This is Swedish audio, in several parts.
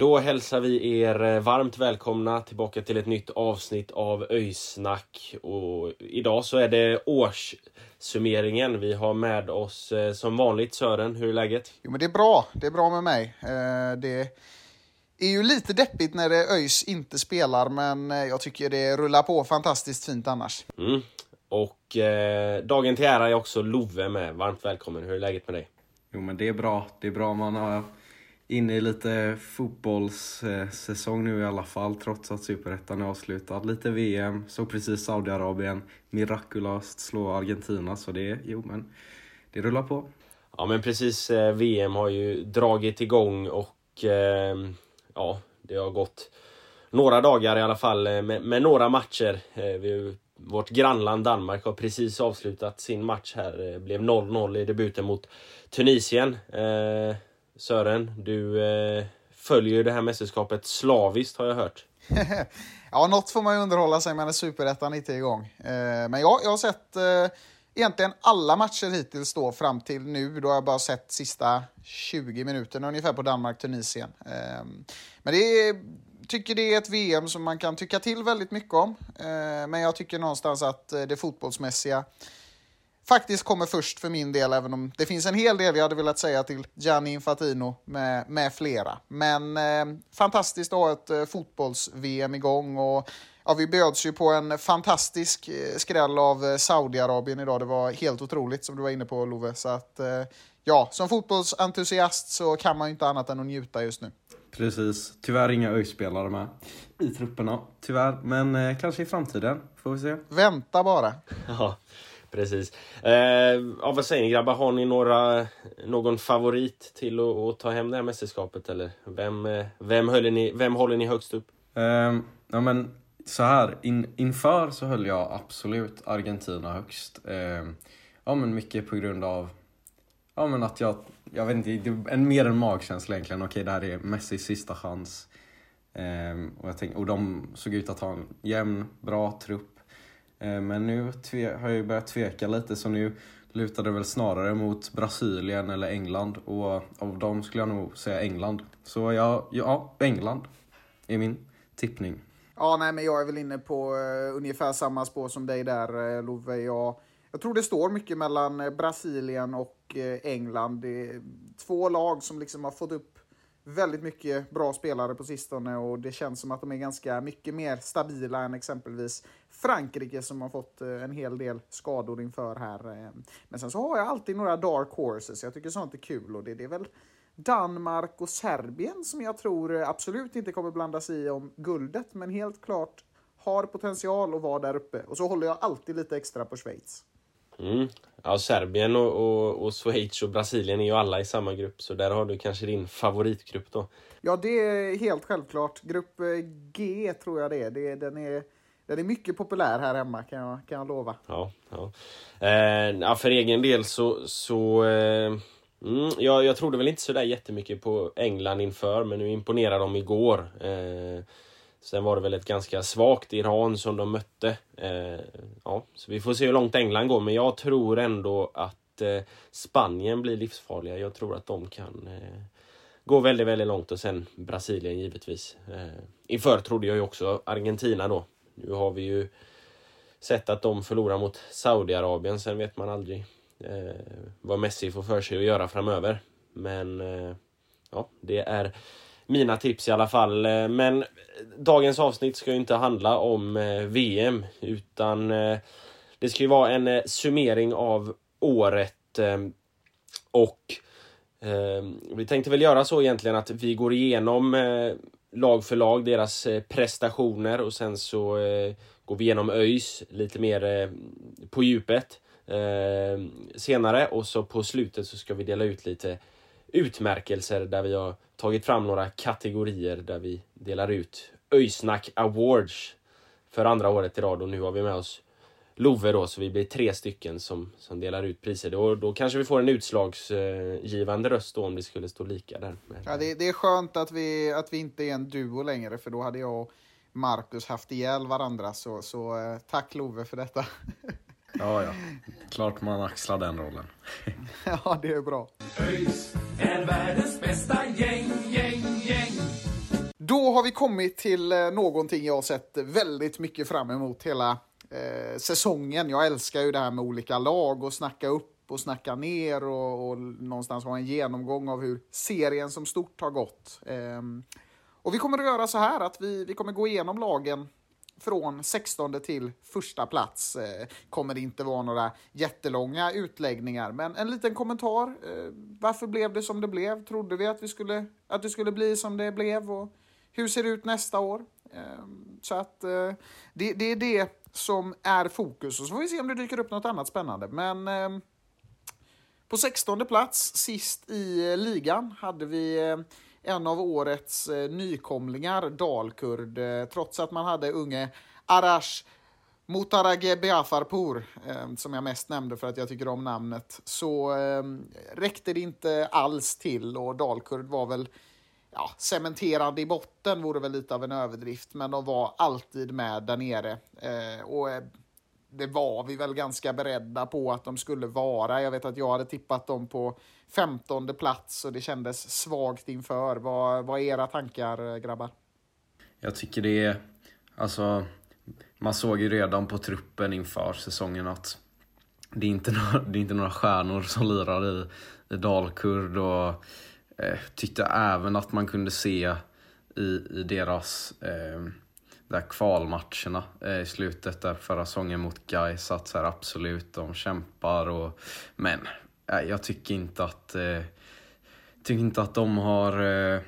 Då hälsar vi er eh, varmt välkomna tillbaka till ett nytt avsnitt av Öjsnack. Och idag så är det årssummeringen. Vi har med oss eh, som vanligt Sören, hur är läget? Jo, men det är bra. Det är bra med mig. Eh, det är ju lite deppigt när det ÖIS inte spelar, men jag tycker det rullar på fantastiskt fint annars. Mm. Och eh, dagen till ära är också Love med. Varmt välkommen, hur är läget med dig? Jo men det är bra. Det är bra man har inne i lite fotbollssäsong nu i alla fall trots att Superettan är avslutad. Lite VM, så precis Saudiarabien mirakulöst slå Argentina så det, jo men det rullar på. Ja men precis, eh, VM har ju dragit igång och eh, ja, det har gått några dagar i alla fall eh, med, med några matcher. Eh, vi, vårt grannland Danmark har precis avslutat sin match här. Det blev 0-0 i debuten mot Tunisien. Eh, Sören, du eh, följer ju det här mästerskapet slaviskt har jag hört. ja, något får man ju underhålla sig med när Superettan inte är igång. Eh, men jag, jag har sett eh, egentligen alla matcher hittills då fram till nu. Då har jag bara sett sista 20 minuterna ungefär på Danmark-Tunisien. Eh, men det är, tycker det är ett VM som man kan tycka till väldigt mycket om. Eh, men jag tycker någonstans att eh, det fotbollsmässiga faktiskt kommer först för min del, även om det finns en hel del jag hade velat säga till Gianni Infantino med, med flera. Men eh, fantastiskt att ha ett eh, fotbolls-VM igång och ja, vi bjöds ju på en fantastisk eh, skräll av eh, Saudiarabien idag. Det var helt otroligt som du var inne på Love. Så att eh, ja, som fotbollsentusiast så kan man ju inte annat än att njuta just nu. Precis. Tyvärr inga ÖIS-spelare med i trupperna. Tyvärr, men eh, kanske i framtiden. Får vi se. Vänta bara. Ja, precis. Eh, ja, vad säger ni grabbar? Har ni några, någon favorit till att, att ta hem det här mästerskapet? Eller vem, eh, vem, håller ni, vem håller ni högst upp? Eh, ja men så här, in, inför så höll jag absolut Argentina högst. Eh, ja men mycket på grund av Ja men att jag, jag vet inte, det är en, mer en magkänsla egentligen. Okej det här är Messis sista chans. Eh, och, jag tänk, och de såg ut att ha en jämn, bra trupp. Eh, men nu har jag ju börjat tveka lite så nu lutar det väl snarare mot Brasilien eller England. Och av dem skulle jag nog säga England. Så ja, ja England är min tippning. Ja, nej, men jag är väl inne på uh, ungefär samma spår som dig där, uh, Love. Jag, jag tror det står mycket mellan Brasilien och uh, England. Det är två lag som liksom har fått upp väldigt mycket bra spelare på sistone och det känns som att de är ganska mycket mer stabila än exempelvis Frankrike som har fått eh, en hel del skador inför här. Eh. Men sen så har jag alltid några dark horses. Jag tycker sånt är kul och det, det är väl Danmark och Serbien som jag tror absolut inte kommer blanda sig i om guldet, men helt klart har potential att vara där uppe. Och så håller jag alltid lite extra på Schweiz. Mm. Ja, Serbien och, och, och Schweiz och Brasilien är ju alla i samma grupp, så där har du kanske din favoritgrupp då. Ja, det är helt självklart. Grupp G tror jag det är. Det, den är den är mycket populär här hemma kan jag, kan jag lova. Ja, ja. Eh, ja för egen del så, så eh, Mm, jag, jag trodde väl inte sådär jättemycket på England inför, men nu imponerade de igår. Eh, sen var det väl ett ganska svagt Iran som de mötte. Eh, ja, så vi får se hur långt England går, men jag tror ändå att eh, Spanien blir livsfarliga. Jag tror att de kan eh, gå väldigt, väldigt långt och sen Brasilien givetvis. Eh, inför trodde jag ju också Argentina då. Nu har vi ju sett att de förlorar mot Saudiarabien, sen vet man aldrig eh, vad Messi får för sig att göra framöver. Men eh, ja, det är mina tips i alla fall. Eh, men dagens avsnitt ska ju inte handla om eh, VM utan eh, det ska ju vara en summering av året och vi tänkte väl göra så egentligen att vi går igenom lag för lag, deras prestationer och sen så går vi igenom ÖIS lite mer på djupet senare och så på slutet så ska vi dela ut lite utmärkelser där vi har tagit fram några kategorier där vi delar ut Öysnack Awards för andra året i rad och nu har vi med oss Love då, så vi blir tre stycken som, som delar ut priser. Då, då kanske vi får en utslagsgivande röst då om det skulle stå lika där. Ja, det, det är skönt att vi, att vi inte är en duo längre, för då hade jag och Marcus haft ihjäl varandra. Så, så eh, tack Love för detta. Ja, ja. Klart man axlar den rollen. ja, det är bra. ÖIS är världens bästa gäng, gäng, gäng. Då har vi kommit till eh, någonting jag har sett väldigt mycket fram emot hela eh, säsongen. Jag älskar ju det här med olika lag och snacka upp och snacka ner och, och någonstans ha en genomgång av hur serien som stort har gått. Eh, och vi kommer att göra så här att vi, vi kommer gå igenom lagen från 16 till första plats. Eh, kommer det inte vara några jättelånga utläggningar, men en liten kommentar. Eh, varför blev det som det blev? Trodde vi att, vi skulle, att det skulle bli som det blev? Och hur ser det ut nästa år? Eh, så att eh, det, det, är det som är fokus. Och så får vi se om det dyker upp något annat spännande. Men ehm, på 16 plats, sist i eh, ligan, hade vi eh, en av årets eh, nykomlingar, Dalkurd, eh, trots att man hade unge Arash Motarage Beafarpour, eh, som jag mest nämnde för att jag tycker om namnet, så eh, räckte det inte alls till och Dalkurd var väl ja, cementerande i botten vore väl lite av en överdrift, men de var alltid med där nere. Eh, och eh, det var vi väl ganska beredda på att de skulle vara. Jag vet att jag hade tippat dem på femtonde plats och det kändes svagt inför. Vad, vad är era tankar grabbar? Jag tycker det är, alltså, man såg ju redan på truppen inför säsongen att det är inte några, det är inte några stjärnor som lirar i, i Dalkurd och eh, tyckte även att man kunde se i, i deras eh, där kvalmatcherna eh, i slutet där förra säsongen mot Gais att så här, absolut, de kämpar och men jag tycker inte att eh, tycker inte att de har eh,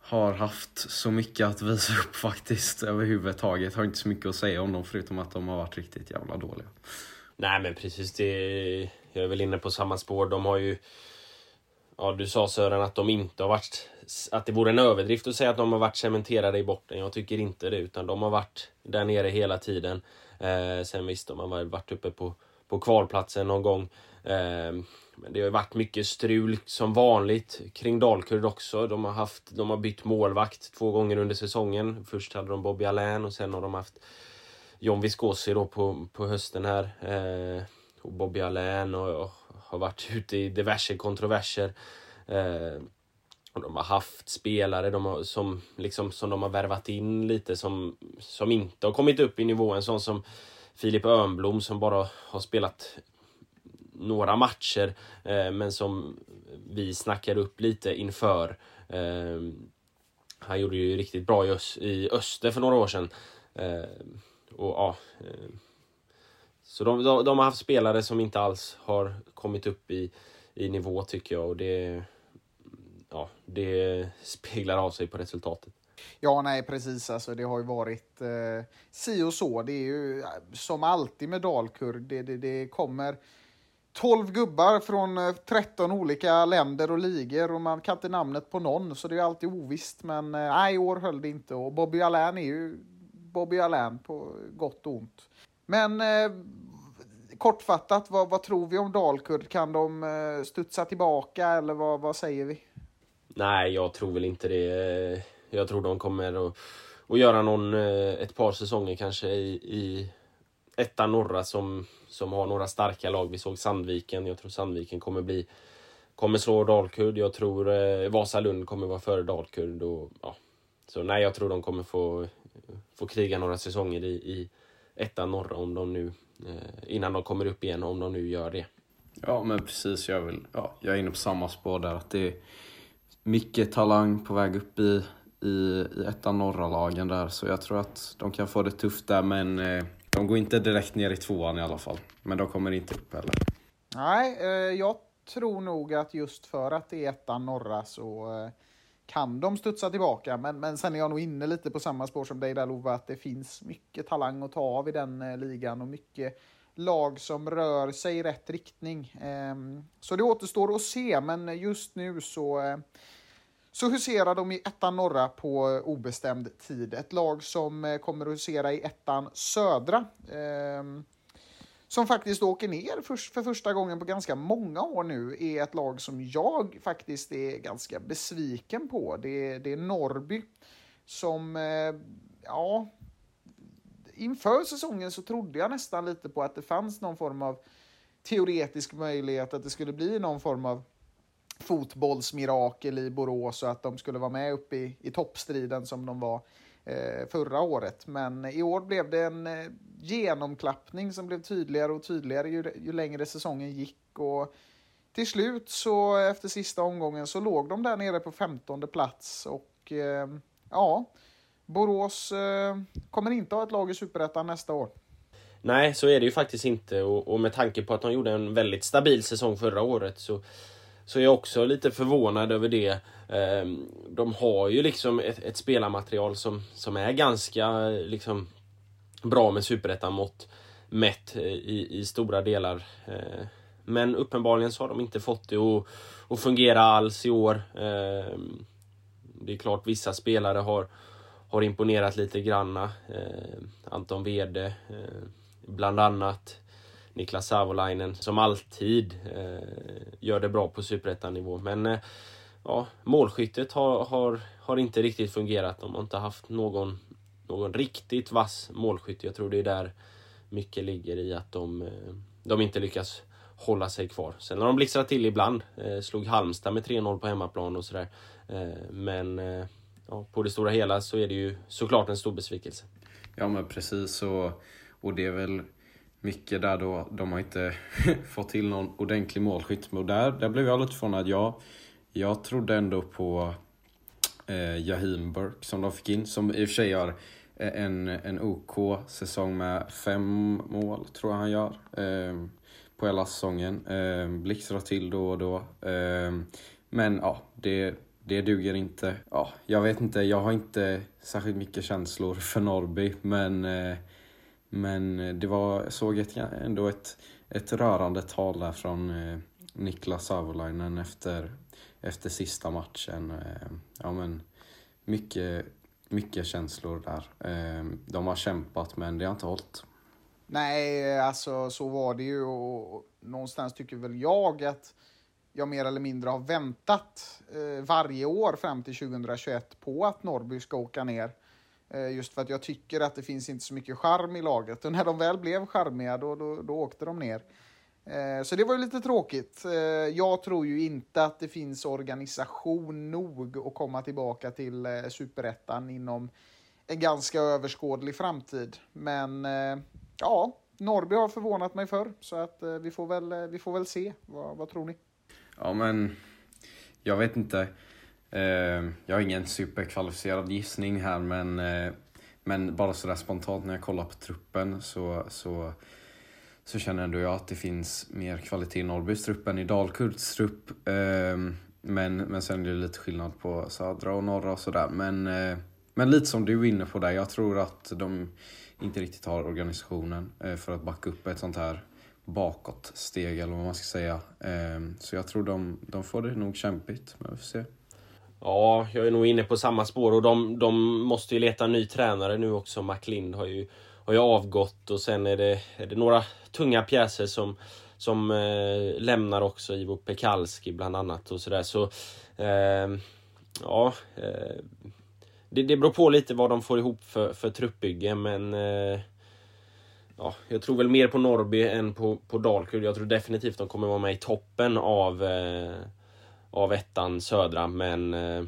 har haft så mycket att visa upp faktiskt överhuvudtaget. Har inte så mycket att säga om dem förutom att de har varit riktigt jävla dåliga. Nej men precis, det, jag är väl inne på samma spår. De har ju Ja, du sa Sören att de inte har varit... Att det vore en överdrift att säga att de har varit cementerade i botten. Jag tycker inte det, utan de har varit där nere hela tiden. Eh, sen visst, de har varit uppe på, på kvalplatsen någon gång. Ehm, men det har varit mycket strul som vanligt kring Dalkurd också. De har, haft, de har bytt målvakt två gånger under säsongen. Först hade de Bobby Allain och sen har de haft John Viscosi då på, på hösten här. Eh, och Bobby Allain och, och har varit ute i diverse kontroverser. Eh, och de har haft spelare de har, som, liksom, som de har värvat in lite som, som inte har kommit upp i nivå. En sån som Filip Örnblom som bara har spelat några matcher eh, men som vi snackade upp lite inför. Eh, han gjorde ju riktigt bra i, Ös i Öster för några år sedan. Eh, och ja eh, så de, de, de, har haft spelare som inte alls har kommit upp i, i nivå tycker jag och det, ja, det speglar av sig på resultatet. Ja, nej precis. Alltså, det har ju varit eh, si och så. Det är ju eh, som alltid med Dalkurd. Det, det, det kommer 12 gubbar från eh, 13 olika länder och ligor och man kan inte namnet på någon så det är alltid ovisst. Men eh, nej, i år höll det inte och Bobby Allain är ju Bobby Allain på gott och ont. Men eh, kortfattat, vad, vad, tror vi om Dalkurd? Kan de eh, studsa tillbaka eller vad, vad säger vi? Nej, jag tror väl inte det. Jag tror de kommer att, att göra någon, eh, ett par säsonger kanske i, i ettan norra som, som har några starka lag. Vi såg Sandviken. Jag tror Sandviken kommer bli kommer slå Dalkurd. Jag tror eh, Vasalund kommer vara före Dalkurd. Och, ja. Så nej, jag tror de kommer få, få kriga några säsonger i, i ettan norra om de nu, eh, innan de kommer upp igen, om de nu gör det. Ja, men precis. Jag, vill, ja, jag är inne på samma spår där. Att det, mycket talang på väg upp i, i, i ettan norra lagen där. Så jag tror att de kan få det tufft där men eh, de går inte direkt ner i tvåan i alla fall. Men de kommer inte upp heller. Nej, eh, jag tror nog att just för att det är ettan norra så eh, kan de studsa tillbaka. Men, men sen är jag nog inne lite på samma spår som dig där Lova, att det finns mycket talang att ta av i den eh, ligan och mycket lag som rör sig i rätt riktning. Ehm, så det återstår att se, men just nu så eh, så huserar de i ettan norra på eh, obestämd tid. Ett lag som eh, kommer att husera i ettan södra. Eh, som faktiskt åker ner för, för första gången på ganska många år nu, är ett lag som jag faktiskt är ganska besviken på. Det, det är Norrby som, eh, ja, inför säsongen så trodde jag nästan lite på att det fanns någon form av teoretisk möjlighet att det skulle bli någon form av fotbollsmirakel i Borås och att de skulle vara med uppe i, i toppstriden som de var eh, förra året. Men i år blev det en eh, genomklappning som blev tydligare och tydligare ju, ju längre säsongen gick. Och till slut så efter sista omgången så låg de där nere på femtonde plats och eh, ja, Borås eh, kommer inte ha ett lag i Superettan nästa år. Nej, så är det ju faktiskt inte och, och med tanke på att de gjorde en väldigt stabil säsong förra året så så är jag också lite förvånad över det. Ehm, de har ju liksom ett, ett spelarmaterial som, som är ganska liksom bra med superettan-mått mätt eh, i, i stora delar. Ehm, men uppenbarligen så har de inte fått det att, att fungera alls i år. Ehm, det är klart vissa spelare har, har imponerat lite granna. Anton Wede eh, bland annat. Niklas Savolainen som alltid eh, gör det bra på superettanivå. Men eh, ja, målskyttet har, har, har inte riktigt fungerat. De har inte haft någon, någon riktigt vass målskytt. Jag tror det är där mycket ligger i att de, eh, de inte lyckas hålla sig kvar. Sen har de blixtrat till ibland. Eh, slog Halmstad med 3-0 på hemmaplan och sådär. Eh, men eh, ja, på det stora hela så är det ju såklart en stor besvikelse. Ja men precis och, och det är väl mycket där då de har inte fått till någon ordentlig målskytt. Och där, där blev jag lite förvånad. Jag, jag trodde ändå på eh, Jahim Burke som de fick in, som i och för sig gör eh, en, en OK säsong med fem mål, tror jag han gör. Eh, på hela säsongen. Eh, blixtrar till då och då. Eh, men ja, det, det duger inte. Ja, jag vet inte, jag har inte särskilt mycket känslor för Norrby, men eh, men eh, det var, jag såg ett, ändå ett, ett rörande tal där från eh, Niklas Savolainen efter, efter sista matchen. Eh, ja, men mycket, mycket känslor där. Eh, de har kämpat men det har inte hållit. Nej, eh, alltså så var det ju och någonstans tycker väl jag att jag mer eller mindre har väntat eh, varje år fram till 2021 på att Norrby ska åka ner. Eh, just för att jag tycker att det finns inte så mycket charm i laget. Och när de väl blev charmiga, då, då, då åkte de ner. Eh, så det var ju lite tråkigt. Eh, jag tror ju inte att det finns organisation nog att komma tillbaka till superettan inom en ganska överskådlig framtid. Men ja, Norrby har förvånat mig förr, så att vi får väl, vi får väl se. Vad, vad tror ni? Ja, men jag vet inte. Eh, jag har ingen superkvalificerad gissning här men, eh, men bara sådär spontant när jag kollar på truppen så, så, så känner ändå jag att det finns mer kvalitet i Norrbys trupp än i Dalkurds trupp. Ehm, men, men sen är det lite skillnad på södra och norra och sådär. Men, eh, men lite som du är inne på där, jag tror att de inte riktigt har organisationen för att backa upp ett sånt här bakåtsteg eller vad man ska säga. Ehm, så jag tror de, de får det nog kämpigt, men vi får se. Ja, jag är nog inne på samma spår och de, de måste ju leta en ny tränare nu också. McLind har ju, har ju avgått och sen är det, är det några tunga pjäser som, som eh, lämnar också. Ivo Pekalski bland annat och sådär. Så, eh, ja, eh, det, det beror på lite vad de får ihop för, för truppbygge men eh, ja, jag tror väl mer på Norrby än på, på Dalkurd. Jag tror definitivt de kommer vara med i toppen av eh, av ettan södra men eh,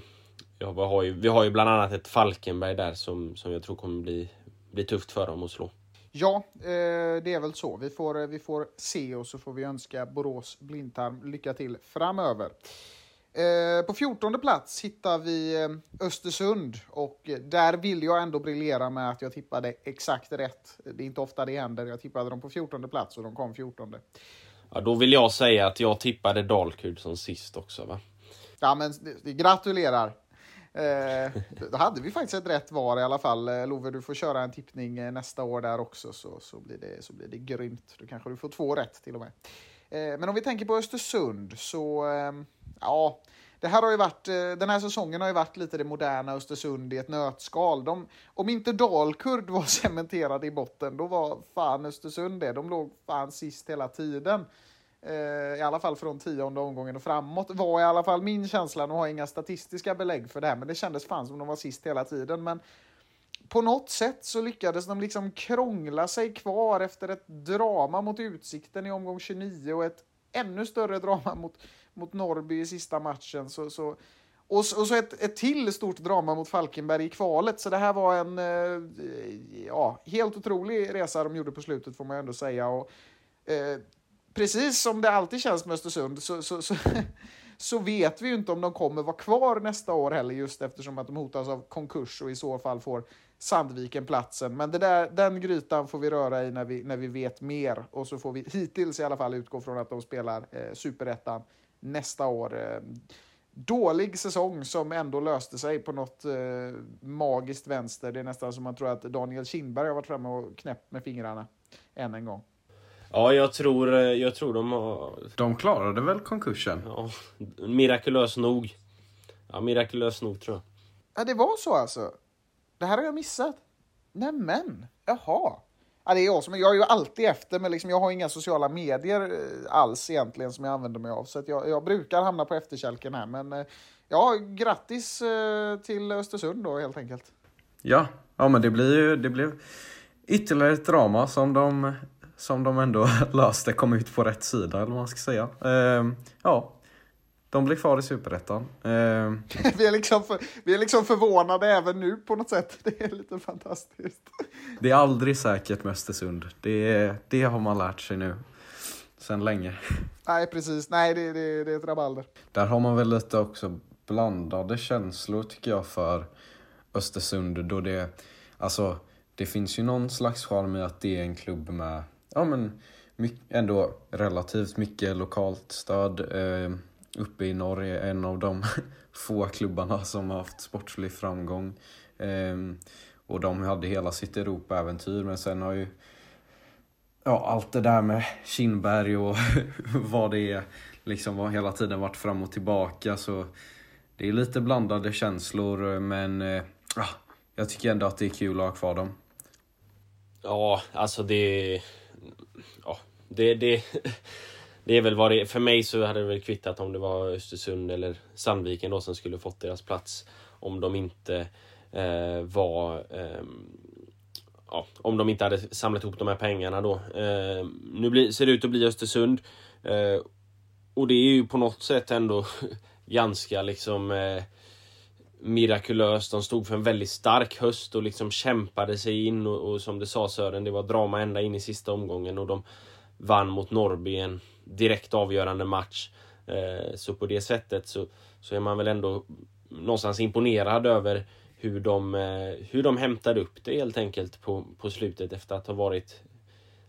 ja, vi, har ju, vi har ju bland annat ett Falkenberg där som, som jag tror kommer bli, bli tufft för dem att slå. Ja, eh, det är väl så. Vi får, eh, vi får se och så får vi önska Borås Blindtarm lycka till framöver. På 14 plats hittar vi Östersund och där vill jag ändå briljera med att jag tippade exakt rätt. Det är inte ofta det händer. Jag tippade dem på 14 plats och de kom 14. Ja, då vill jag säga att jag tippade Dalkurd som sist också va? Ja men gratulerar. Eh, då hade vi faktiskt ett rätt var i alla fall. Eh, Love, du får köra en tippning eh, nästa år där också så, så, blir det, så blir det grymt. Då kanske du får två rätt till och med. Eh, men om vi tänker på Östersund så, eh, ja, det här har ju varit, eh, den här säsongen har ju varit lite det moderna Östersund i ett nötskal. De, om inte Dalkurd var cementerade i botten, då var fan Östersund det. De låg fan sist hela tiden. Eh, i alla fall från tionde omgången och framåt, var i alla fall min känsla. Nu har jag inga statistiska belägg för det här, men det kändes fan som de var sist hela tiden. Men på något sätt så lyckades de liksom krångla sig kvar efter ett drama mot Utsikten i omgång 29 och ett ännu större drama mot, mot Norrby i sista matchen. Så, så, och, så- och så ett, ett till stort drama mot Falkenberg i kvalet. Så det här var en eh, ja, helt otrolig resa de gjorde på slutet får man ju ändå säga. Och, eh, precis som det alltid känns med Östersund så, så, så, så vet vi ju inte om de kommer vara kvar nästa år heller just eftersom att de hotas av konkurs och i så fall får Sandviken platsen. Men det där, den grytan får vi röra i när vi, när vi vet mer och så får vi hittills i alla fall utgå från att de spelar eh, superettan nästa år. Eh, dålig säsong som ändå löste sig på något eh, magiskt vänster. Det är nästan som man tror att Daniel Kindberg har varit framme och knäppt med fingrarna än en gång. Ja, jag tror, eh, jag tror de har... De klarade väl konkursen? Ja, mirakulöst nog. Ja, mirakulöst nog tror jag. Ja, det var så alltså. Det här har jag missat. Nämen, jaha. Ja, det är jag som, jag är ju alltid efter, men liksom, jag har inga sociala medier eh, alls egentligen som jag använder mig av. Så att jag, jag brukar hamna på efterkälken här. Men eh, ja, grattis eh, till Östersund då helt enkelt. Ja, ja men det blir ju, det blev ytterligare ett drama som de, som de ändå löste, kom ut på rätt sida eller vad man ska säga. Ehm, ja, de blir kvar i Superettan. Ehm, vi, är liksom för, vi är liksom förvånade även nu på något sätt. Det är lite fantastiskt. det är aldrig säkert med Östersund. Det, det har man lärt sig nu. Sen länge. Nej, precis. Nej, det, det, det är ett rabalder. Där har man väl lite också blandade känslor tycker jag för Östersund då det, alltså det finns ju någon slags charm i att det är en klubb med, ja men mycket, ändå relativt mycket lokalt stöd. Eh, uppe i Norge, en av de få klubbarna som har haft sportslig framgång. Ehm, och de hade hela sitt Europa-äventyr men sen har ju ja, allt det där med Kindberg och vad det är liksom har hela tiden varit fram och tillbaka så det är lite blandade känslor men ja, jag tycker ändå att det är kul att ha kvar dem. Ja, alltså det... Ja, det, det, det är väl vad det är. För mig så hade det väl kvittat om det var Östersund eller Sandviken då som skulle fått deras plats. Om de inte eh, var... Eh, ja, om de inte hade samlat ihop de här pengarna då. Eh, nu blir, ser det ut att bli Östersund. Eh, och det är ju på något sätt ändå ganska liksom eh, mirakulöst. De stod för en väldigt stark höst och liksom kämpade sig in och, och som det sa Sören, det var drama ända in i sista omgången och de vann mot Norrby en direkt avgörande match. Eh, så på det sättet så, så är man väl ändå någonstans imponerad över hur de, eh, hur de hämtade upp det helt enkelt på, på slutet efter att ha varit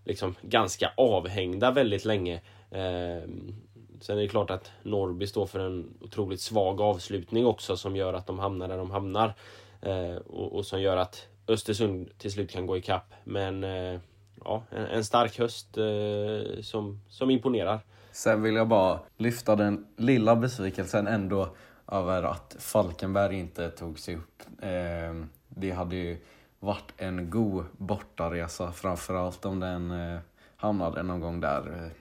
liksom ganska avhängda väldigt länge. Eh, sen är det klart att Norrby står för en otroligt svag avslutning också som gör att de hamnar där de hamnar. Och, och som gör att Östersund till slut kan gå ikapp. Men eh, ja, en, en stark höst eh, som, som imponerar. Sen vill jag bara lyfta den lilla besvikelsen ändå över att Falkenberg inte tog sig upp. Eh, det hade ju varit en god bortaresa framförallt om den eh, hamnade någon gång där eh,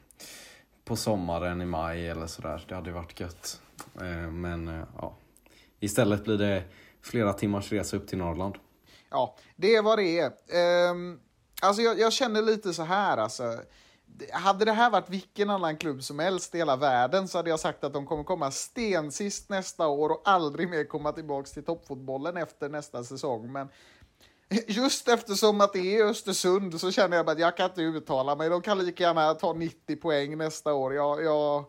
på sommaren i maj eller sådär. Det hade ju varit gött. Eh, men eh, ja, istället blir det flera timmars resa upp till Norrland. Ja, det är vad det är. Ehm, alltså jag, jag känner lite så här alltså. Hade det här varit vilken annan klubb som helst i hela världen så hade jag sagt att de kommer komma stensist nästa år och aldrig mer komma tillbaka till toppfotbollen efter nästa säsong. Men just eftersom att det är Östersund så känner jag bara att jag kan inte uttala mig. De kan lika gärna ta 90 poäng nästa år. Jag, jag,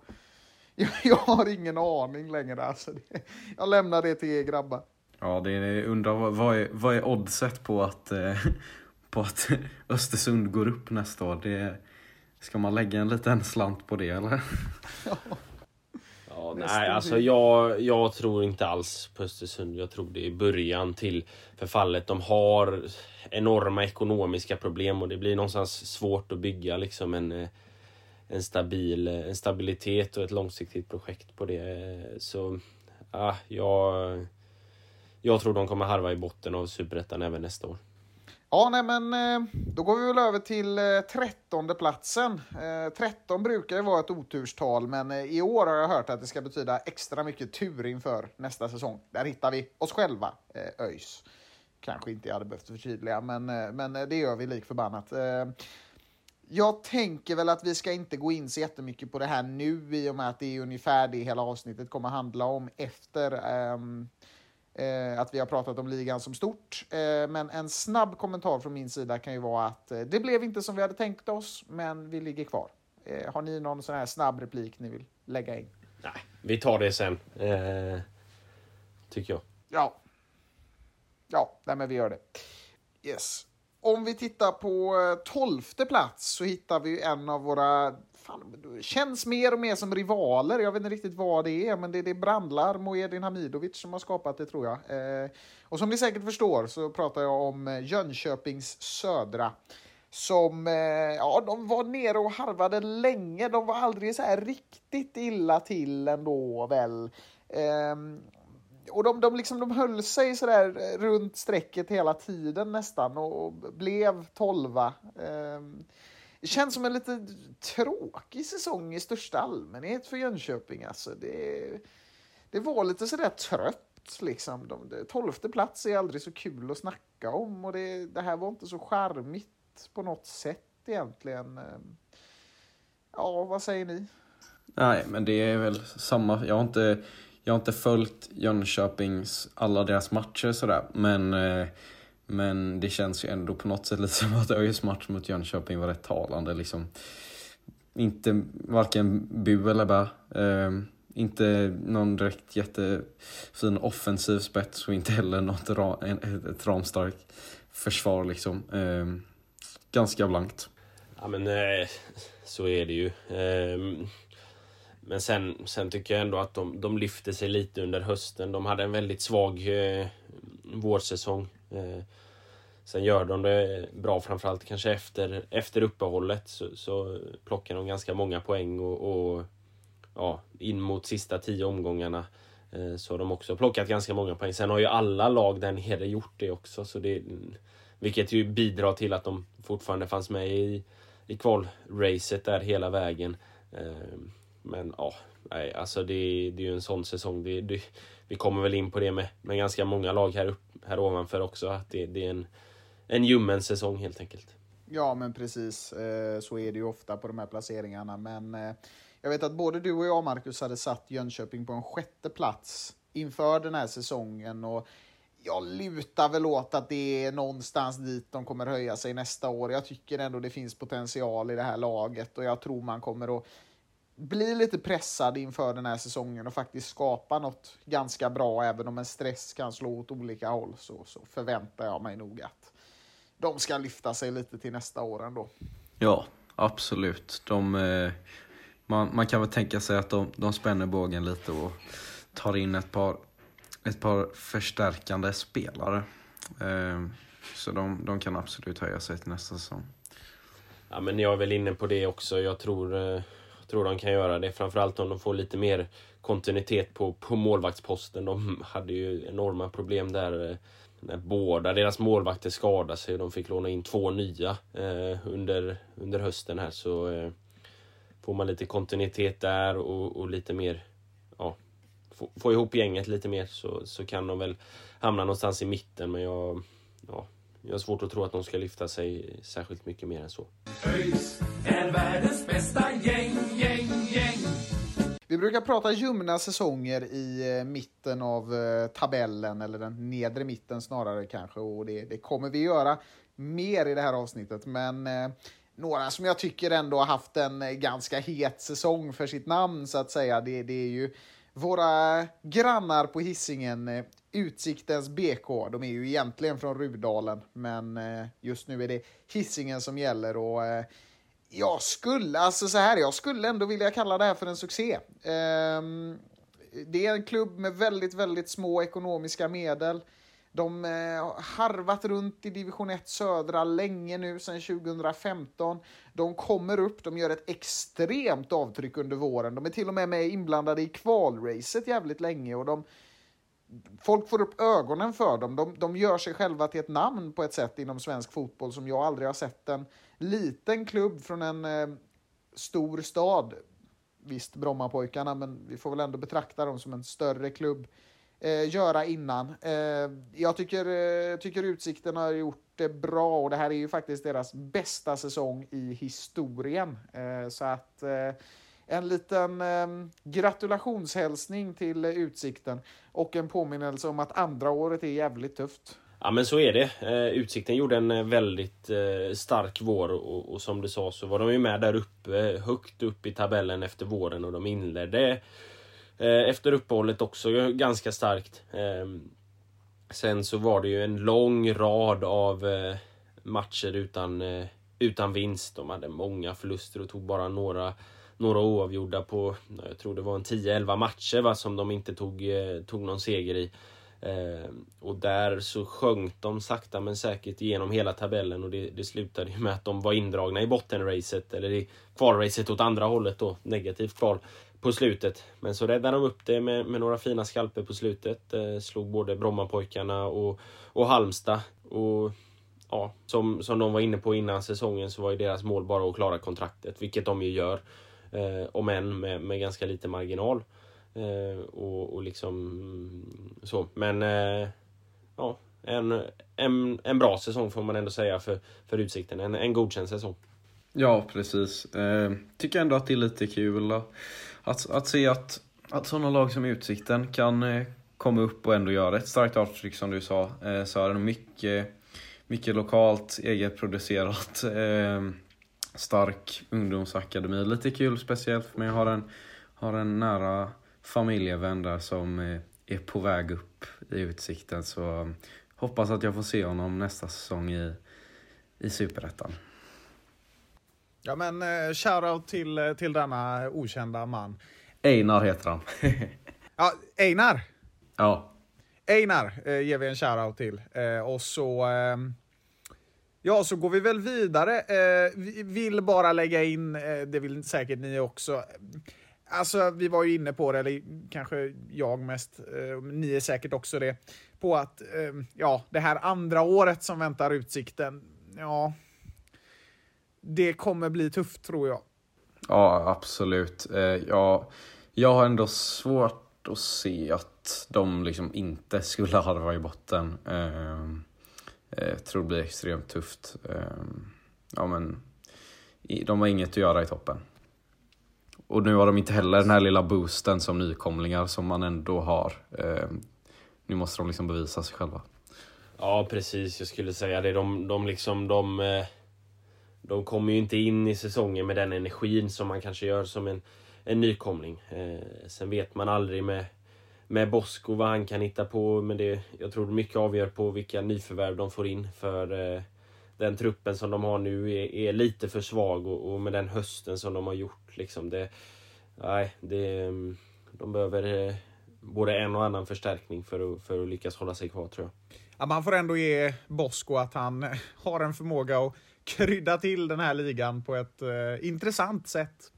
jag, jag har ingen aning längre. Alltså det, jag lämnar det till er grabbar. Ja, det är, undrar vad, vad, är, vad är oddset på att, eh, på att Östersund går upp nästa år? Det, ska man lägga en liten slant på det eller? Ja, Nästan nej, alltså jag, jag tror inte alls på Östersund. Jag tror det är början till förfallet. De har enorma ekonomiska problem och det blir någonstans svårt att bygga liksom en, eh, en, stabil, en stabilitet och ett långsiktigt projekt på det. Så ja, jag, jag tror de kommer harva i botten av Superettan även nästa år. Ja, nej men eh, då går vi väl över till eh, trettonde platsen. Eh, 13 brukar ju vara ett oturstal, men i år har jag hört att det ska betyda extra mycket tur inför nästa säsong. Där hittar vi oss själva, ÖIS. Kanske inte jag hade behövt förtydliga, men, men det gör vi lik förbannat. Jag tänker väl att vi ska inte gå in så jättemycket på det här nu i och med att det är ungefär det hela avsnittet kommer handla om efter ehm, eh, att vi har pratat om ligan som stort. Eh, men en snabb kommentar från min sida kan ju vara att eh, det blev inte som vi hade tänkt oss, men vi ligger kvar. Eh, har ni någon sån här snabb replik ni vill lägga in? Nej, vi tar det sen. Eh, tycker jag. Ja. Ja, nej, men vi gör det. Yes. Om vi tittar på eh, tolfte plats så hittar vi en av våra fan, känns mer och mer som rivaler. Jag vet inte riktigt vad det är, men det, det är Brandlarm och Edin Hamidovic som har skapat det tror jag. Eh, och som ni säkert förstår så pratar jag om eh, Jönköpings Södra. Som, eh, ja, de var nere och harvade länge. De var aldrig så här riktigt illa till ändå väl. Eh, och de, de, liksom, de höll sig så där eh, runt strecket hela tiden nästan och, och blev tolva. Eh, det känns som en lite tråkig säsong i största allmänhet för Jönköping. Alltså, det, det var lite sådär trött. Liksom. De, de, tolfte plats är aldrig så kul att snacka om och det, det här var inte så charmigt på något sätt egentligen. Ehm, ja, vad säger ni? Nej, men det är väl samma. Jag har inte, jag har inte följt Jönköpings, alla deras matcher sådär. Men, eh, men det känns ju ändå på något sätt lite som att ÖIS match mot Jönköping var rätt talande. Liksom. Inte varken bu eller bä. Eh, inte någon direkt jättefin offensiv spets och inte heller något ra, en- ett ramstarkt försvar liksom. Eh, ganska blankt. Ja men eh, så är det ju. Ehm, men sen, sen tycker jag ändå att de, de lyfter sig lite under hösten. De hade en väldigt svag eh, vårsäsong. Eh, sen gör de det bra framförallt kanske efter, efter uppehållet så, så plockar de ganska många poäng och, och ja, in mot sista tio omgångarna eh, så har de också plockat ganska många poäng. Sen har ju alla lag där nere gjort det också. Så det, vilket ju bidrar till att de fortfarande fanns med i, i kvalracet där hela vägen. Eh, Men ja, nej, alltså det, det är ju en sån säsong. Det, det, vi kommer väl in på det med, med ganska många lag här, uppe här ovanför också. Att det, det är en, en ljummen säsong helt enkelt. Ja, men precis. Eh, så är det ju ofta på de här placeringarna. Men eh, jag vet att både du och jag, Marcus, hade satt Jönköping på en sjätte plats inför den här säsongen. Och jag lutar väl åt att det är någonstans dit de kommer höja sig nästa år. Jag tycker ändå det finns potential i det här laget och jag tror man kommer att bli lite pressad inför den här säsongen och faktiskt skapa något ganska bra. Även om en stress kan slå åt olika håll så, så förväntar jag mig nog att de ska lyfta sig lite till nästa år ändå. Ja, absolut. De, eh, man, man kan väl tänka sig att de, de spänner bågen lite och tar in ett par, ett par förstärkande spelare. Eh, så de, de kan absolut höja sig till nästa säsong. Ja, men jag är väl inne på det också. Jag tror, eh, tror de kan göra det. Framförallt om de får lite mer kontinuitet på, på målvaktsposten. De hade ju enorma problem där eh, när båda deras målvakter skadade sig. och De fick låna in två nya eh, under, under hösten här. Så eh, får man lite kontinuitet där och, och lite mer ja, få, få ihop gänget lite mer så, så kan de väl hamna någonstans i mitten. Men jag, ja, jag har svårt att tro att de ska lyfta sig särskilt mycket mer än så. ÖIS är världens bästa gäng, gäng, gäng. Vi brukar prata ljumna säsonger i eh, mitten av eh, tabellen, eller den nedre mitten snarare kanske, och det, det kommer vi göra mer i det här avsnittet. Men eh, några som jag tycker ändå har haft en ganska het säsong för sitt namn så att säga. Det, det är ju våra grannar på hissingen Utsiktens BK. De är ju egentligen från Rudalen, men eh, just nu är det hissingen som gäller och eh, jag skulle, alltså så här, jag skulle ändå vilja kalla det här för en succé. Ehm, det är en klubb med väldigt, väldigt små ekonomiska medel. De eh, har harvat runt i division 1 södra länge nu, sedan 2015. De kommer upp, de gör ett extremt avtryck under våren. De är till och med med inblandade i kvalracet jävligt länge och de folk får upp ögonen för dem. De, de gör sig själva till ett namn på ett sätt inom svensk fotboll som jag aldrig har sett en liten klubb från en eh, stor stad. Visst, Brommapojkarna, men vi får väl ändå betrakta dem som en större klubb eh, göra innan. Eh, jag tycker, eh, tycker Utsikten har gjort det bra och det här är ju faktiskt deras bästa säsong i historien. Eh, så att eh, en liten eh, gratulationshälsning till Utsikten och en påminnelse om att andra året är jävligt tufft. Ja men så är det. Eh, Utsikten gjorde en eh, väldigt eh, stark vår och, och, som du sa så var de ju med där uppe, högt upp i tabellen efter våren och de inledde Eh, efter uppehållet också ganska starkt. Ehm, sen så var det ju en lång rad av eh, matcher utan, eh, utan vinst. De hade många förluster och tog bara några, några oavgjorda på, jag tror det var en 10-11 matcher va, som de inte tog, eh, tog någon seger i. Eh, och där så sjönk de sakta men säkert igenom hela tabellen och det, det slutade ju med att de var indragna i bottenracet, eller i kvalracet åt andra hållet då, negativt kval på slutet. Men så räddade de upp det med, med några fina skalper på slutet. Eh, slog både Brommapojkarna och, och Halmstad. Och ja, som, som de var inne på innan säsongen så var ju deras mål bara att klara kontraktet, vilket de ju gör. Eh, om än med, med ganska lite marginal. Eh, och, och liksom så. Men eh, ja, en, en, en bra säsong får man ändå säga för, för Utsikten. En, en godkänd säsong. Ja, precis. Eh, tycker ändå att det är lite kul. Att, att se att, att sådana lag som Utsikten kan eh, komma upp och ändå göra ett starkt avtryck som du sa. Eh, Sören, mycket, mycket lokalt, egenproducerat, eh, stark ungdomsakademi. Lite kul speciellt för mig. Jag har en, har en nära familjevän där som är på väg upp i Utsikten. Så hoppas att jag får se honom nästa säsong i, i Superettan. Ja men eh, shoutout till, eh, till denna okända man. Einar heter han. ja, Einar. Ja. Einar eh, ger vi en shoutout till. Eh, och så... Ja, så går vi väl vidare. Eh, vi vill bara lägga in, eh, det vill säkert ni också. Alltså, vi var ju inne på det, eller kanske jag mest, eh, ni är säkert också det, på att eh, ja, det här andra året som väntar Utsikten, ja, det kommer bli tufft tror jag. Ja, absolut. Eh, ja, jag har ändå svårt att se att de liksom inte skulle halva i botten. Eh, jag tror det blir extremt tufft. Ehm, ja, men de har inget att göra i toppen. Och nu har de inte heller den här lilla boosten som nykomlingar som man ändå har. Ehm, nu måste de liksom bevisa sig själva. Ja, precis. Jag skulle säga det. De, de liksom, de eh, de kommer ju inte in i säsongen med den energin som man kanske gör som en, en nykomling. Eh, sen vet man aldrig med, med Bosko vad han kan hitta på. Men det, jag tror mycket avgör på vilka nyförvärv de får in. För eh, den truppen som de har nu är, är lite för svag och, och, med den hösten som de har gjort. Liksom det, nej, det, mm, de behöver eh, både en och annan förstärkning för att, för att lyckas hålla sig kvar tror jag. Ja, man får ändå ge Bosko att han eh, har en förmåga att krydda till den här ligan på ett eh, intressant sätt.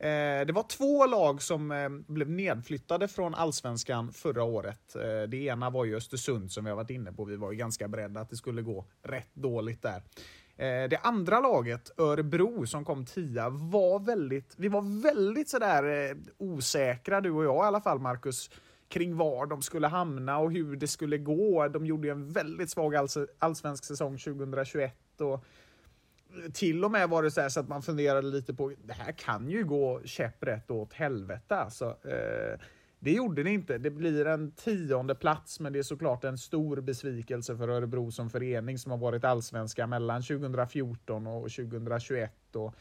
Eh, det var två lag som eh, blev nedflyttade från allsvenskan förra året. Eh, det ena var ju Östersund som vi har varit inne på. Vi var ju ganska beredda att det skulle gå rätt dåligt där. Eh, det andra laget, Örebro, som kom tia, var väldigt, vi var väldigt sådär eh, osäkra, du och jag i alla fall, Marcus, kring var de skulle hamna och hur det skulle gå. De gjorde ju en väldigt svag allsvensk säsong 2021 och till och med var det så, så, att man funderade lite på, det här kan ju gå käpprätt åt helvete alltså. Eh, Det gjorde det inte. Det blir en tionde plats, men det är såklart en stor besvikelse för Örebro som förening som har varit allsvenska mellan 2014 och 2021. Och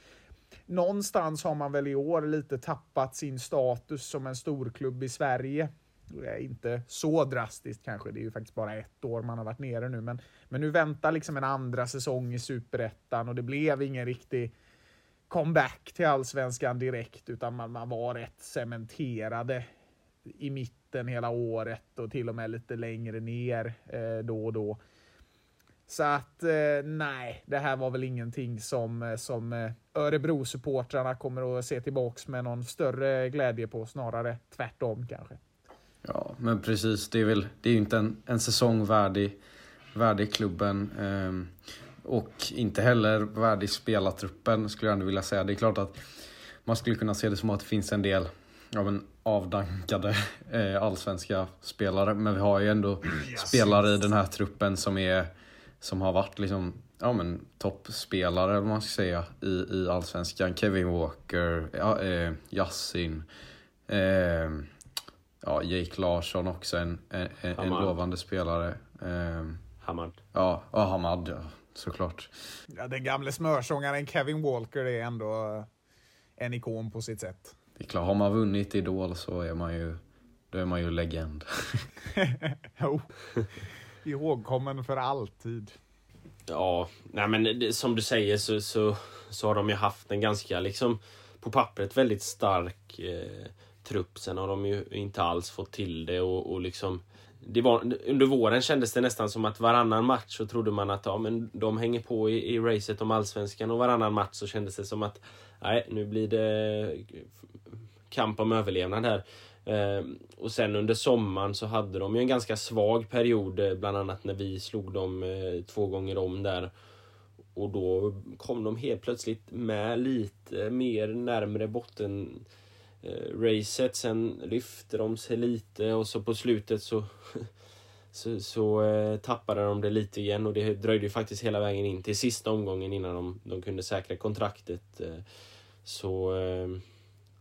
någonstans har man väl i år lite tappat sin status som en storklubb i Sverige. Inte så drastiskt kanske, det är ju faktiskt bara ett år man har varit nere nu, men, men nu väntar liksom en andra säsong i superettan och det blev ingen riktig comeback till allsvenskan direkt, utan man, man var rätt cementerade i mitten hela året och till och med lite längre ner eh, då och då. Så att eh, nej, det här var väl ingenting som, som eh, Örebro-supportrarna kommer att se tillbaks med någon större glädje på, snarare tvärtom kanske. Ja, men precis. Det är väl det är ju inte en, en säsong värdig, värdig klubben. Eh, och inte heller värdig spelartruppen skulle jag ändå vilja säga. Det är klart att man skulle kunna se det som att det finns en del ja, men avdankade eh, allsvenska spelare. Men vi har ju ändå yes. spelare i den här truppen som, är, som har varit liksom, ja, men, toppspelare eller man ska säga, i, i allsvenskan. Kevin Walker, ja, eh, Yassin, eh, ja, Jake Larsson också en, en, en lovande spelare. Eh, Hamad. Ja, ja Hamad ja, såklart. Ja, den gamle smörsångaren Kevin Walker är ändå en ikon på sitt sätt. Det är klart, har man vunnit Idol så är man ju, då är man ju legend. jo, ihågkommen för alltid. Ja, nej men det, som du säger så, så, så har de ju haft en ganska, liksom, på pappret väldigt stark eh, trupp. Sen har de ju inte alls fått till det och, och liksom det var, under våren kändes det nästan som att varannan match så trodde man att ja, men de hänger på i, i racet om allsvenskan och varannan match så kändes det som att nej, nu blir det kamp om överlevnad här. Eh, och sen under sommaren så hade de ju en ganska svag period, eh, bland annat när vi slog dem eh, två gånger om där. Och då kom de helt plötsligt med lite mer närmre botten eh, Eh, racet. Sen lyfte de sig lite och så på slutet så, så, så eh, tappade de det lite igen och det dröjde ju faktiskt hela vägen in till sista omgången innan de, de kunde säkra kontraktet. Eh, så eh,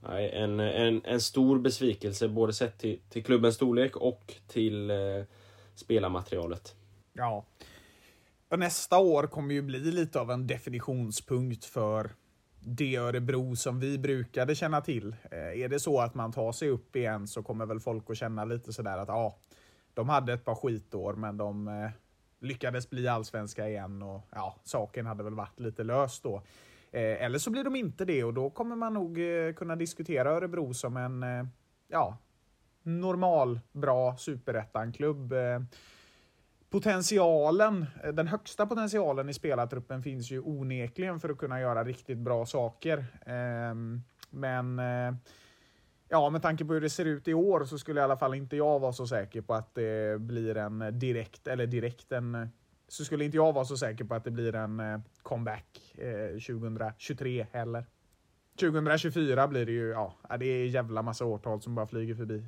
nej, en, en, en stor besvikelse både sett till, till klubbens storlek och till eh, spelarmaterialet. Ja. Nästa år kommer ju bli lite av en definitionspunkt för det Örebro som vi brukade känna till. Eh, är det så att man tar sig upp igen så kommer väl folk att känna lite sådär att ja, de hade ett par skitår men de eh, lyckades bli allsvenska igen och ja, saken hade väl varit lite löst då. Eh, eller så blir de inte det och då kommer man nog eh, kunna diskutera Örebro som en eh, ja, normal, bra superettan-klubb potentialen, eh, den högsta potentialen i spelartruppen finns ju onekligen för att kunna göra riktigt bra saker. Ehm, men eh, ja, med tanke på hur det ser ut i år så skulle i alla fall inte jag vara så säker på att det blir en direkt, eller direkt en, så skulle inte jag vara så säker på att det blir en eh, comeback 2023 heller. 2024 blir det ju, ja, det är jävla massa årtal som bara flyger förbi.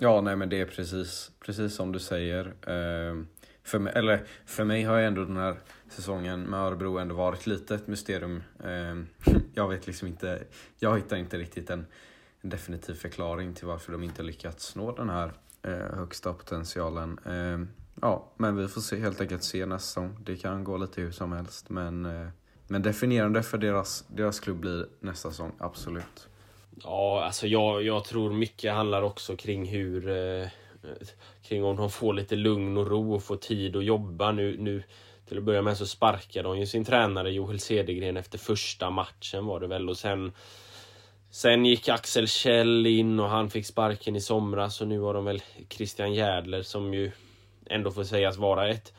Ja. Nej men det är precis, precis som du säger. Eh, för, mig, eller, för mig har ändå den här säsongen med Örebro ändå varit lite ett mysterium. Eh, jag vet liksom inte, jag hittar inte riktigt en, en definitiv förklaring till varför de inte lyckats nå den här eh, högsta potentialen. Eh, ja, men vi får se, helt enkelt se nästa säsong. Det kan gå lite hur som helst, men, eh, men definierande för deras, deras klubb blir nästa säsong, absolut. Ja, alltså jag, jag tror mycket handlar också kring hur... Eh, kring om de får lite lugn och ro och får tid att jobba. Nu, nu till att börja med så sparkade de ju sin tränare Joel Cedergren efter första matchen var det väl. Och sen... Sen gick Axel Kjell in och han fick sparken i somras. Och nu har de väl Christian Järdler som ju ändå får sägas vara ett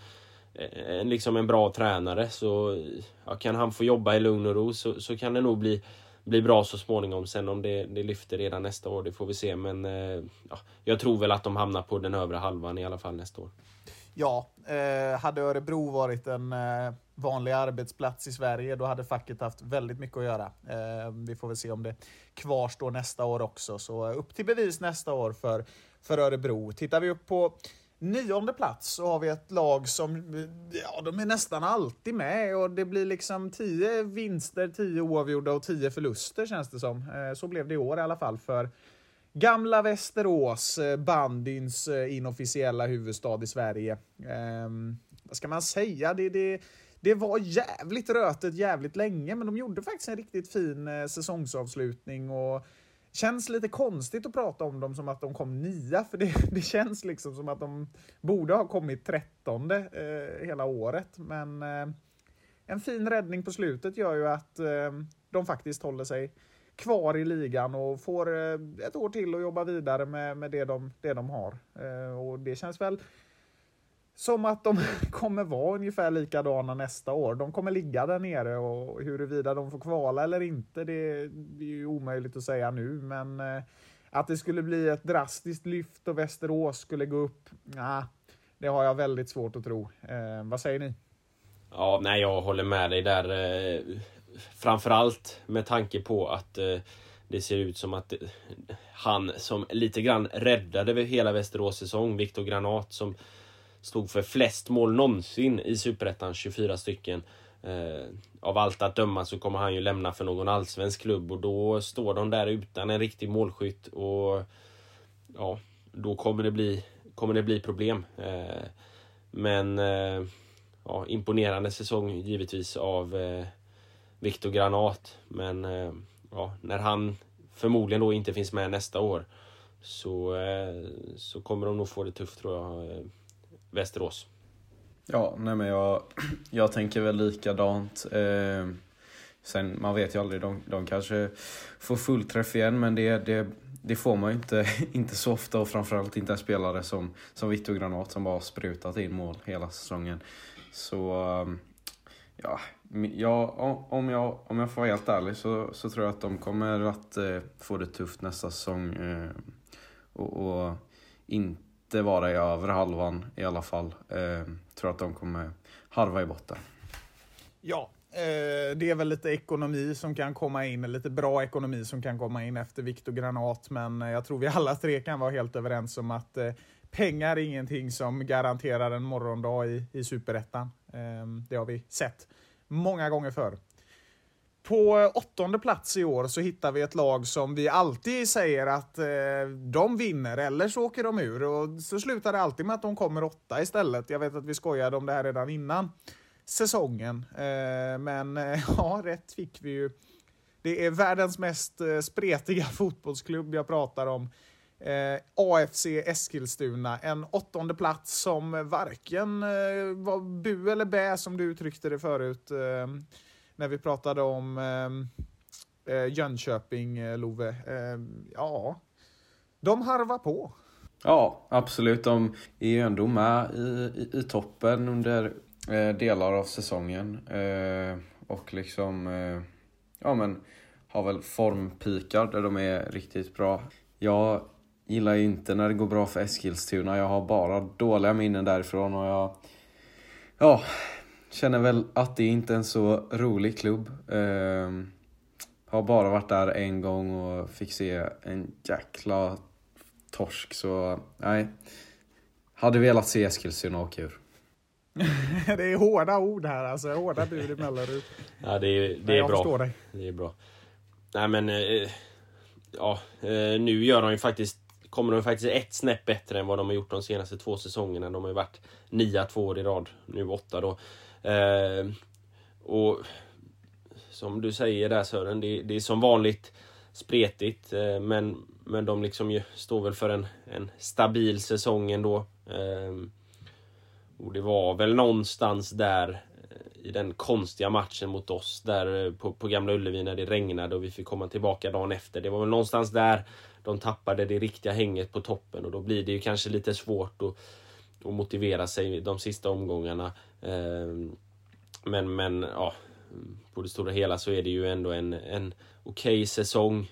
en, liksom en bra tränare. Så ja, kan han få jobba i lugn och ro så, så kan det nog bli bli bra så småningom. Sen om det, det lyfter redan nästa år, det får vi se. Men eh, ja, jag tror väl att de hamnar på den övre halvan i alla fall nästa år. Ja, eh, hade Örebro varit en eh, vanlig arbetsplats i Sverige, då hade facket haft väldigt mycket att göra. Eh, vi får väl se om det kvarstår nästa år också. Så eh, upp till bevis nästa år för, för Örebro. Tittar vi upp på nionde plats så har vi ett lag som ja, de är nästan alltid med och det blir liksom tio vinster, tio oavgjorda och tio förluster känns det som. Eh, så blev det i år i alla fall för Gamla Västerås, bandins bandyns eh, inofficiella huvudstad i Sverige. Ehm, vad ska man säga? Det, det, det var jävligt rötet jävligt länge, men de gjorde faktiskt en riktigt fin säsongsavslutning och känns lite konstigt att prata om dem som att de kom nia, för det, det känns liksom som att de borde ha kommit trettonde eh, hela året. Men eh, en fin räddning på slutet gör ju att eh, de faktiskt håller sig kvar i ligan och får eh, ett år till att jobba vidare med, med det, de, det de har. Eh, och det känns väl som att de kommer vara ungefär likadana nästa år. De kommer ligga där nere och huruvida de får kvala eller inte, det är ju omöjligt att säga nu. Men eh, att det skulle bli ett drastiskt lyft och Västerås skulle gå upp, nah, det har jag väldigt svårt att tro. Eh, vad säger ni? Ja, nej, jag håller med dig där. Eh, framförallt med tanke på att eh, det ser ut som att eh, han som lite grann räddade hela Västerås säsong, Viktor Granat, som stod för flest mål någonsin i Superettan, 24 stycken. Eh, av allt att döma så kommer han ju lämna för någon allsvensk klubb och då står de där utan en riktig målskytt och ja, då kommer det bli, kommer det bli problem. Eh, men eh, ja, imponerande säsong givetvis av eh, Viktor Granat. Men eh, ja, när han förmodligen då inte finns med nästa år så, eh, så kommer de nog få det tufft tror jag, eh, Västerås. Ja, nej men jag, jag tänker väl likadant. Eh, sen, man vet ju aldrig, de, de kanske får fullträff igen, men det, det, det får man ju inte, inte så ofta och framförallt inte en spelare som, som Vitto Granat som bara sprutat in mål hela säsongen. Så ehm, ja, ja om, jag, om jag får vara helt ärlig så, så tror jag att de kommer att eh, få det tufft nästa säsong. Eh, och, och inte inte vara i övre halvan i alla fall. Eh, tror att de kommer harva i botten. Ja, eh, det är väl lite ekonomi som kan komma in, lite bra ekonomi som kan komma in efter Viktor Granat, men eh, jag tror vi alla tre kan vara helt överens om att eh, pengar är ingenting som garanterar en morgondag i, i superettan. Eh, det har vi sett många gånger förr. På åttonde plats i år så hittar vi ett lag som vi alltid säger att eh, de vinner eller så åker de ur. Och så slutar det alltid med att de kommer åtta istället. Jag vet att vi skojade om det här redan innan säsongen. Eh, men eh, ja, rätt fick vi ju. Det är världens mest eh, spretiga fotbollsklubb jag pratar om. Eh, AFC Eskilstuna, en åttonde plats som varken eh, var bu eller bä som du uttryckte det förut eh, när vi pratade om ehm, eh, Jönköping, eh, Love. Eh, ja, de harvar på. Ja, absolut. De är ju ändå med i, i, i toppen under eh, delar av säsongen. Eh, och liksom, eh, ja men, har väl formpikar där de är riktigt bra. Jag gillar ju inte när det går bra för Eskilstuna. Jag har bara dåliga minnen därifrån och jag... Ja, Känner väl att det inte är en så rolig klubb. Eh, har bara varit där en gång och fick se en jäkla torsk så nej. Hade velat se Eskilstuna åka ur. det är hårda ord här alltså, hårda bud i Mellerud. Ja det är, det är bra. Dig. Det är bra. Nej men, eh, ja eh, nu gör de ju faktiskt kommer de faktiskt ett snäpp bättre än vad de har gjort de senaste två säsongerna. De har ju varit nia två år i rad, nu åtta då. Eh, och som du säger där Sören, det, det är som vanligt spretigt. Eh, men, men de liksom ju står väl för en, en stabil säsong ändå. Eh, och det var väl någonstans där eh, i den konstiga matchen mot oss där eh, på, på Gamla Ullevi när det regnade och vi fick komma tillbaka dagen efter. Det var väl någonstans där de tappade det riktiga hänget på toppen och då blir det ju kanske lite svårt att, att motivera sig de sista omgångarna. Ehm, men, men ja, på det stora hela så är det ju ändå en, en okej okay säsong.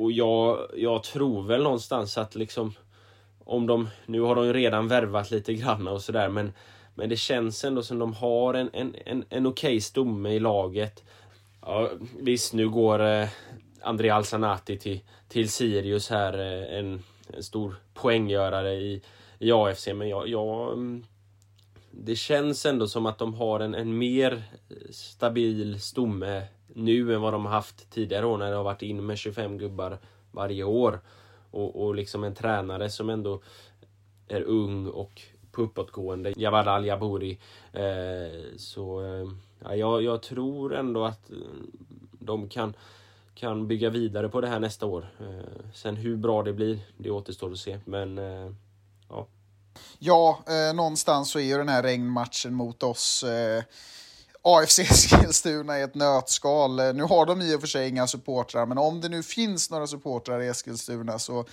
Och jag, jag tror väl någonstans att liksom om de, nu har de ju redan värvat lite grann och sådär men, men det känns ändå som de har en, en, en, en okej okay stomme i laget. Ja, visst, nu går eh, André Alsanati till, till Sirius här, eh, en, en stor poänggörare i, i AFC, men jag, jag mm, det känns ändå som att de har en, en mer stabil stomme nu än vad de har haft tidigare år när det har varit in med 25 gubbar varje år. Och, och liksom en tränare som ändå är ung och på uppåtgående. Jawad Al Jabouri. Eh, så eh, ja, jag, jag tror ändå att eh, de kan, kan bygga vidare på det här nästa år. Eh, sen hur bra det blir, det återstår att se. Men eh, ja. Ja, eh, någonstans så är ju den här regnmatchen mot oss eh, AFC Eskilstuna i ett nötskal. Eh, nu har de i och för sig inga supportrar, men om det nu finns några supportrar i Eskilstuna så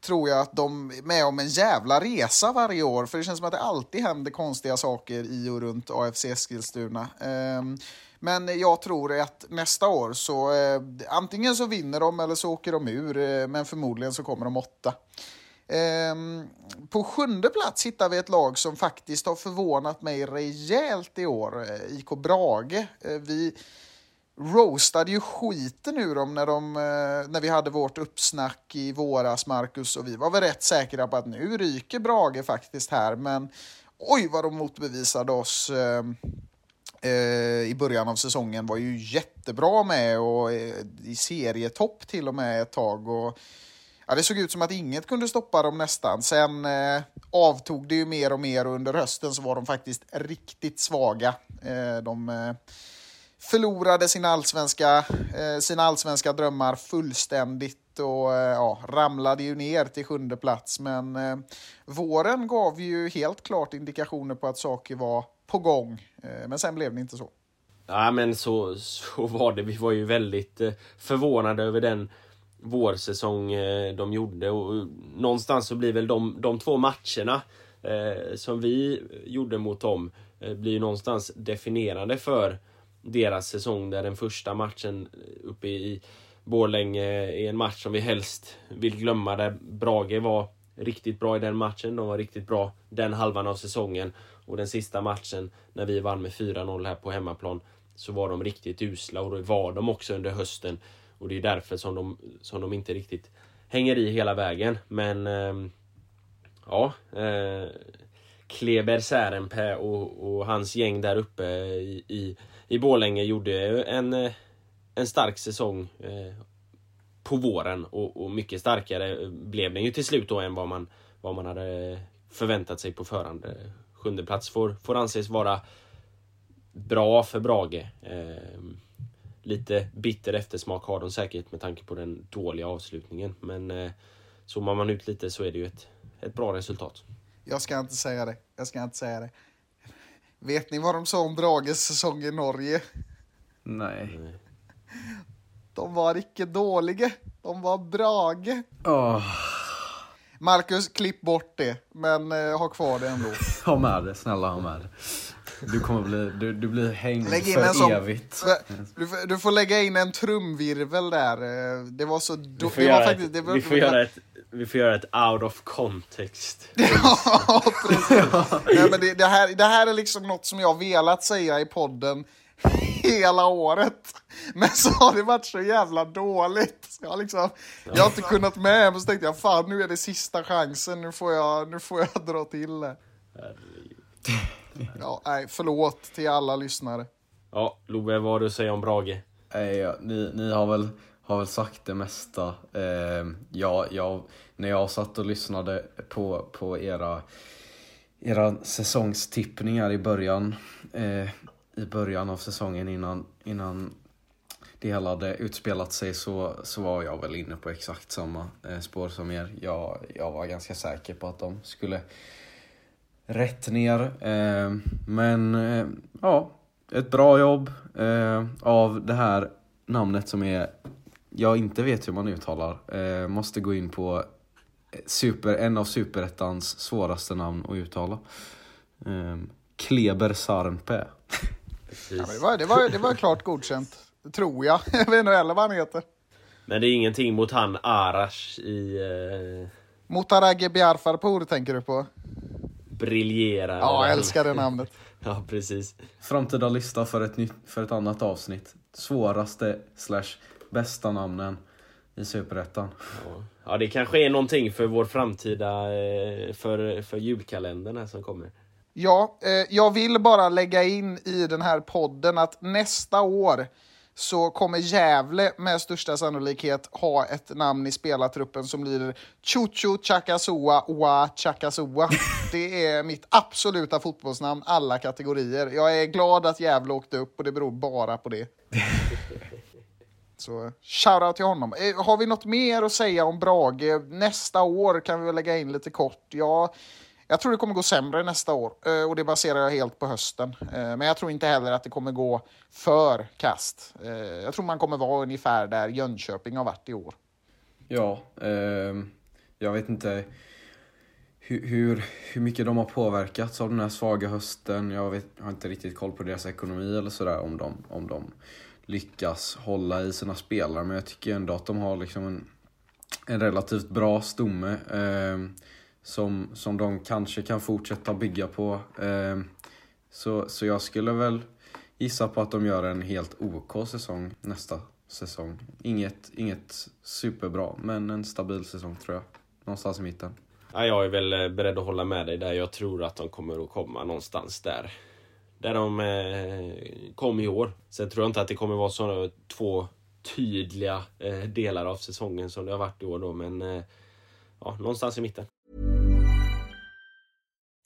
tror jag att de är med om en jävla resa varje år. För det känns som att det alltid händer konstiga saker i och runt AFC Eskilstuna. Ehm, men jag tror att nästa år så eh, antingen så vinner de eller så åker de ur. Eh, men förmodligen så kommer de åtta. Ehm, på sjunde plats hittar vi ett lag som faktiskt har förvånat mig rejält i år. Eh, IK Brage. Eh, vi roastade ju skiten ur dem när, de, eh, när vi hade vårt uppsnack i våras, Marcus. Och vi var väl rätt säkra på att nu ryker Brage faktiskt här. Men oj vad de motbevisade oss. i början av säsongen var ju jättebra med och i serietopp till och med ett tag. Och, ja, det såg ut som att inget kunde stoppa dem nästan. Sen eh, avtog det ju mer och mer och under hösten så var de faktiskt riktigt svaga. Eh, de eh, förlorade sina allsvenska, eh, sina allsvenska drömmar fullständigt och eh, ja, ramlade ju ner till sjunde plats. Men eh, våren gav ju helt klart indikationer på att saker var på gång. Eh, men sen blev det inte så. Ja men så, så var det. Vi var ju väldigt eh, förvånade över den vårsäsong eh, de gjorde. Och eh, någonstans så blir väl de, de två matcherna eh, som vi gjorde mot dem eh, blir någonstans definierande för deras säsong. Där den första matchen eh, uppe i Borlänge är en match som vi helst vill glömma. Där Brage var riktigt bra i den matchen. De var riktigt bra den halvan av säsongen. Och den sista matchen när vi vann med 4-0 här på hemmaplan så var de riktigt usla och det var de också under hösten. Och det är därför som de, som de inte riktigt hänger i hela vägen. Men eh, ja, eh, Kleber Särenpää och, och hans gäng där uppe i, i, i Borlänge gjorde en, eh, en stark säsong eh, på våren och, och mycket starkare blev den ju till slut då än vad man, vad man hade förväntat sig på förhand. Sjunde plats får, får anses vara bra för Brage. Eh, lite bitter eftersmak har de säkert med tanke på den dåliga avslutningen. Men eh, zoomar man ut lite så är det ju ett, ett bra resultat. Jag ska inte säga det. Jag ska inte säga det. Vet ni vad de sa om Brages säsong i Norge? Nej. De var icke dåliga. De var Brage. Åh, Marcus, klipp bort det. Men eh, ha kvar det ändå. ha med det, snälla ha med det. Du kommer bli, du, du blir hängd Lägg in för en sån- evigt. Du, får- du får lägga in en trumvirvel där. Eh, Det var så... Vi får, göra, faktiskt, det var, vi, får göra ett, vi får göra ett out of context. Ja, precis. Nej, men det, det, här, det här är liksom något som jag velat säga i podden hela året. Men så har det varit så jävla dåligt. Så jag, har liksom, jag har inte kunnat med, men så tänkte jag fan nu är det sista chansen, nu får jag, nu får jag dra till det. Ja, nej, förlåt till alla lyssnare. Ja, Love, vad har du att säga om Brage? Nej, ja, ni, ni har väl, har väl sagt det mesta. Eh, ja, jag, när jag satt och lyssnade på, på era, era säsongstippningar i början, eh, i början av säsongen innan, innan det hela hade utspelat sig så, så var jag väl inne på exakt samma eh, spår som er. Jag, jag var ganska säker på att de skulle rätt ner. Eh, men eh, ja, ett bra jobb eh, av det här namnet som är, jag inte vet hur man uttalar. Eh, måste gå in på super, en av superettans svåraste namn att uttala. Eh, Kleber. Precis. Ja, det, var, det, var, det var klart godkänt, tror jag. Jag vet inte heller vad han heter. Men det är ingenting mot han Arash i eh, Motarage Biarfarpour tänker du på? Briljera. Ja, jag älskar det namnet. Ja, precis. Framtida lista för ett, nytt, för ett annat avsnitt. Svåraste slash bästa namnen i superettan. Ja. ja, det kanske är någonting för vår framtida, eh, för, för julkalendern här som kommer. Ja, eh, jag vill bara lägga in i den här podden att nästa år så kommer Gävle med största sannolikhet ha ett namn i spelartruppen som lyder Chuchu Chakasua Wa Chakasua. Det är mitt absoluta fotbollsnamn, alla kategorier. Jag är glad att Gävle åkte upp och det beror bara på det. Så shoutout till honom. Eh, Har vi något mer att säga om Brage? Nästa år kan vi väl lägga in lite kort. Ja, jag tror det kommer gå sämre nästa år eh, och det baserar jag helt på hösten. Eh, men jag tror inte heller att det kommer gå för kast. Eh, jag tror man kommer vara ungefär där Jönköping har varit i år. Ja, eh, jag vet inte hur, hur, hur mycket de har påverkats av den här svaga hösten. Jag, vet, jag har inte riktigt koll på deras ekonomi eller sådär om de, om de lyckas hålla i sina spelare. Men jag tycker ändå att de har liksom en, en relativt bra stomme Eh, som, som de kanske kan fortsätta bygga på. Eh, så, så jag skulle väl gissa på att de gör en helt OK säsong nästa säsong. Inget, inget superbra, men en stabil säsong tror jag. Någonstans i mitten. Ja, jag är väl eh, beredd att hålla med dig där. Jag tror att de kommer att komma någonstans där. Där de eh, kom i år. Sen tror jag inte att det kommer vara sådana två tydliga eh, delar av säsongen som det har varit i år då. Men eh, ja, någonstans i mitten.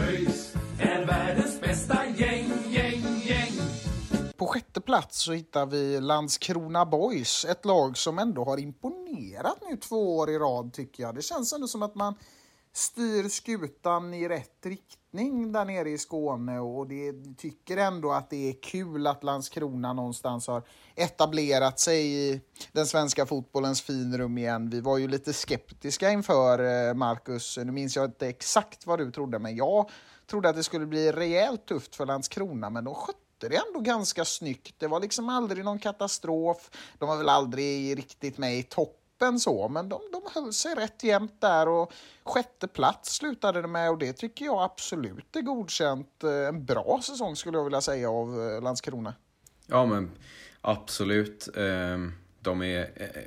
ÖIS är världens bästa gäng, gäng, gäng. På sjätte plats så hittar vi Landskrona Boys, ett lag som ändå har imponerat nu två år i rad tycker jag. Det känns ändå som att man styr skutan i rätt riktning där nere i Skåne och det tycker ändå att det är kul att Landskrona någonstans har etablerat sig i den svenska fotbollens finrum igen. Vi var ju lite skeptiska inför eh, Marcus, nu minns jag inte exakt vad du trodde, men jag trodde att det skulle bli rejält tufft för Landskrona, men de skötte det ändå ganska snyggt. Det var liksom aldrig någon katastrof. De var väl aldrig riktigt med i topp, toppen så, men de, de höll sig rätt jämnt där och sjätte plats slutade det med och det tycker jag absolut är godkänt. Eh, en bra säsong skulle jag vilja säga av eh, Landskrona. Ja men absolut. Ehm, de är, eh,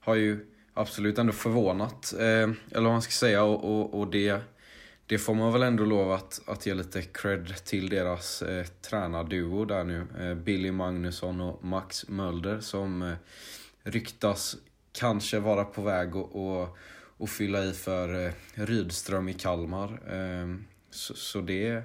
har ju absolut ändå förvånat, eller vad man ska säga. Och, och, och det, det får man väl ändå lov att, att ge lite cred till deras eh, tränarduo där nu. Eh, Billy Magnusson och Max Mölder som eh, ryktas kanske vara på väg att och, och fylla i för eh, Rydström i Kalmar. Eh, så, så det,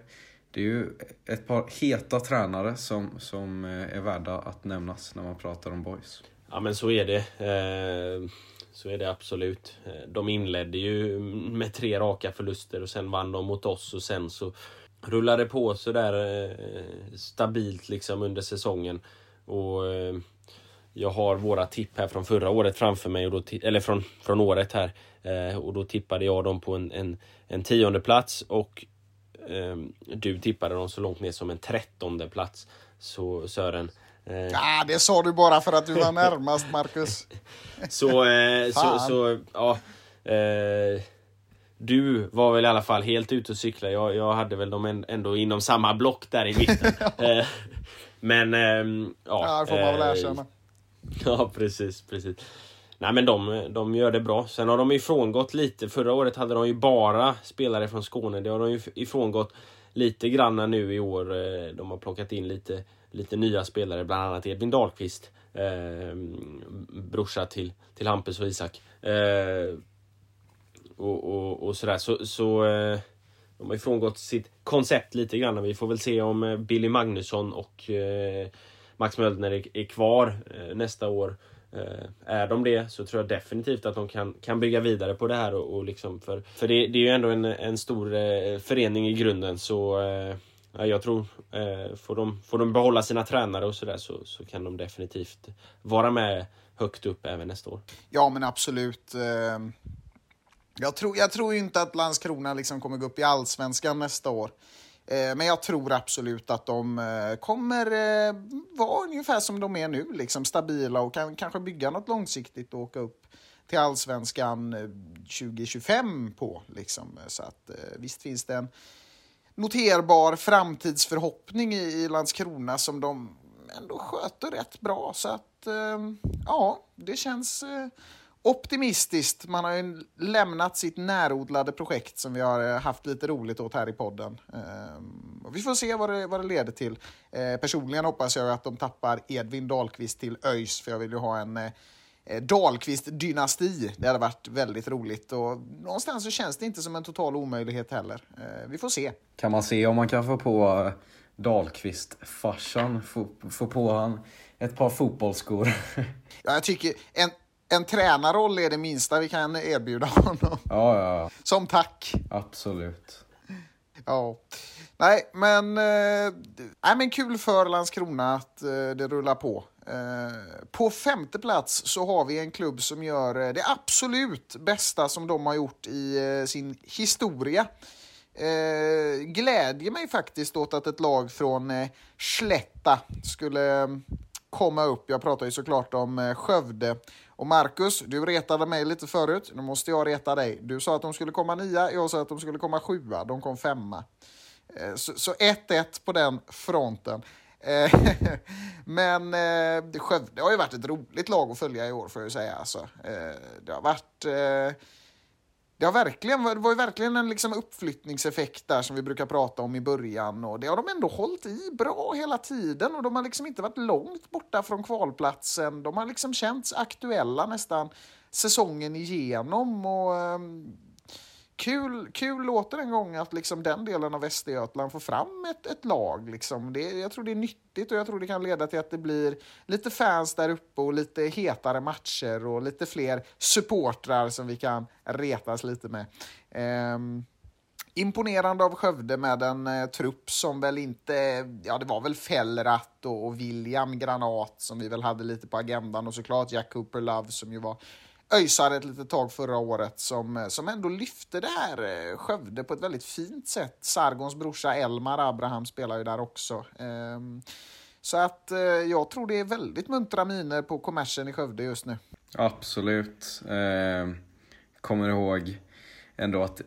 det är ju ett par heta tränare som, som eh, är värda att nämnas när man pratar om boys. Ja men så är det. Eh, så är det absolut. Eh, de inledde ju med tre raka förluster och sen vann de mot oss och sen så rullade det på sådär eh, stabilt liksom under säsongen. Och eh, jag har våra tipp här från förra året framför mig, och då, eller från, från året här. Eh, och då tippade jag dem på en, en, en tionde plats och ehm, du tippade dem så långt ner som en trettonde plats. Så Sören, eh, Ah, det sa du bara för att du var närmast, Marcus. Så, eh, så, så ja. Eh, du var väl i alla fall helt ute och cykla. Jag, jag hade väl dem ändå inom samma block där i mitten. eh, men ehm, ja. Ja, det får man väl eh, erkänna. Ja, precis, precis. Nej men de, de gör det bra. Sen har de ifrångått lite. Förra året hade de ju bara spelare från Skåne. Det har de ju ifrångått lite granna nu i år. Eh, de har plockat in lite, lite nya spelare, bland annat Edvin Dahlqvist. Eh, brorsa till, till Hampus och Isak. Eh, och, och, och sådär. Så, så, eh, de har ju frångått sitt koncept lite grann. Vi får väl se om eh, Billy Magnusson och eh, Max Möldner är, är kvar eh, nästa år. Eh, är de det så tror jag definitivt att de kan, kan bygga vidare på det här. Och, och liksom för för det, det är ju ändå en, en stor eh, förening i grunden så eh, jag tror eh, får, de, får de behålla sina tränare och sådär så, så kan de definitivt vara med högt upp även nästa år. Ja, men absolut. Eh, jag tror, jag tror inte att Landskrona liksom kommer gå upp i allsvenskan nästa år. Eh, men jag tror absolut att de eh, kommer eh, vara ungefär som de är nu, liksom stabila och kan kanske bygga något långsiktigt och åka upp till allsvenskan 2025 på. Liksom. Så att visst finns det en noterbar framtidsförhoppning i, Landskrona som de ändå sköter rätt bra. Så att ja, det känns optimistiskt. Man har ju lämnat sitt närodlade projekt som vi har eh, haft lite roligt åt här i podden. Eh, och vi får se vad det, vad det leder till. Eh, personligen hoppas jag att de tappar Edvin Dahlqvist till ÖIS för jag vill ju ha en eh, Dahlqvist-dynasti. Det hade varit väldigt roligt och någonstans så känns det inte som en total omöjlighet heller. Vi får se. Kan man se om man kan få på Dahlqvist-farsan, få, få på han ett par fotbollsskor. Ja, jag tycker en, en tränarroll är det minsta vi kan erbjuda honom. ja, ja, Som tack. absolut. Ja. Nej, men, eh, nej, men kul för Landskrona att eh, det rullar på. Eh, på femte plats så har vi en klubb som gör eh, det absolut bästa som de har gjort i eh, sin historia. Eh, glädjer mig faktiskt åt att ett lag från eh, Slätta skulle eh, komma upp. Jag pratar ju såklart om eh, Skövde. Och Marcus, du retade mig lite förut. Nu måste jag reta dig. Du sa att de skulle komma nia, jag sa att de skulle komma sjua. De kom femma. Eh, så 1-1 på den fronten. Eh, men eh, Skövde har ju varit ett roligt lag att följa i år får jag ju säga. Alltså, det har varit... Det, har verkligen, det var ju verkligen en liksom uppflyttningseffekt där som vi brukar prata om i början. Och det har de ändå hållit i bra hela tiden och de har liksom inte varit långt borta från kvalplatsen. De har liksom känts aktuella nästan säsongen igenom. Och, ehm, kul, kul låter en gång att liksom den delen av Västergötland får fram ett, ett lag. Liksom. Det, jag tror det är nyttigt och jag tror det kan leda till att det blir lite fans där uppe och lite hetare matcher och lite fler supportrar som vi kan retas lite med. Um, Imponerande av Skövde med en eh, trupp som väl inte... Ja, det var väl Fellrath och, och William Granat som vi väl hade lite på agendan och såklart Jack Cooper Love som ju var öjsare ett litet tag förra året som, eh, som ändå lyfte det här eh, Skövde på ett väldigt fint sätt. Sargons brorsa Elmar Abraham spelar ju där också. Ehm, så att eh, jag tror det är väldigt muntra miner på kommersen i Skövde just nu. Absolut. Ehm, kommer ihåg ändå att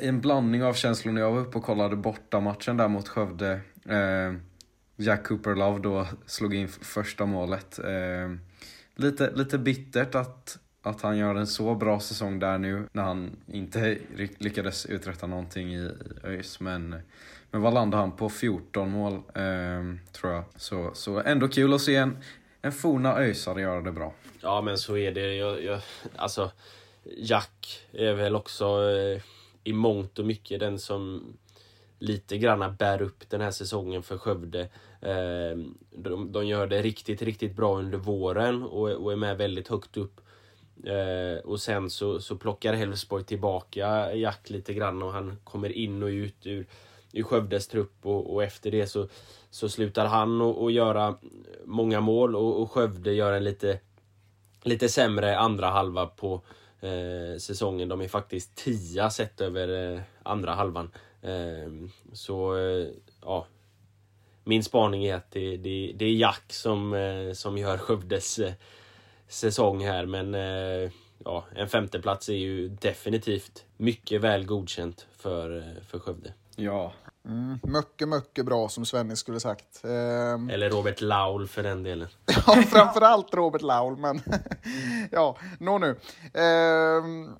en blandning av känslor när jag var uppe och kollade bortamatchen där mot Skövde. Ehm, Jack Cooper Love då slog in första målet. Lite, lite bittert att, att han gör en så bra säsong där nu när han inte lyckades uträtta någonting i, i ÖIS. Men, men vad landar han på? 14 mål eh, tror jag. Så, så ändå kul att se en, en forna ÖISare göra det bra. Ja men så är det. Jag, jag, alltså, Jack är väl också eh, i mångt och mycket den som lite granna bär upp den här säsongen för Skövde. Ehm, de, de gör det riktigt, riktigt bra under våren och, och är med väldigt högt upp. Ehm, och sen så, så plockar Elfsborg tillbaka Jack lite grann och han kommer in och ut ur, ur Skövdes trupp och, och efter det så, så slutar han att och göra många mål och, och Skövde gör en lite lite sämre andra halva på eh, säsongen. De är faktiskt tia sett över eh, andra halvan. Eh, så eh, ja, min spaning är att det, det, det är Jack som, eh, som gör Skövdes eh, säsong här. Men ja, en femteplats är ju definitivt mycket väl godkänt för, för Skövde. Ja, Mm, mycket, mycket bra som Svennis skulle sagt. Ehm, Eller Robert Laul för den delen. Ja, framförallt Robert Laul, men ja, nå nu. Ehm,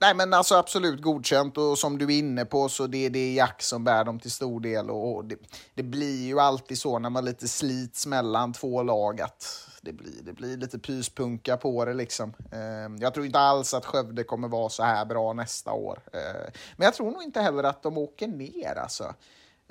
nej, men alltså absolut godkänt och som du är inne på så det, det är Jack som bär dem till stor del och, och det, det blir ju alltid så när man lite slits mellan två lag att det blir, det blir lite pyspunka på det liksom. Eh, jag tror inte alls att Skövde kommer vara så här bra nästa år. Eh, men jag tror nog inte heller att de åker ner alltså.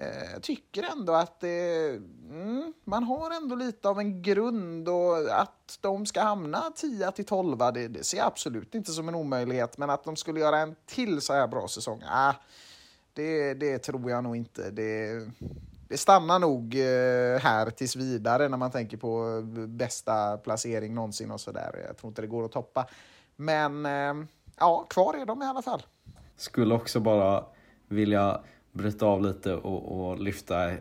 Eh, jag tycker ändå att det, mm, man har ändå lite av en grund och att de ska hamna 10 till 12 det, det ser jag absolut inte som en omöjlighet. Men att de skulle göra en till så här bra säsong, ah, det, det tror jag nog inte. Det, det stannar nog eh, här tills vidare när man tänker på eh, bästa placering någonsin och sådär. Jag tror inte det går att toppa. Men eh, ja, kvar är de i alla fall. Skulle också bara vilja bryta av lite och, och lyfta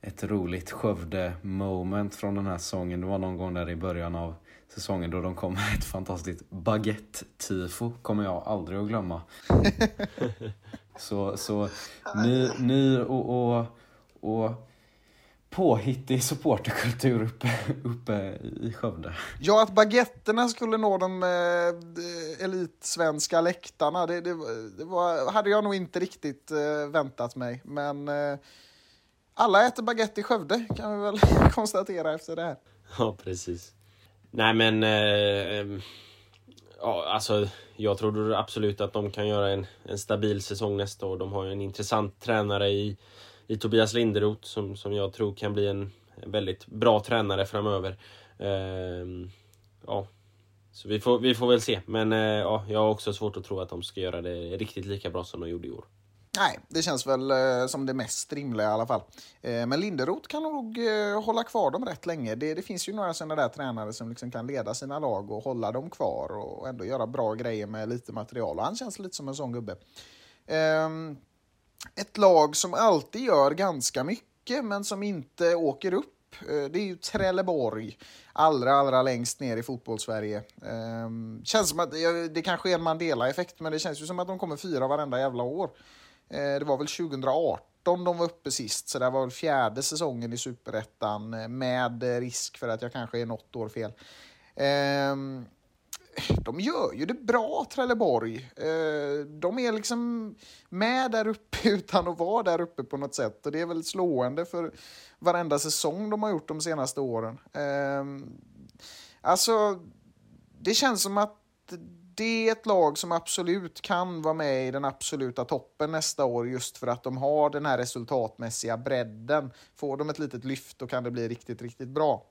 ett roligt Skövde-moment från den här säsongen. Det var någon gång där i början av säsongen då de kom med ett fantastiskt baguette-tifo. Kommer jag aldrig att glömma. så så ny, ny och, och, och påhittig supporterkultur uppe, uppe i Skövde. Ja, att baguetterna skulle nå de eh, elitsvenska läktarna, det, det, det var, hade jag nog inte riktigt eh, väntat mig. Men eh, alla äter baguette i Skövde, kan vi väl konstatera efter det här. Ja, precis. Nej, men... Eh, ja, alltså, jag tror absolut att de kan göra en, en stabil säsong nästa år. De har ju en intressant tränare i i Tobias Linderoth som, som jag tror kan bli en väldigt bra tränare framöver. Eh, ja, så vi får, vi får väl se. Men eh, ja, jag har också svårt att tro att de ska göra det riktigt lika bra som de gjorde i år. Nej, det känns väl eh, som det mest rimliga i alla fall. Eh, men Linderoth kan nog eh, hålla kvar dem rätt länge. Det, det finns ju några sådana där tränare som liksom kan leda sina lag och hålla dem kvar och ändå göra bra grejer med lite material. Och han känns lite som en sån gubbe. Ehm, ett lag som alltid gör ganska mycket men som inte åker upp. Eh, det är ju Trelleborg, allra, allra längst ner i fotbollssverige. Ehm, känns som att, det kanske är en Mandela-effekt, men det känns ju som att de kommer fyra varenda jävla år. Eh, det var väl 2018 de var uppe sist, så det var väl fjärde säsongen i Superettan eh, med risk för att jag kanske är något år fel. Ehm, de gör ju det bra, Trelleborg. Eh, de är liksom med där uppe utan att vara där uppe på något sätt. Och det är väl slående för varenda säsong de har gjort de senaste åren. Ehm, alltså, det känns som att det är ett lag som absolut kan vara med i den absoluta toppen nästa år just för att de har den här resultatmässiga bredden. Får de ett litet lyft då kan det bli riktigt, riktigt bra.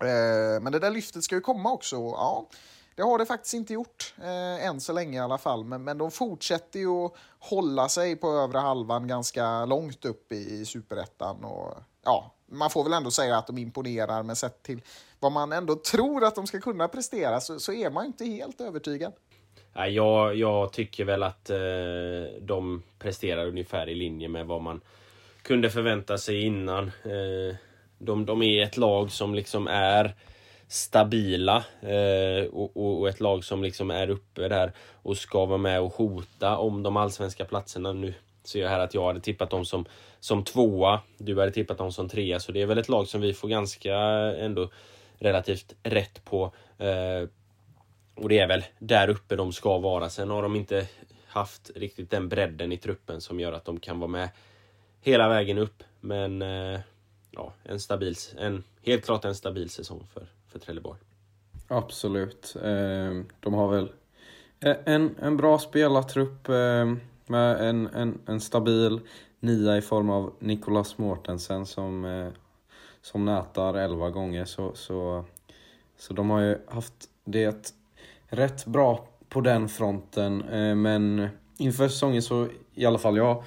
Eh, men det där lyftet ska ju komma också. Ja, det har det faktiskt inte gjort, eh, än så länge i alla fall. Men, men de fortsätter ju att hålla sig på övre halvan ganska långt upp i, i superettan. Och, ja, man får väl ändå säga att de imponerar, men sett till vad man ändå tror att de ska kunna prestera så, så är man inte helt övertygad. jag, jag tycker väl att eh, de presterar ungefär i linje med vad man kunde förvänta sig innan. Eh, de, de är ett lag som liksom är stabila eh, och, och, ett lag som liksom är uppe där och ska vara med och hota om de allsvenska platserna. Nu ser jag här att jag hade tippat dem som, som tvåa, du hade tippat dem som trea, så det är väl ett lag som vi får ganska ändå relativt rätt på. Eh, och det är väl där uppe de ska vara. Sen har de inte haft riktigt den bredden i truppen som gör att de kan vara med hela vägen upp. Men eh, ja, en stabil, en, helt klart en stabil säsong för, för Trelleborg. Absolut. Ehm, de har väl e- en, en bra spelartrupp ehm, med en, en, en stabil nia i form av Nicolas Mortensen som, eh, som nätar 11 gånger. Så, så, så de har ju haft det rätt bra på den fronten. Ehm, men inför säsongen så i alla fall jag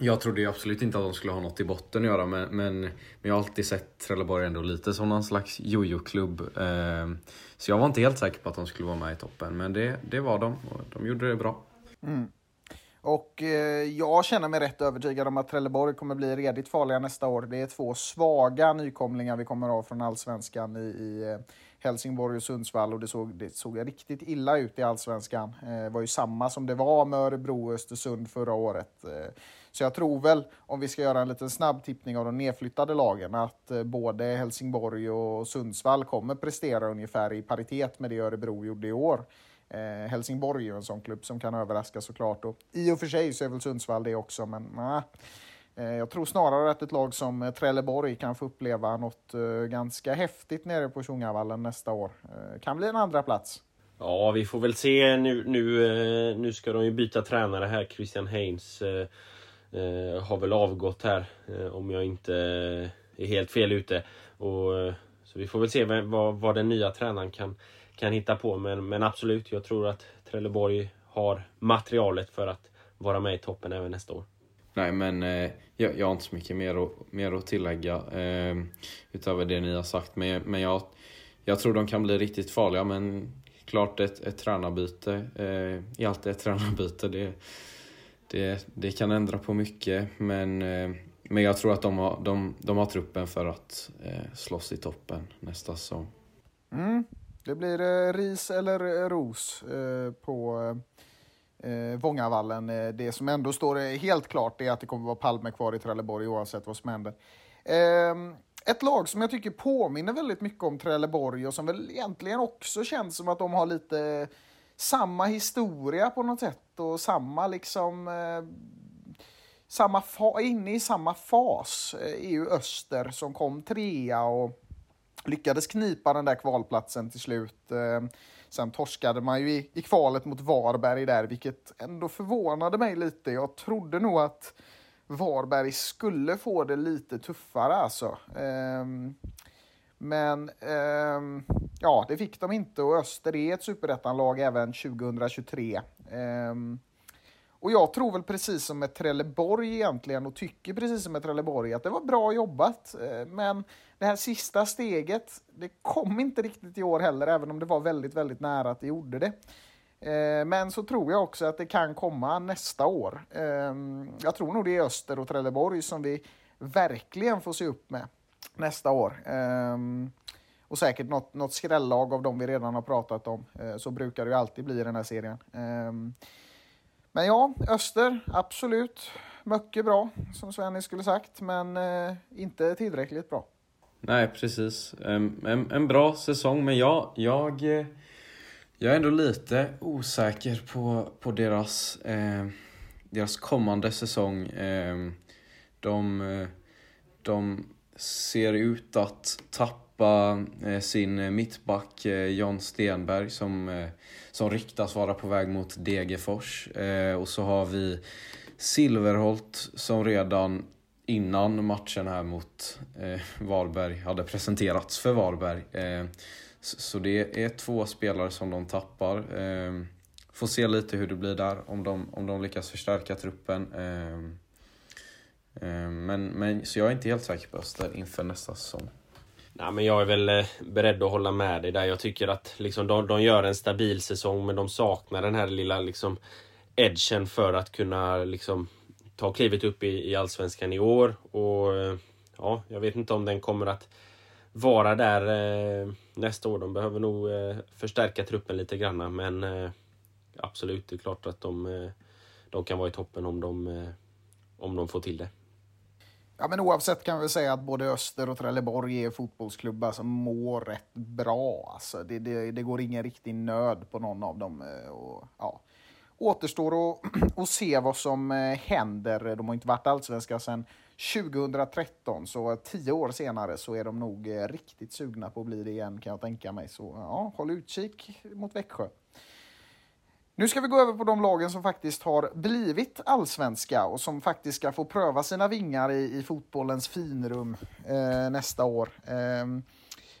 jag trodde absolut inte att de skulle ha något i botten att göra men, men, men jag har alltid sett Trelleborg ändå lite som någon slags jojo-klubb. Eh, så jag var inte helt säker på att de skulle vara med i toppen men det, det var de och de gjorde det bra. Mm. Och eh, jag känner mig rätt övertygad om att Trelleborg kommer bli redigt farliga nästa år. Det är två svaga nykomlingar vi kommer ha från allsvenskan i, i eh, Helsingborg och Sundsvall och det såg, det såg riktigt illa ut i allsvenskan. Eh, det var ju samma som det var med Örebro och Östersund förra året. Eh, så jag tror väl, om vi ska göra en liten snabb tippning av de nedflyttade lagen, att eh, både Helsingborg och Sundsvall kommer prestera ungefär i paritet med det Örebro gjorde i år. Eh, Helsingborg är ju en sån klubb som kan överraska såklart. Och I och för sig så är väl Sundsvall det också, men nah. Eh, jag tror snarare att ett lag som eh, Trelleborg kan få uppleva något eh, ganska häftigt nere på Tjongavallen nästa år. Eh, kan bli en andra plats. Ja, vi får väl se. Nu, nu, nu ska de ju byta tränare här. Christian Haynes eh, Eh, har väl avgått här, eh, om jag inte eh, är helt fel ute. Och, eh, så vi får väl se vad, vad den nya tränaren kan, kan hitta på. Men, men absolut, jag tror att Trelleborg har materialet för att vara med i toppen även nästa år. Nej, men eh, jag, jag har inte så mycket mer att, mer att tillägga eh, utöver det ni har sagt. Men, men jag, jag tror de kan bli riktigt farliga. Men klart ett, ett tränarbyte eh, är alltid ett tränarbyte. Det, det, det kan ändra på mycket. Men, eh, men jag tror att de har, de, de har truppen för att eh, slåss i toppen nästa säsong. Mm. Det blir eh, ris eller eh, ros eh, på eh, Vångavallen. Eh, det som ändå står eh, helt klart är att det kommer vara Palme kvar i Trelleborg oavsett vad som händer. Eh, ett lag som jag tycker påminner väldigt mycket om Trelleborg och som väl egentligen också känns som att de har lite samma historia på något sätt och samma liksom eh, samma fa- inne i samma fas EU är ju Öster som kom trea och lyckades knipa den där kvalplatsen till slut. Eh, Sen torskade man ju i, i kvalet mot Varberg där, vilket ändå förvånade mig lite. Jag trodde nog att Varberg skulle få det lite tuffare alltså. Ehm, men ehm, ja, det fick de inte och Öster är ett superettanlag även 2023. Ehm, och jag tror väl precis som med Trelleborg egentligen och tycker precis som med Trelleborg att det var bra jobbat. Eh, men det här sista steget, det kom inte riktigt i år heller, även om det var väldigt, väldigt nära att det gjorde det. Eh, men så tror jag också att det kan komma nästa år. Ehm, jag tror nog det är Öster och Trelleborg som vi verkligen får se upp med nästa år. Ehm, och säkert något, något skrällag av de vi redan har pratat om. Eh, så brukar det ju alltid bli i den här serien. Ehm, men ja, Öster, absolut. Mycket bra, som Svenny skulle sagt, men eh, inte tillräckligt bra. Nej, precis. En, en, en bra säsong, men jag, jag, jag är ändå lite osäker på, på deras, eh, deras kommande säsong. Ehm, eh, de, de ser ut att tappa tappa eh, sin eh, mittback eh, John Stenberg som som ryktas vara på väg mot Degerfors. Och så har vi Silverholt som redan innan matchen här mot Varberg hade presenterats för Varberg. Så, det är två spelare som de tappar. Får se lite hur det blir där, om de, om de lyckas förstärka truppen. Men, men, så jag är inte helt säker på Öster inför nästa säsong. Nej, men jag är väl eh, beredd att hålla med dig där. Jag tycker att liksom, de, de gör en stabil säsong men de saknar den här lilla liksom, edgen för att kunna liksom, ta klivet upp i, i Allsvenskan i år. Och eh, ja, Jag vet inte om den kommer att vara där eh, nästa år. De behöver nog eh, förstärka truppen lite grann men eh, absolut, det är klart att de, eh, de kan vara i toppen om de, om de får till det. Ja, men oavsett kan vi säga att både Öster och Trelleborg är fotbollsklubbar som mår rätt bra. Alltså, det, det, det går ingen riktig nöd på någon av dem. Eh, och, ja. Återstår att, och se vad som eh, händer. De har inte varit allsvenska sedan 2013, så tio år senare så är de nog eh, riktigt sugna på att bli det igen kan jag tänka mig. Så ja, håll utkik mot Växjö. Nu ska vi gå över på de lagen som faktiskt har blivit allsvenska och som faktiskt ska få pröva sina vingar i, i fotbollens finrum eh, nästa år. Eh,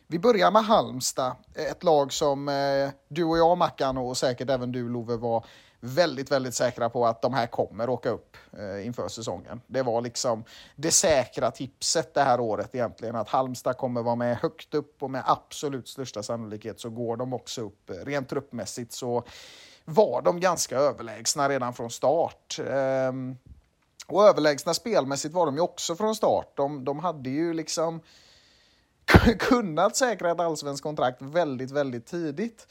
vi börjar med Halmstad, ett lag som eh, du och jag, Mackan, och säkert även du, Love, var väldigt, väldigt säkra på att de här kommer åka upp eh, inför säsongen. Det var liksom det säkra tipset det här året egentligen, att Halmstad kommer vara med högt upp och med absolut största sannolikhet så går de också upp eh, rent truppmässigt. Så var de ganska överlägsna redan från start. Ehm, och överlägsna spelmässigt var de ju också från start. De, de hade ju liksom kunnat säkra ett allsvenskt kontrakt väldigt, väldigt tidigt.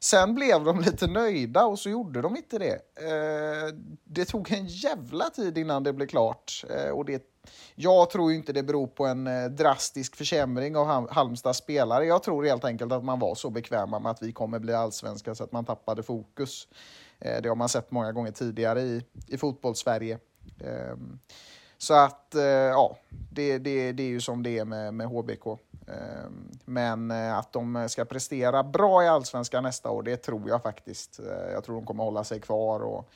Sen blev de lite nöjda och så gjorde de inte det. Ehm, det tog en jävla tid innan det blev klart ehm, och det jag tror inte det beror på en eh, drastisk försämring av Halmstads spelare. Jag tror helt enkelt att man var så bekväma med att vi kommer bli allsvenska så att man tappade fokus. Eh, det har man sett många gånger tidigare i, i fotbollssverige. Ehm, så att, eh, ja, det, det, det är ju som det är med, med HBK. Ehm, men att de ska prestera bra i allsvenskan nästa år, det tror jag faktiskt. Jag tror de kommer hålla sig kvar och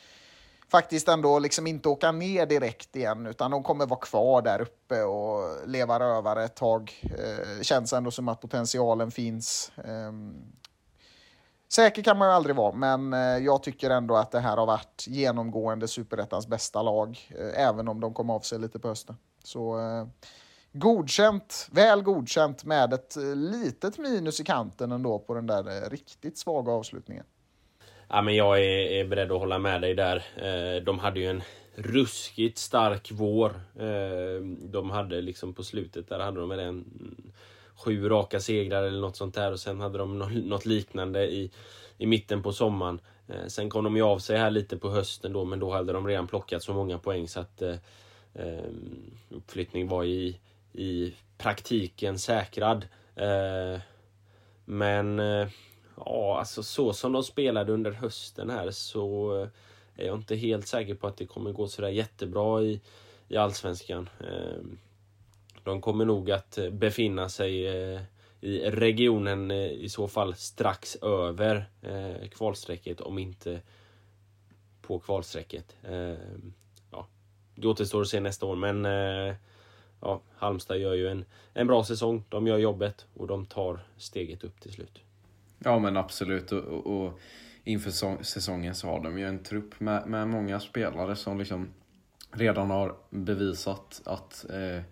faktiskt ändå liksom inte åka ner direkt igen, utan de kommer vara kvar där uppe och leva rövare ett tag. Eh, känns ändå som att potentialen finns. Eh, säker kan man ju aldrig vara, men eh, jag tycker ändå att det här har varit genomgående superettans bästa lag, eh, även om de kom av sig lite på hösten. Så eh, godkänt, väl godkänt med ett eh, litet minus i kanten ändå på den där eh, riktigt svaga avslutningen. Ja, men jag är, är beredd att hålla med dig där. Eh, de hade ju en ruskigt stark vår. Eh, de hade liksom på slutet där hade de väl en sju raka segrar eller något sånt där och sen hade de något liknande i, i mitten på sommaren. Eh, sen kom de ju av sig här lite på hösten då men då hade de redan plockat så många poäng så att eh, eh uppflyttning var i, i praktiken säkrad. Eh, men eh, ja, alltså så som de spelade under hösten här så eh, är jag inte helt säker på att det kommer gå sådär jättebra i, i Allsvenskan. Ehm, de kommer nog att eh, befinna sig eh, i regionen i så fall strax över kvalstrecket om inte på kvalstrecket. Ehm, ja, det återstår att se nästa år men ja, Halmstad gör ju en, en bra säsong. De gör jobbet och de tar steget upp till slut. Ja men absolut och, och, och inför säsongen så har de ju en trupp med, med många spelare som liksom redan har bevisat att eh,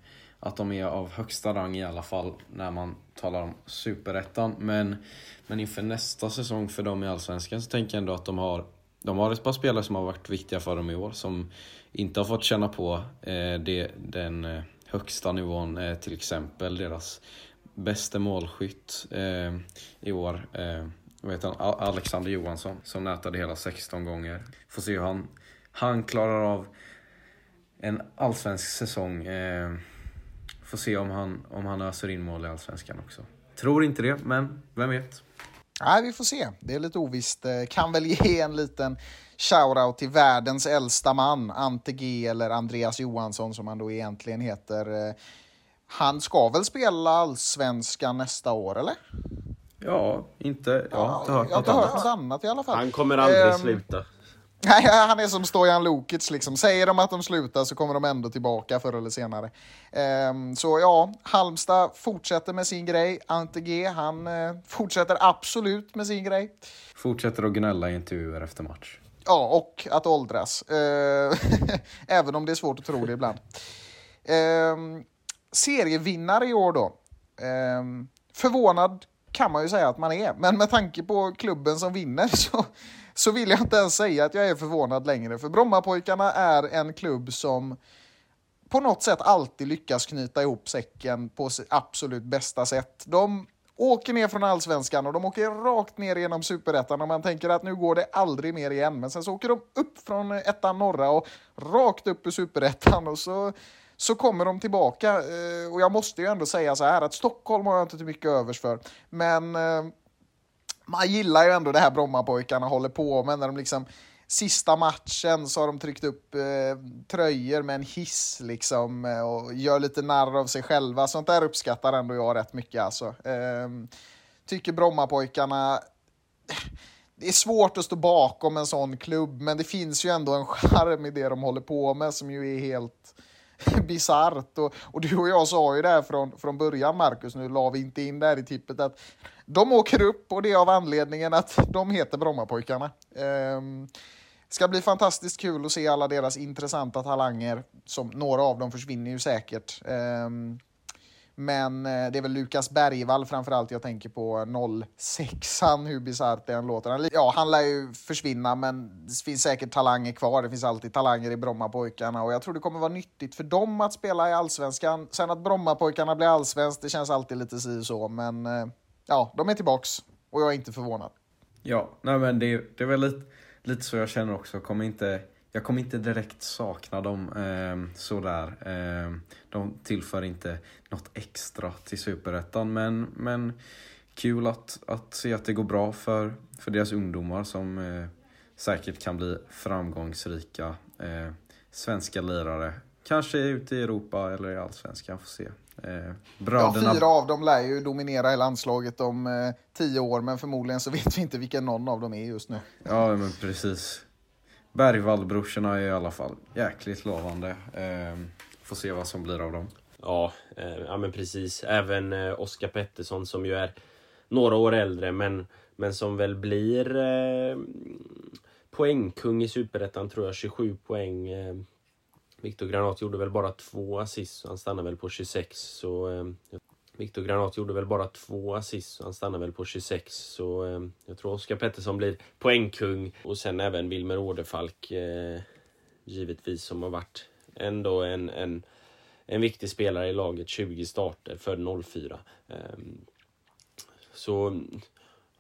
att de är av högsta rang i alla fall när man talar om superettan. Men, men inför nästa säsong för dem i Allsvenskan så tänker jag ändå att de har, de har ett par spelare som har varit viktiga för dem i år som inte har fått känna på eh, det, den eh, högsta nivån, eh, till exempel deras bästa målskytt eh, i år. Eh, vet han, Alexander Johansson som nätade hela 16 gånger. Får se hur han, han klarar av en allsvensk säsong. Eh, Får se om han, om han öser in mål i Allsvenskan också. Tror inte det, men vem vet? Nej, vi får se. Det är lite ovisst. Eh, kan väl ge en liten shoutout till världens äldsta man, Ante G eller Andreas Johansson som han då egentligen heter. Eh, han ska väl spela allsvenskan nästa år, eller? Ja, inte... Jag har inte hört jag har hört något annat i alla fall. Han kommer aldrig um, sluta. Nej, han är som Stojan Lukic liksom. Säger de att de slutar så kommer de ändå tillbaka förr eller senare. Um, så ja, Halmstad fortsätter med sin grej. Ante G, han uh, fortsätter absolut med sin grej. Fortsätter att gnälla i intervjuer efter match. Ja, och att åldras. Uh, även om det är svårt att tro det ibland. Um, serievinnare i år då. Um, förvånad kan man ju säga att man är, men med tanke på klubben som vinner så så vill jag inte ens säga att jag är förvånad längre. För Brommapojkarna är en klubb som på något sätt alltid lyckas knyta ihop säcken på absolut bästa sätt. De åker ner från allsvenskan och de åker rakt ner genom superettan och man tänker att nu går det aldrig mer igen. Men sen så åker de upp från ettan norra och rakt upp i superettan och så, så kommer de tillbaka. Eh, och jag måste ju ändå säga så här att Stockholm har jag inte så mycket övers för. Men eh, man gillar ju ändå det här Brommapojkarna håller på med när de liksom sista matchen så har de tryckt upp eh, tröjor med en hiss liksom eh, och gör lite narr av sig själva. Sånt där uppskattar ändå jag rätt mycket alltså. Eh, tycker Brommapojkarna det är svårt att stå bakom en sån klubb, men det finns ju ändå en charm i det de håller på med som ju är helt bisarrt. Och, och du och jag sa ju det här från, från början, Marcus, nu la vi inte in det här i tippet, att de åker upp och det är av anledningen att de heter Brommapojkarna. Um, ska bli fantastiskt kul att se alla deras intressanta talanger. Som några av dem försvinner ju säkert. Um, men eh, det är väl Lukas Bergvall framförallt jag tänker på 06an, hur bisarrt det än låter. Han, ja, han lär ju försvinna, men det finns säkert talanger kvar. Det finns alltid talanger i Brommapojkarna och jag tror det kommer vara nyttigt för dem att spela i allsvenskan. Sen att Brommapojkarna blir allsvenskt, det känns alltid lite si så, men eh, ja, de är tillbaks och jag är inte förvånad. Ja, nej men det, det är väl lite, lite så jag känner också. Kommer inte, jag kommer inte direkt sakna dem eh, sådär. Eh, de tillför inte något extra till Superettan, men, men kul att, att se att det går bra för, för deras ungdomar som eh, säkert kan bli framgångsrika eh, svenska lirare kanske ute i Europa eller i Allsvenskan, får se. Eh, Ja, bröderna... fyra av dem lär ju dominera hela landslaget om eh, tio år, men förmodligen så vet vi inte vilken någon av dem är just nu. Ja, men precis. Bergvallbrorsorna är i alla fall jäkligt lovande. Eh, får se vad som blir av dem. Ja, eh, ja men precis. Även eh, Oskar Pettersson som ju är några år äldre men, men som väl blir eh, poängkung i Superettan tror jag. 27 poäng. Eh, Viktor Granat gjorde väl bara två assist han stannar väl på 26. Så, eh, Viktor Granat gjorde väl bara två assist så han stannar väl på 26. Så eh, jag tror Oskar Pettersson blir poängkung. Och sen även Wilmer Åderfalk eh, givetvis som har varit ändå en, en en viktig spelare i laget, 20 starter för 04. Eh, Så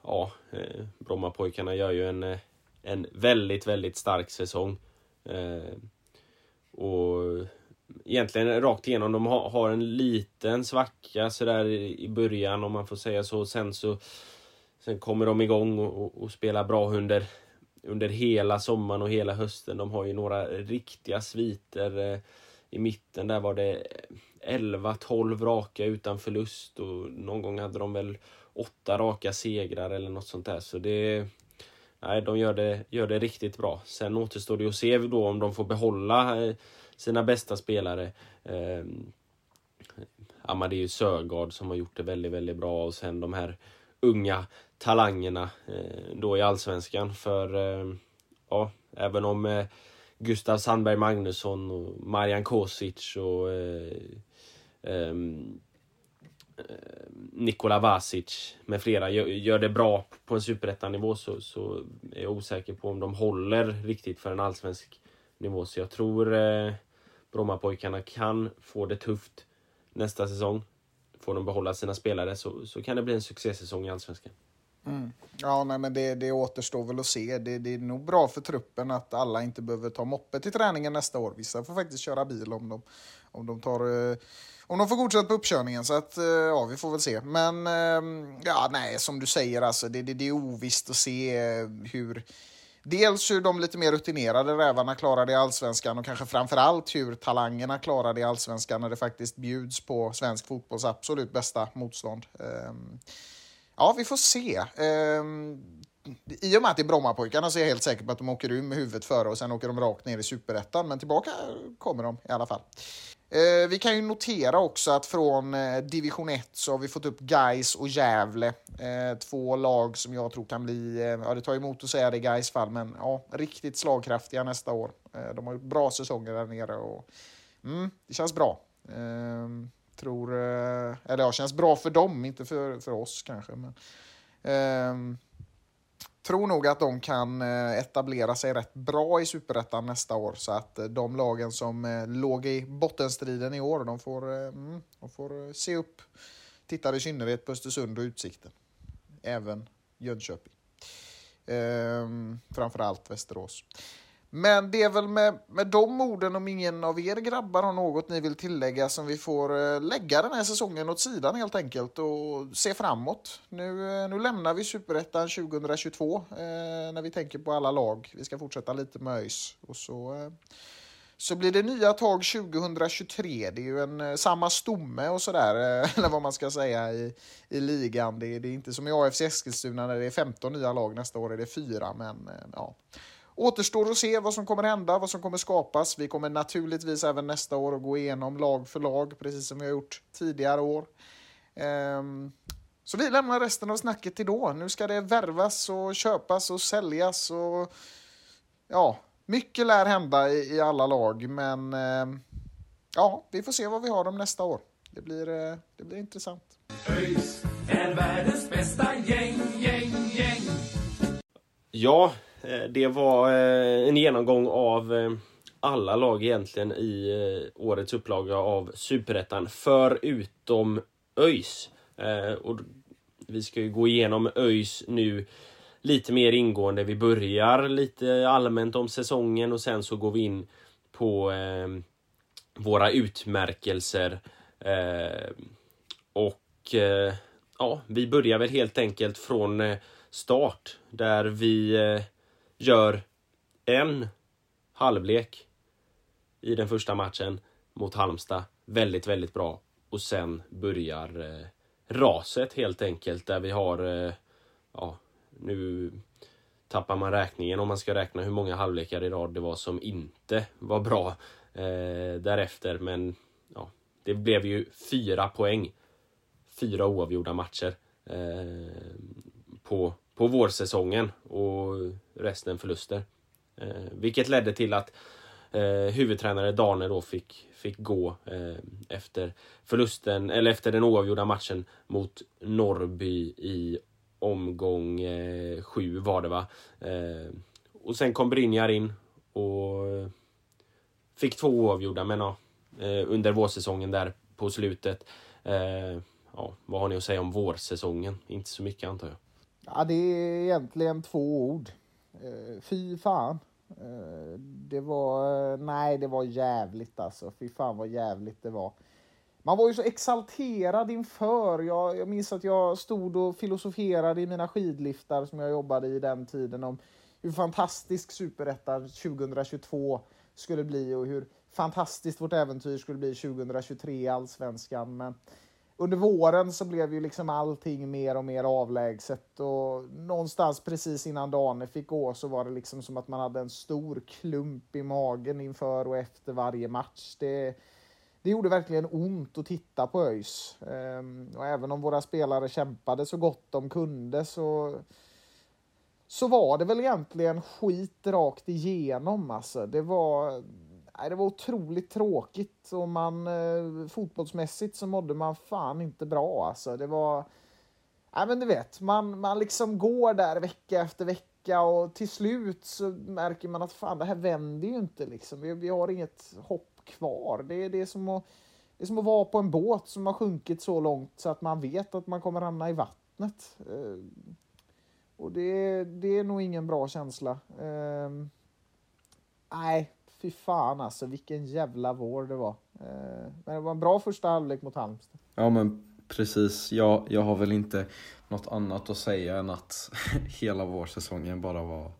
ja, eh, Brommapojkarna gör ju en, eh, en väldigt, väldigt stark säsong. Ehm, och egentligen rakt igenom, de har, har en liten svacka sådär i början om man får säga så. Sen så Sen kommer de igång och, och, och spelar bra under, under hela sommaren och hela hösten. De har ju några riktiga sviter. eh, I mitten där var det 11-12 raka utan förlust och någon gång hade de väl åtta raka segrar eller något sånt där. Så det... Nej, de gör det, gör det riktigt bra. Sen återstår det att se då om de får behålla eh, sina bästa spelare. Eh, Amadeus Sögaard som har gjort det väldigt, väldigt bra och sen de här unga talangerna eh, då i Allsvenskan. För eh, ja, även om eh, Gustav Sandberg Magnusson och Marian Kosic och eh, ehm, eh, Nikola Vasic med flera gör, gör det bra på en superettanivå så, så är jag osäker på om de håller riktigt för en allsvensk nivå. Så jag tror eh, Brommapojkarna kan få det tufft nästa säsong. Får de behålla sina spelare så, så kan det bli en succésäsong i Allsvenskan. Mm. Ja, nej, men det, det återstår väl att se. Det, det är nog bra för truppen att alla inte behöver ta moppe till träningen nästa år. Vissa får faktiskt köra bil om de, om de tar... eh, Om de får godkänt på uppkörningen, så att, eh, ja, vi får väl se. Men, eh, ja, nej, som du säger, alltså, det, det, det är ovisst att se eh, hur... Dels hur de lite mer rutinerade rävarna klarar det i allsvenskan och kanske framför allt hur talangerna klarar det i allsvenskan när det faktiskt bjuds på svensk fotbolls absolut bästa motstånd. Ehm, ja, vi får se. Ehm, I och med att det är Brommapojkarna så är jag helt säker på att de åker ur med huvudet före och sen åker de rakt ner i superettan. Men tillbaka kommer de i alla fall. Eh, vi kan ju notera också att från eh, division 1 så har vi fått upp Gais och Gävle. Eh, två lag som jag tror kan bli, eh, ja det tar emot att säga det i Gais fall, men ja, riktigt slagkraftiga nästa år. Eh, de har gjort bra säsonger där nere och mm, det känns bra. Ehm, tror, eh, eller ja, känns bra för dem, inte för, för oss kanske. Men, ehm, tror nog att de kan eh, etablera sig rätt bra i superettan nästa år. Så att eh, de lagen som eh, låg i bottenstriden i år, de får, mm, de får se upp. Tittar i synnerhet på Östersund och Utsikten. Även Jönköping. Ehm, framförallt Västerås. Men det är väl med, med de orden, om ingen av er grabbar har något ni vill tillägga, som vi får eh, lägga den här säsongen åt sidan helt enkelt och se framåt. Nu, eh, nu lämnar vi Superettan 2022 eh, när vi tänker på alla lag. Vi ska fortsätta lite med ÖIS. Och så, eh, så blir det nya tag 2023. Det är ju en, eh, samma stomme och sådär, eller vad man ska säga, i, i ligan. Det, det är inte som i AFC Eskilstuna när det är 15 nya lag, nästa år är det fyra, men eh, ja. Återstår att se vad som kommer hända, vad som kommer skapas. Vi kommer naturligtvis även nästa år att gå igenom lag för lag, precis som vi har gjort tidigare år. Ehm, så vi lämnar resten av snacket till då. Nu ska det värvas och köpas och säljas och ja, mycket lär hända i, i alla lag, men ehm, ja, vi får se vad vi har om nästa år. Det blir, eh, det blir intressant. ÖIS är världens bästa gäng, gäng, gäng. Ja, Eh, det var eh, en genomgång av eh, alla lag egentligen i årets upplaga av Superettan förutom ÖIS. Och vi ska ju gå igenom ÖIS nu lite mer ingående. Vi börjar lite allmänt om säsongen och sen så går vi in på eh, våra utmärkelser. Eh, och eh, ja, vi börjar väl helt enkelt från start där vi eh, gör en halvlek i den första matchen. mot Halmstad. Väldigt, väldigt bra. Och sen börjar eh, raset helt enkelt där vi har, eh, ja, nu tappar man räkningen om man ska räkna hur många halvlekar i rad det var som inte var bra eh, därefter. Men ja, det blev ju fyra poäng. Fyra oavgjorda matcher eh, på, på vårsäsongen och resten förluster. Eh, vilket ledde till att eh, huvudtränare Dane då fick, fick gå eh, efter förlusten, eller efter den oavgjorda matchen mot Norrby i omgång eh, sju var det va. Eh, och sen kom Brynjar in och fick två oavgjorda men ja, eh, under vårsäsongen där på slutet. Eh, ja, vad har ni att säga om vårsäsongen? Inte så mycket antar jag. Ja, det är egentligen två ord. Eh, fy fan. Eh, det var, eh, nej det var jävligt alltså. Fy fan vad jävligt det var. Man var ju så exalterad inför. Jag, jag minns att jag stod och filosoferade i mina skidliftar som jag jobbade i den tiden om hur fantastisk superettan 2022 skulle bli och hur fantastiskt vårt äventyr skulle bli 2023 i allsvenskan. Men under våren så blev ju liksom allting mer och mer avlägset och någonstans precis innan Dane fick gå så var det liksom som att man hade en stor klump i magen inför och efter varje match. Det, det gjorde verkligen ont att titta på ÖIS. Ehm, och även om våra spelare kämpade så gott de kunde så så var det väl egentligen skit rakt igenom alltså. Det var nej, det var otroligt tråkigt och man eh, fotbollsmässigt så mådde man fan inte bra alltså. Det var, nej men du vet, man, man liksom går där vecka efter vecka och till slut så märker man att fan det här vänder ju inte liksom. Vi, vi har inget hopp kvar. Det, det, är som att, det är som att vara på en båt som har sjunkit så långt så att man vet att man kommer hamna i vattnet. Eh, och det, det är nog ingen bra känsla. Eh, nej, fy fan alltså vilken jävla vår det var. Eh, men det var en bra första halvlek mot Halmstad. Ja men precis, jag, jag har väl inte något annat att säga än att hela vårsäsongen bara var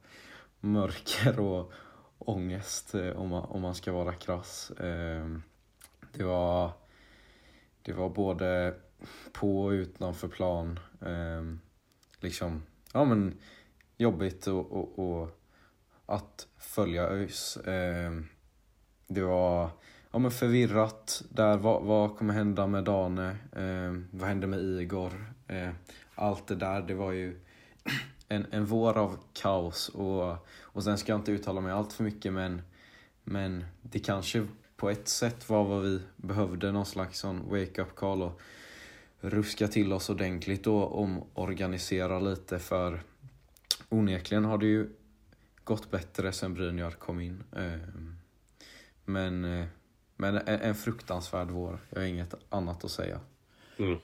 mörker och ångest eh, om man, om man ska vara krass. Eh, det var, det var både på och utanför plan. Eh, liksom, ja men jobbigt och, och, och att följa ÖIS. Eh, det var ja, men förvirrat där. Vad, vad kommer hända med Dane? Eh, vad hände med Igor? Eh, allt det där, det var ju en, en vår av kaos. Och, och sen ska jag inte uttala mig allt för mycket men, men det kanske på ett sätt var vad vi behövde, någon slags sån wake-up call och ruska till oss ordentligt och omorganisera lite för onekligen har det ju gått bättre sen Brynjar kom in. Ehm, men, eh, men en fruktansvärd vår. Jag har inget annat att säga. Mm.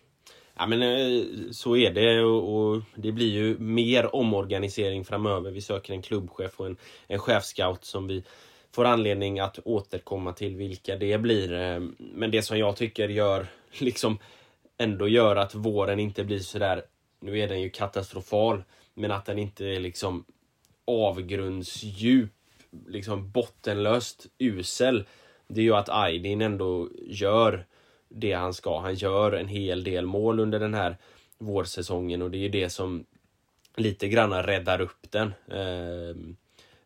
Ja men eh, så är det och, det blir ju mer omorganisering framöver. Vi söker en klubbchef och en, en chefscout som vi får anledning att återkomma till vilka det blir. Ehm, men det som jag tycker gör liksom ändå gör att våren inte blir sådär, nu är den ju katastrofal, men att den inte liksom avgrundsdjup, liksom bottenlöst usel. Det är ju att Aydin ändå gör det han ska. Han gör en hel del mål under den här vårsäsongen och det är ju det som lite grann räddar upp den. Ehm,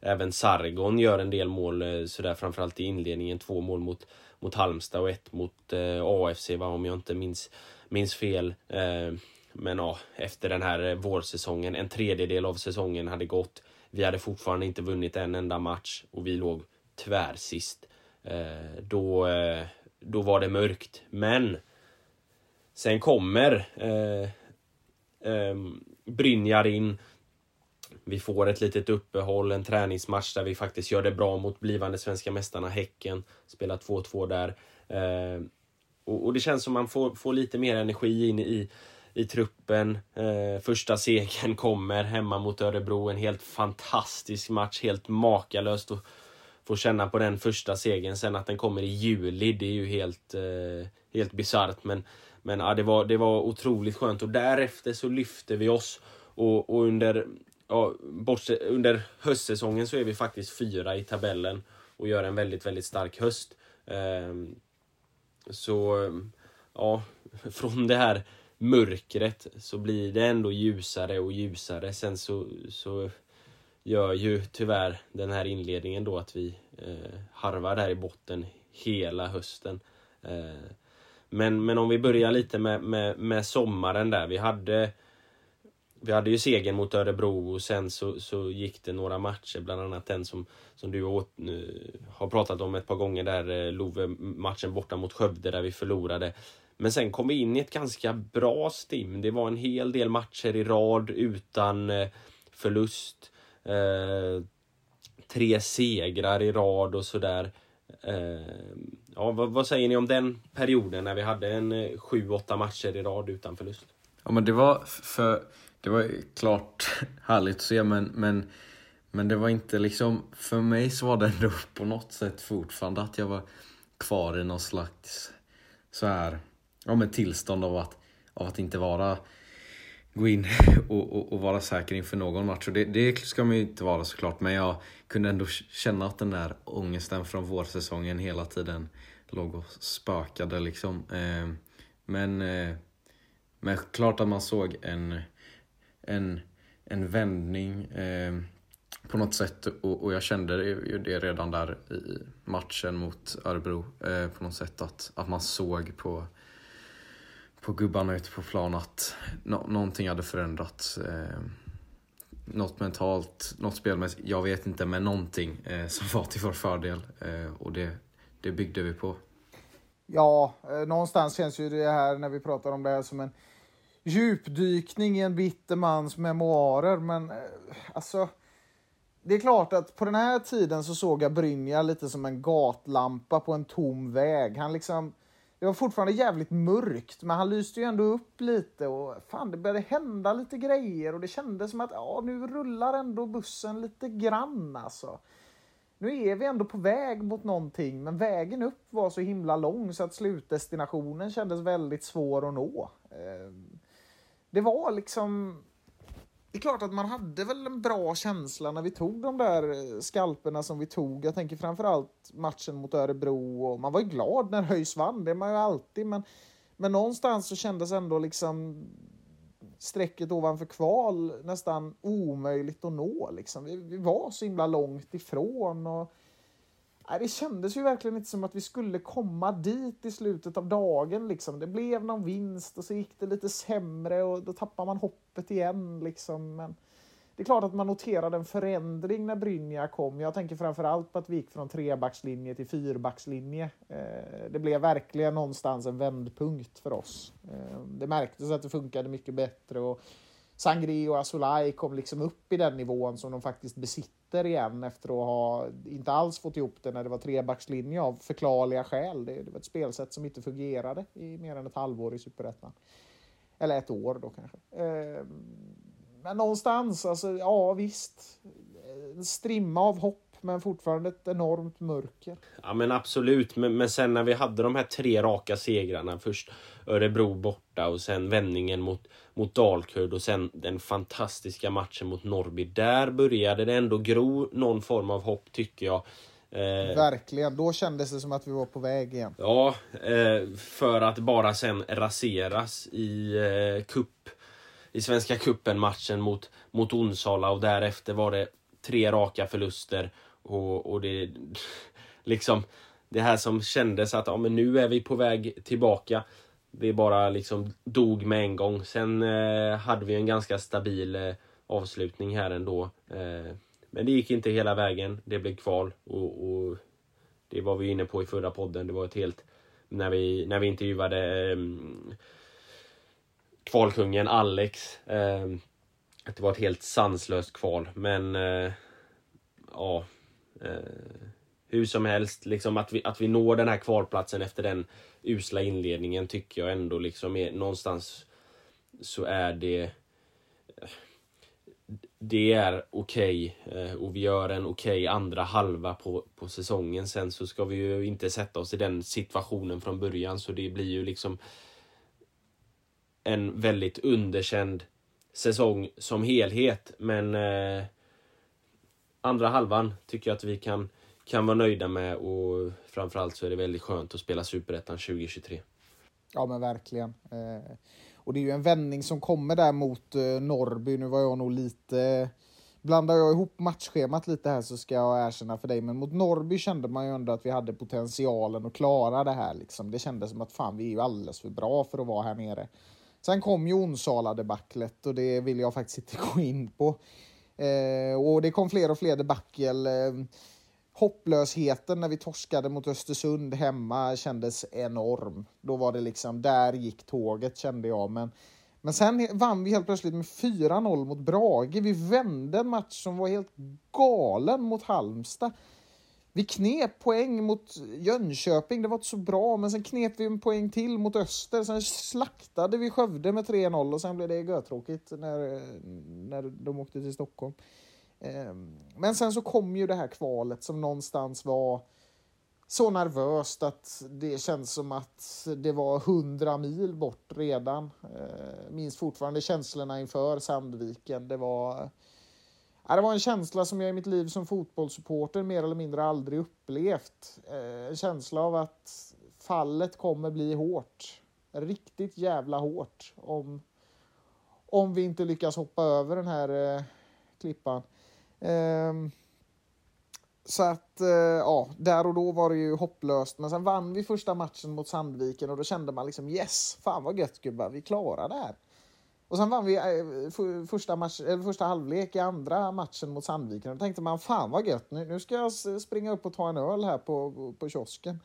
även Sargon gör en del mål eh, sådär framförallt i inledningen. Två mål mot, mot Halmstad och ett mot eh, AFC va, om jag inte minns, minns fel. Ehm, men ja, efter den här eh, vårsäsongen, en tredjedel av säsongen hade gått. Vi hade fortfarande inte vunnit en enda match och vi låg tvärsist. Eh, då, eh, då var det mörkt. Men sen kommer eh, eh, Brynjar in. Vi får ett litet uppehåll, en träningsmatch där vi faktiskt gör det bra mot blivande svenska mästarna Häcken. Spelar 2-2 där. Eh, och, och, det känns som man får, får lite mer energi in i i truppen. Eh, första segern kommer hemma mot Örebro. En helt fantastisk match, helt makalöst att få känna på den första segern. Sen att den kommer i juli, det är ju helt, eh, helt bisarrt. Men, men ja, det, var, det var otroligt skönt och därefter så lyfte vi oss. Och, och under, ja, bortse, under höstsäsongen så är vi faktiskt fyra i tabellen och gör en väldigt, väldigt stark höst. Eh, så, ja, från det här mörkret så blir det ändå ljusare och ljusare. Sen så, så gör ju tyvärr den här inledningen då att vi eh, harvar där i botten hela hösten. Eh, men, men om vi börjar lite med, med, med sommaren där. Vi hade vi hade ju segern mot Örebro och sen så, så gick det några matcher, bland annat den som, som du åt, eh, har pratat om ett par gånger där, eh, Love-matchen borta mot Skövde där vi förlorade. Men sen kom vi in i ett ganska bra stim. Det var en hel del matcher i rad utan eh, förlust. Eh, tre segrar i rad och sådär. Eh, ja, vad, vad, säger ni om den perioden när vi hade en eh, sju, åtta matcher i rad utan förlust? Ja men det var för det var klart härligt att se men, men, men det var inte liksom, för mig så var det ändå på något sätt fortfarande att jag var kvar i någon slags så här, ja men tillstånd av att, av att inte vara gå in och, och, och, vara säker inför någon match. Och det, det ska man ju inte vara såklart, men jag kunde ändå känna att den där ångesten från vårsäsongen hela tiden låg och spökade liksom. Eh, men, eh, men klart att man såg en en, en vändning eh, på något sätt och, och jag kände det, det redan där i matchen mot Örebro eh, på något sätt att, att man såg på, på gubbarna ute på plan att no, någonting hade förändrats. Eh, något mentalt, något spelmässigt, jag vet inte, men någonting eh, som var till vår fördel eh, och det, det byggde vi på. Ja, eh, någonstans känns ju det här när vi pratar om det här som en djupdykning i en bitter mans memoarer, men eh, alltså. Det är klart att på den här tiden så såg jag Brynja lite som en gatlampa på en tom väg. Han liksom, det var fortfarande jävligt mörkt, men han lyste ju ändå upp lite och fan, det började hända lite grejer och det kändes som att ja, nu rullar ändå bussen lite grann alltså. Nu är vi ändå på väg mot någonting, men vägen upp var så himla lång så att slutdestinationen kändes väldigt svår att nå. Ehm, det var liksom... Det är klart att man hade väl en bra känsla när vi tog de där eh, skalperna som vi tog. Jag tänker framförallt matchen mot Örebro och man var ju glad när Höjs vann, det är man ju alltid. Men, men någonstans så kändes ändå liksom strecket ovanför kval nästan omöjligt att nå. Liksom. Vi, vi var så himla långt ifrån. Och, det kändes ju verkligen inte som att vi skulle komma dit i slutet av dagen. Liksom. Det blev någon vinst och så gick det lite sämre och då tappar man hoppet igen. Liksom. Men det är klart att man noterade en förändring när Brynja kom. Jag tänker framförallt på att vi gick från trebackslinje till fyrbackslinje. Eh, det blev verkligen någonstans en vändpunkt för oss. Eh, det märktes att det funkade mycket bättre och Sangri och Asolai kom liksom upp i den nivån som de faktiskt besitter igen efter att ha inte alls fått ihop det när det var trebackslinje av förklarliga skäl. Det, det var ett spelsätt som inte fungerade i mer än ett halvår i Superettan. Eller ett år då kanske. Ehm, men någonstans, alltså ja visst. En strimma av hopp men fortfarande ett enormt mörker. Ja men absolut, men, men sen när vi hade de här tre raka segrarna. Först Örebro borta och sen vändningen mot, mot Dalkurd och sen den fantastiska matchen mot Norrby. Där började det ändå gro någon form av hopp tycker jag. Eh, Verkligen, då kändes det som att vi var på väg igen. Ja, eh, för att bara sen raseras i eh, kupp i Svenska cupen matchen mot, mot Onsala och därefter var det tre raka förluster och, och det liksom det här som kändes att ja, men nu är vi på väg tillbaka. Det bara liksom dog med en gång. Sen eh, hade vi en ganska stabil eh, avslutning här ändå. Eh, men det gick inte hela vägen. Det blev kval och, och, det var vi inne på i förra podden. Det var ett helt när vi, när vi intervjuade eh, kvalkungen Alex. Eh, att det var ett helt sanslöst kval. Men eh, ja, Eh, hur som helst, liksom att vi, att vi når den här kvalplatsen efter den usla inledningen tycker jag ändå liksom är någonstans så är det det är okej okay, och vi gör en okej okay andra halva på, på säsongen. Sen så ska vi ju inte sätta oss i den situationen från början så det blir ju liksom en väldigt underkänd säsong som helhet. Men eh, andra halvan tycker jag att vi kan, kan vara nöjda med och framförallt så är det väldigt skönt att spela Superettan 2023. Ja men verkligen. Eh, och det är ju en vändning som kommer där mot eh, Norrby. Nu var jag nog lite... Blandar jag ihop matchschemat lite här så ska jag erkänna för dig, men mot Norrby kände man ju ändå att vi hade potentialen att klara det här. Liksom. Det kändes som att fan, vi är ju alldeles för bra för att vara här nere. Sen kom ju Onsala-debaclet och det vill jag faktiskt inte gå in på. Eh, och det kom fler och fler debacle. Eh, hopplösheten när vi torskade mot Östersund hemma kändes enorm. Då var det liksom, där gick tåget kände jag. Men, men sen vann vi helt plötsligt med 4-0 mot Brage. Vi vände en match som var helt galen mot Halmstad. Vi knep poäng mot Jönköping, det var inte så bra, men sen knep vi en poäng till mot Öster. Sen slaktade vi Skövde med 3-0 och sen blev det götråkigt när, när de åkte till Stockholm. Ehm, men sen så kom ju det här kvalet som någonstans var så nervöst att det känns som att det var hundra mil bort redan. Ehm, minns fortfarande känslorna inför Sandviken. Det var, det var en känsla som jag i mitt liv som fotbollssupporter mer eller mindre aldrig upplevt. Eh, en känsla av att fallet kommer bli hårt. Riktigt jävla hårt om, om vi inte lyckas hoppa över den här eh, klippan. Um, så att, eh, ja, där och då var det ju hopplöst. Men sen vann vi första matchen mot Sandviken och då kände man liksom yes, fan vad gött gubbar, vi klarar det här. Och sen vann vi eh, första, match, eller första halvlek i andra matchen mot Sandviken och då tänkte man fan vad gött, nu, nu ska jag springa upp och ta en öl här på, på kiosken.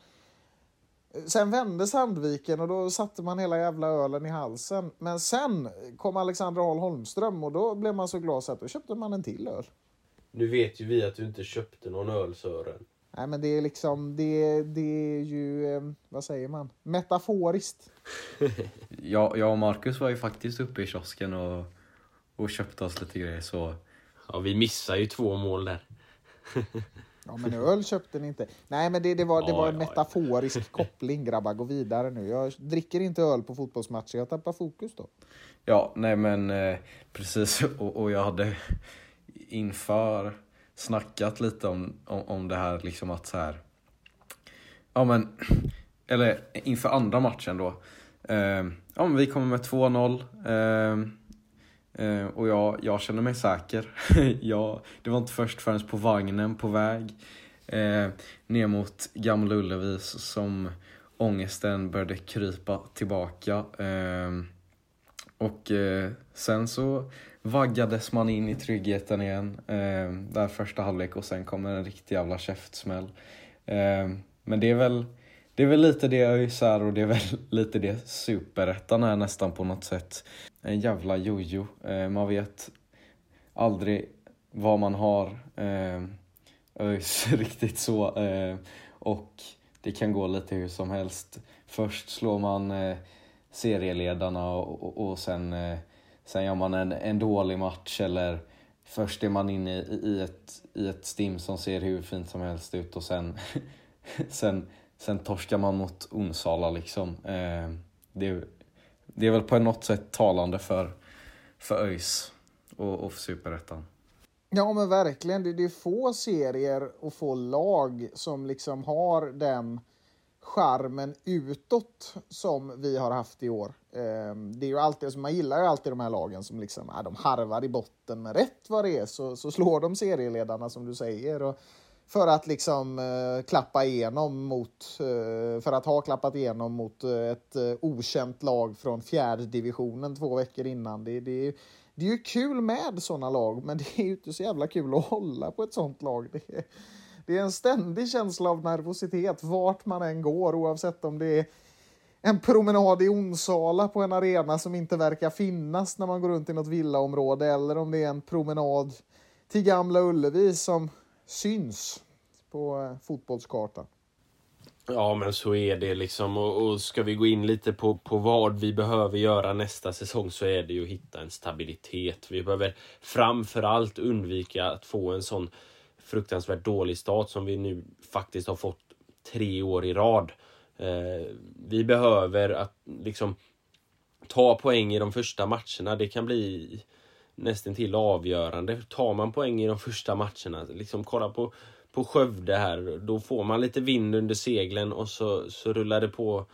Sen vände Sandviken och då satte man hela jävla ölen i halsen. Men sen kom Alexander Ahl Holmström och då blev man så glad så att då köpte man en till öl. Nu vet ju vi att du inte köpte någon öl Sören. Nej men det är liksom, det, det är ju, eh, vad säger man, metaforiskt. ja, jag och Marcus var ju faktiskt uppe i kiosken och, och köpte oss lite grejer så... Ja, vi missade ju två mål där. ja men öl köpte ni inte. Nej men det, det var, det var en metaforisk koppling grabbar, gå vidare nu. Jag dricker inte öl på fotbollsmatcher, jag tappar fokus då. Ja, nej men eh, precis och, och jag hade inför snackat lite om, om, om det här liksom att så här. Ja men, eller inför andra matchen då. Eh, ja men vi kommer med 2-0. Eh, eh, och jag, jag känner mig säker. jag, det var inte först förrän på vagnen på väg eh, ner mot Gamla Ullevi som ångesten började krypa tillbaka. Eh, och eh, sen så vaggades man in i tryggheten igen. Eh, där första halvlek och sen kommer en riktig jävla käftsmäll. Eh, men det är väl det är väl lite det ÖIS är och det är väl lite det superettan är nästan på något sätt. En jävla jojo. Eh, man vet aldrig vad man har eh, ÖIS riktigt så. Eh, och det kan gå lite hur som helst. Först slår man eh, serieledarna och, och, och sen eh, Sen gör man en, en dålig match eller först är man inne i, i, ett, i ett stim som ser hur fint som helst ut och sen, sen, sen torskar man mot Onsala liksom. Eh, det, det är väl på något sätt talande för, för ÖIS och, och för Superettan. Ja men verkligen, det, det är få serier och få lag som liksom har den charmen utåt som vi har haft i år. Ehm, det är ju alltid, alltså man gillar ju alltid de här lagen som liksom, ja, de harvar i botten, men rätt vad det är så, så slår de serieledarna som du säger. Och för att liksom eh, klappa igenom mot, eh, för att ha klappat igenom mot eh, ett okänt lag från fjärde divisionen två veckor innan. Det, det, det är ju kul med sådana lag, men det är ju inte så jävla kul att hålla på ett sånt lag. Det, det är en ständig känsla av nervositet vart man än går, oavsett om det är en promenad i Onsala på en arena som inte verkar finnas när man går runt i något villaområde eller om det är en promenad till Gamla Ullevi som syns på eh, fotbollskartan. Ja men så är det liksom och, och ska vi gå in lite på, på vad vi behöver göra nästa säsong så är det ju att hitta en stabilitet. Vi behöver framför allt undvika att få en sån fruktansvärt dålig start som vi nu faktiskt har fått tre år i rad. Eh, vi behöver att liksom ta poäng i de första matcherna. Det kan bli nästan till avgörande. Tar man poäng i de första matcherna, liksom kolla på, på Skövde här. Då får man lite vind under seglen och så, så rullar det på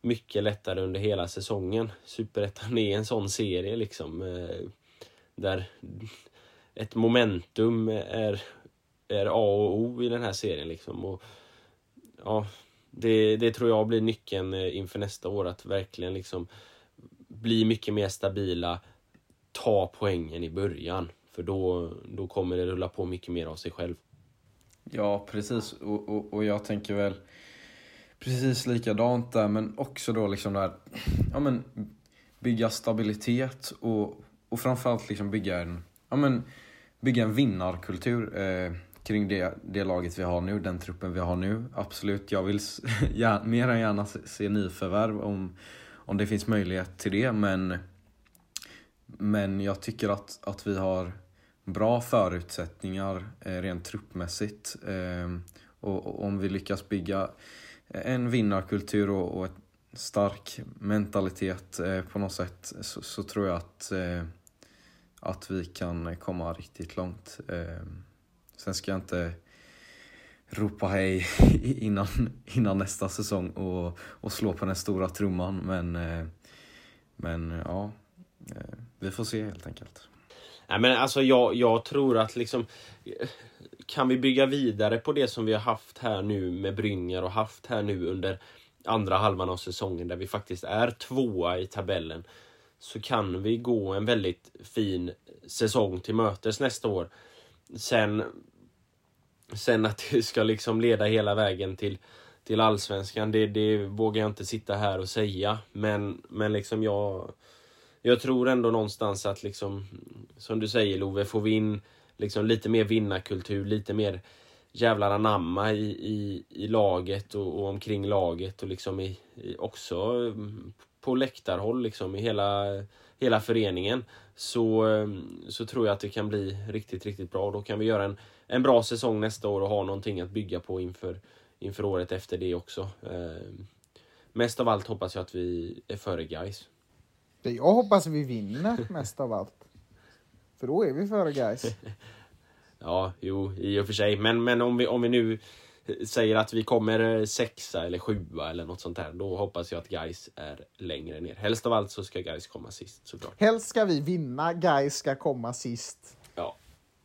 mycket lättare under hela säsongen. Superettan är en sån serie liksom. Eh, där ett momentum är, är A och O i den här serien liksom. Och, ja, det, det tror jag blir nyckeln eh, inför nästa år. Att verkligen liksom bli mycket mer stabila. Ta poängen i början. För då, då kommer det rulla på mycket mer av sig själv. Ja, precis. Och, och, och jag tänker väl precis likadant där, men också då liksom där, ja men bygga stabilitet och, och framförallt liksom bygga en, ja men bygga en vinnarkultur eh, kring det, det laget vi har nu, den truppen vi har nu. Absolut, jag vill ja, mer än gärna se, se nyförvärv om, om det finns möjlighet till det, men men jag tycker att, att vi har bra förutsättningar eh, rent truppmässigt. Eh, och, och, om vi lyckas bygga en vinnarkultur och, och en stark mentalitet eh, på något sätt så, så, tror jag att, eh, att vi kan komma riktigt långt. Ehm. Sen ska jag inte ropa hej innan, innan nästa säsong och, och slå på den stora trumman men, eh, men ja, eh, vi får se helt enkelt. Nej, men alltså jag, jag tror att liksom kan vi bygga vidare på det som vi har haft här nu med Brynjar och haft här nu under andra halvan av säsongen där vi faktiskt är tvåa i tabellen så kan vi gå en väldigt fin säsong till mötes nästa år. Sen, sen att det ska liksom leda hela vägen till, till allsvenskan, det, det vågar jag inte sitta här och säga. Men, men liksom jag, jag tror ändå någonstans att liksom, som du säger Love, får vi in liksom lite mer vinnarkultur, lite mer jävlar anamma i, i, i laget och, och omkring laget och liksom i, i, också mm, på läktarhåll liksom i hela, hela föreningen så, mm, så tror jag att det kan bli riktigt, riktigt bra. Då kan vi göra en, en bra säsong nästa år och ha någonting att bygga på inför, inför året efter det också. Eh, mest av allt hoppas jag att vi är före guys. Jag hoppas vi vinner mest av allt. För då är vi före guys. ja, jo, i och för sig. Men, men om, vi, om vi nu säger att vi kommer sexa eller sjua eller något sånt där. Då hoppas jag att guys är längre ner. Helst av allt så ska guys komma sist såklart. Helst ska vi vinna, guys ska komma sist.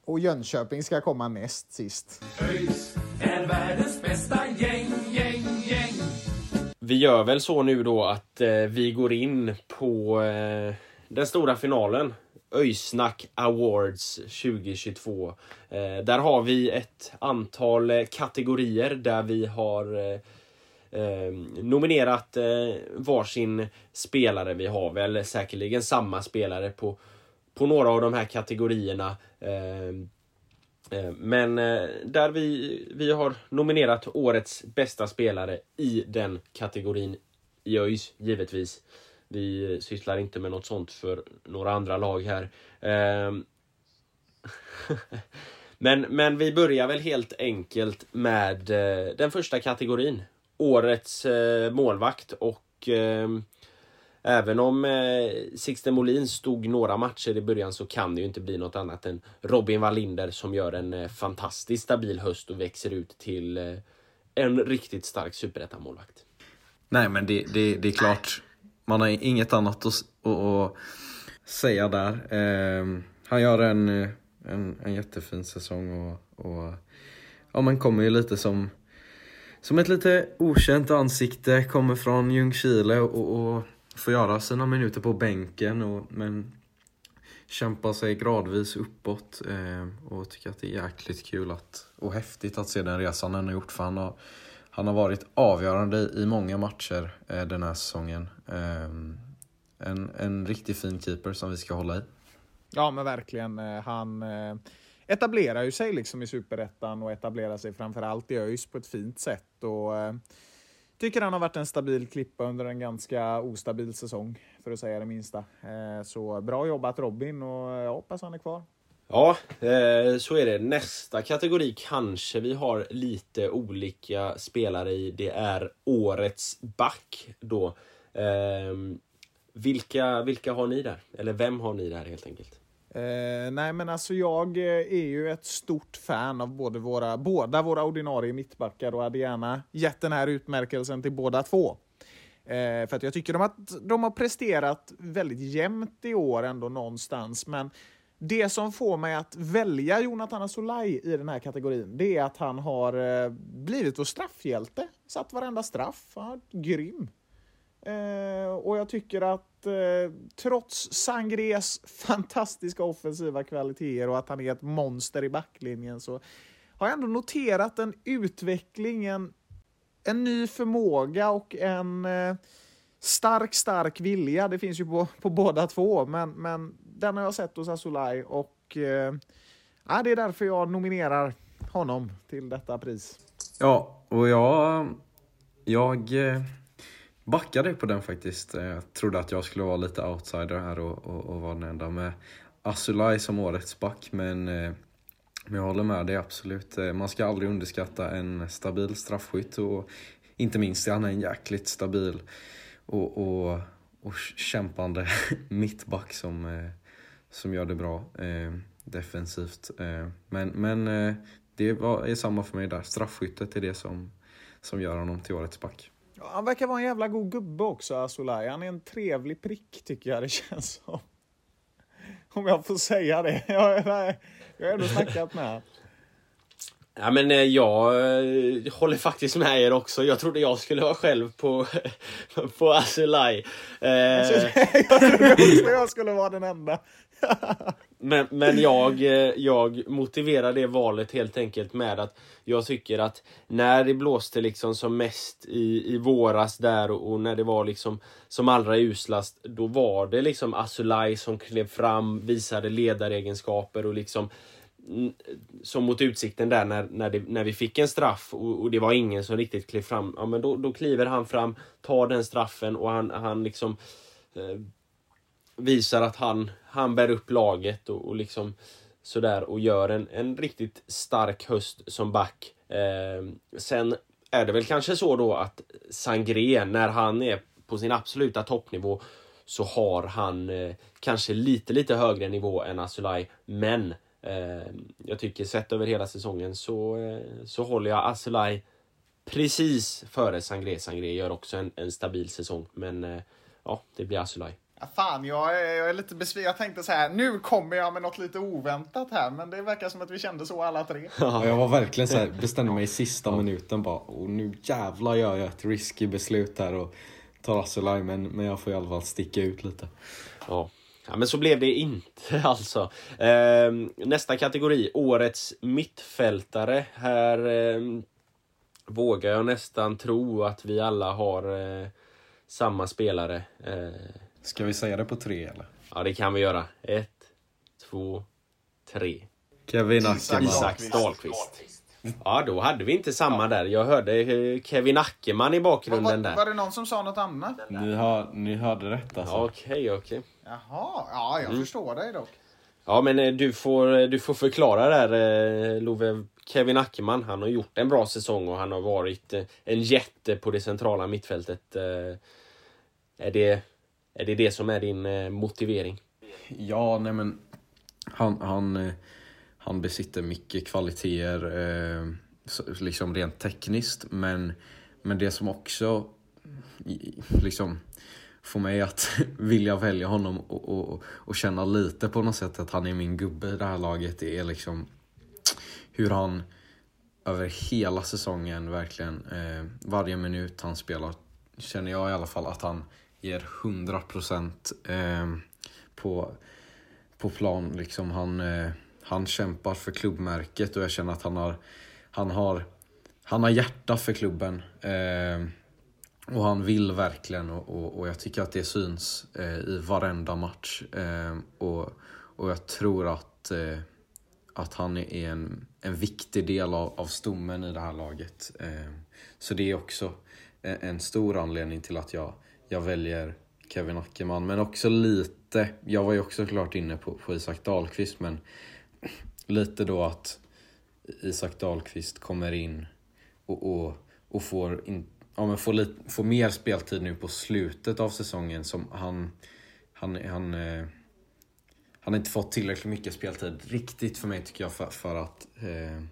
Och Jönköping ska komma näst sist. ÖIS är världens bästa gäng, gäng, gäng. Vi gör väl så nu då att eh, vi går in på eh, den stora finalen. Öysnack Awards 2022. Eh, där har vi ett antal eh, kategorier där vi har eh, eh, nominerat eh, varsin spelare. Vi har väl säkerligen samma spelare på, på några av de här kategorierna. Ehm, eh, men eh, där vi, vi har nominerat årets bästa spelare i den kategorin i ÖIS, givetvis. Vi sysslar inte med något sånt för några andra lag här. Ehm, men, men vi börjar väl helt enkelt med eh, den första kategorin. Årets målvakt och ehm, Även om eh, Sixten Molin stod några matcher i början så kan det ju inte bli något annat än Robin Wallinder som gör en eh, fantastiskt stabil höst och växer ut till eh, en riktigt stark superettamålvakt. Nej men det, det, det är klart man har inget annat att, att, att säga där. Eh, han gör en, eh, en, en jättefin säsong och, och ja, man kommer ju lite som, som ett lite okänt ansikte, kommer från Ljungskile och, och får göra sina minuter på bänken och, men kämpar sig gradvis uppåt eh, och tycker att det är jäkligt kul att, och häftigt att se den resan han har gjort för han har han har varit avgörande i många matcher eh, den här säsongen. Eh, en, en riktigt fin keeper som vi ska hålla i. Ja, men verkligen. Eh, han eh, etablerar ju sig liksom i superettan och etablerar sig framförallt i ÖIS på ett fint sätt. Och, eh, tycker han har varit en stabil klippa under en ganska ostabil säsong, för att säga det minsta. Eh, så bra jobbat Robin och jag hoppas han är kvar. Ja, eh, så är det. Nästa kategori kanske vi har lite olika spelare i. Det är årets back då. Eh, vilka, vilka har ni där? Eller vem har ni där helt enkelt? Eh, nej men alltså jag eh, är ju ett stort fan av både våra, båda våra ordinarie mittbackar och hade gärna gett den här utmärkelsen till båda två. Eh, för att jag tycker de att de har presterat väldigt jämnt i år ändå någonstans. Men det som får mig att välja Jonathan Asolaj i den här kategorin, det är att han har eh, blivit vår straffhjälte. Satt varenda straff. Ja, grym. Eh, och jag tycker att eh, trots Sangres fantastiska offensiva kvaliteter och att han är ett monster i backlinjen så har jag ändå noterat en utveckling, en, en ny förmåga och en eh, stark, stark vilja. Det finns ju på, på båda två, men, men den har jag sett hos Asolaj och eh, det är därför jag nominerar honom till detta pris. Ja, och jag... Jag eh, backade på den faktiskt. Eh, jag trodde att jag skulle vara lite outsider här och, och, och vara den enda med Asulaj som årets back, men eh, men jag håller med dig absolut. Eh, man ska aldrig underskatta en stabil straffskytt och inte minst är han en jäkligt stabil och, och, och kämpande mittback som, som gör det bra defensivt. Men men det är samma för mig där. Straffskyttet är det som, som gör honom till årets back. Han verkar vara en jävla god gubbe också, Asolaj. Han är en trevlig prick, tycker jag det känns som. Om jag får säga det. Jag, nej, jag har ändå snackat med Ja, men eh, jag eh, håller faktiskt med er också. Jag trodde jag skulle vara själv på, på Aselaj. Eh, jag trodde också jag skulle vara den enda men men jag, eh, jag motiverar det valet helt enkelt med att jag tycker att när det blåste liksom som mest i, i våras där och, och när det var liksom som allra uslast, då var det liksom Asulaj som klev fram, visade ledaregenskaper och liksom mm, som mot Utsikten där när, när, det, när vi fick en straff och, och, det var ingen som riktigt klev fram. Ja, men då, då kliver han fram, tar den straffen och han, han liksom eh, visar att han, han bär upp laget och, och liksom sådär och gör en, en riktigt stark höst som back. Eh, sen är det väl kanske så då att Sangré, när han är på sin absoluta toppnivå så har han eh, kanske lite, lite högre nivå än Asulaj, men Eh, jag tycker sett över hela säsongen så, eh, så håller jag Asulaj precis före Sangré. Sangré gör också en, en stabil säsong, men eh, ja, det blir Asulaj. Ja, fan, jag är, jag är lite besviken. Jag tänkte så här, nu kommer jag med något lite oväntat här, men det verkar som att vi kände så alla tre. Ja, jag var verkligen så här, bestämde mig i sista minuten bara, och nu jävlar gör jag ett risky beslut här och tar Aselaj, men, men jag får i alla fall sticka ut lite. Ja. Ja, men så blev det inte alltså. Eh, nästa kategori, Årets mittfältare. Här eh, vågar jag nästan tro att vi alla har eh, samma spelare. Eh, Ska vi säga det på tre eller? Ja, det kan vi göra. Ett, två, tre. Kevin Ackerman. Isak Dahlqvist. Ja, då hade vi inte samma där. Jag hörde eh, Kevin Ackerman i bakgrunden var, var, där. Var det någon som sa något annat? Ni, hör, ni hörde rätt alltså. Okej, okay, okej. Okay. Jaha, ja jag mm. förstår dig dock. Ja men eh, du får, eh, du får förklara där Love. Kevin Ackerman, han har gjort en bra säsong och han har varit en jätte på det centrala mittfältet. Är det är det, det som är din eh, motivering? Ja, nej men han, han, eh, han besitter mycket kvaliteter, eh, liksom rent tekniskt, men, men det som också liksom får mig att vilja välja honom och, och, och känna lite på något sätt att han är min gubbe i det här laget, det är liksom hur han över hela säsongen verkligen, eh, varje minut han spelar, känner jag i alla fall att han ger 100% eh, på, på plan. Liksom han, eh, han kämpar för klubbmärket och jag känner att han har, han har, han har hjärta för klubben. Eh, och han vill verkligen och, och, och, jag tycker att det syns eh, i varenda match. Eh, och, och jag tror att, eh, att han är en, en viktig del av, av stommen i det här laget. Eh, så det är också en, en, stor anledning till att jag, jag väljer Kevin Ackerman. Men också lite, jag var ju också klart inne på, på Isak Dahlqvist men lite då att Isak Dahlqvist kommer in och, och, och får, in, ja, men får, lite, får mer speltid nu på slutet av säsongen. som Han, han, han, eh, han har inte fått tillräckligt mycket speltid riktigt för mig tycker jag för, för att eh,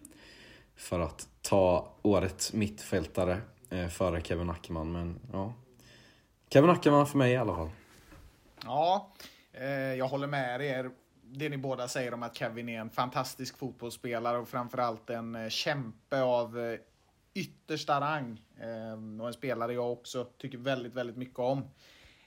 för att ta årets mittfältare eh, före Kevin Ackerman. Men ja, Kevin Ackerman för mig i alla fall. Ja, eh, jag håller med er. Det ni båda säger om att Kevin är en fantastisk fotbollsspelare och framförallt en eh, kämpe av eh, yttersta rang. Eh, och en spelare jag också tycker väldigt, väldigt mycket om.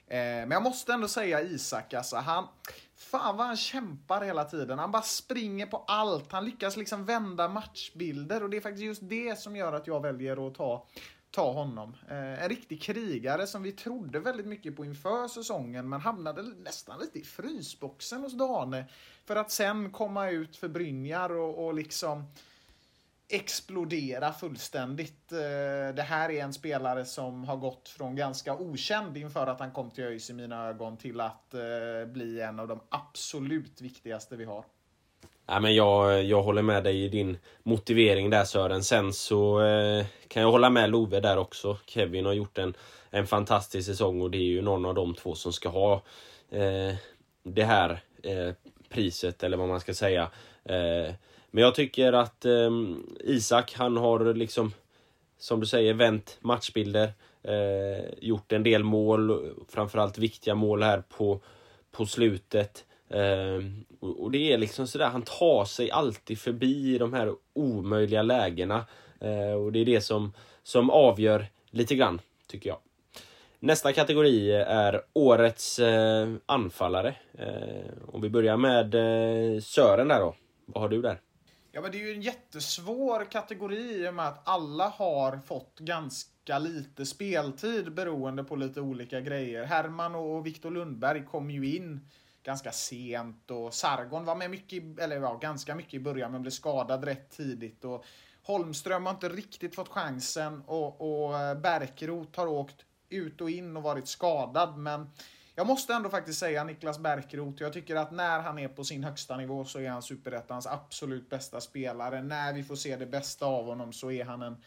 Eh, men jag måste ändå säga Isak, alltså han... Fan vad han kämpar hela tiden. Han bara springer på allt. Han lyckas liksom vända matchbilder och det är faktiskt just det som gör att jag väljer att ta, ta honom. Eh, en riktig krigare som vi trodde väldigt mycket på inför säsongen men hamnade nästan lite i frysboxen hos Dane. För att sen komma ut för Brynjar och, och liksom explodera fullständigt. Eh, det här är en spelare som har gått från ganska okänd inför att han kom till ÖIS i mina ögon till att eh, bli en av de absolut viktigaste vi har. Ja, men jag, jag håller med dig i din motivering där Sören. Sen så eh, kan jag hålla med Love där också. Kevin har gjort en, en fantastisk säsong och det är ju någon av de två som ska ha eh, det här eh, priset eller vad man ska säga. Eh, men jag tycker att eh, Isak han har liksom som du säger vänt matchbilder. Eh, gjort en del mål, framförallt viktiga mål här på, på slutet. Eh, och, och det är liksom sådär, han tar sig alltid förbi de här omöjliga lägena. Eh, och det är det som, som avgör lite grann, tycker jag. Nästa kategori är årets eh, anfallare. Eh, om vi börjar med eh, Sören där då. Vad har du där? Ja, men det är ju en jättesvår kategori i och med att alla har fått ganska lite speltid beroende på lite olika grejer. Herman och Viktor Lundberg kom ju in ganska sent och Sargon var med mycket, eller ja, ganska mycket i början men blev skadad rätt tidigt. Och Holmström har inte riktigt fått chansen och, och eh, Bärkroth har åkt ut och in och varit skadad. Men jag måste ändå faktiskt säga Niklas Bärkroth. Jag tycker att när han är på sin högsta nivå så är han Superettans absolut bästa spelare. När vi får se det bästa av honom så är han en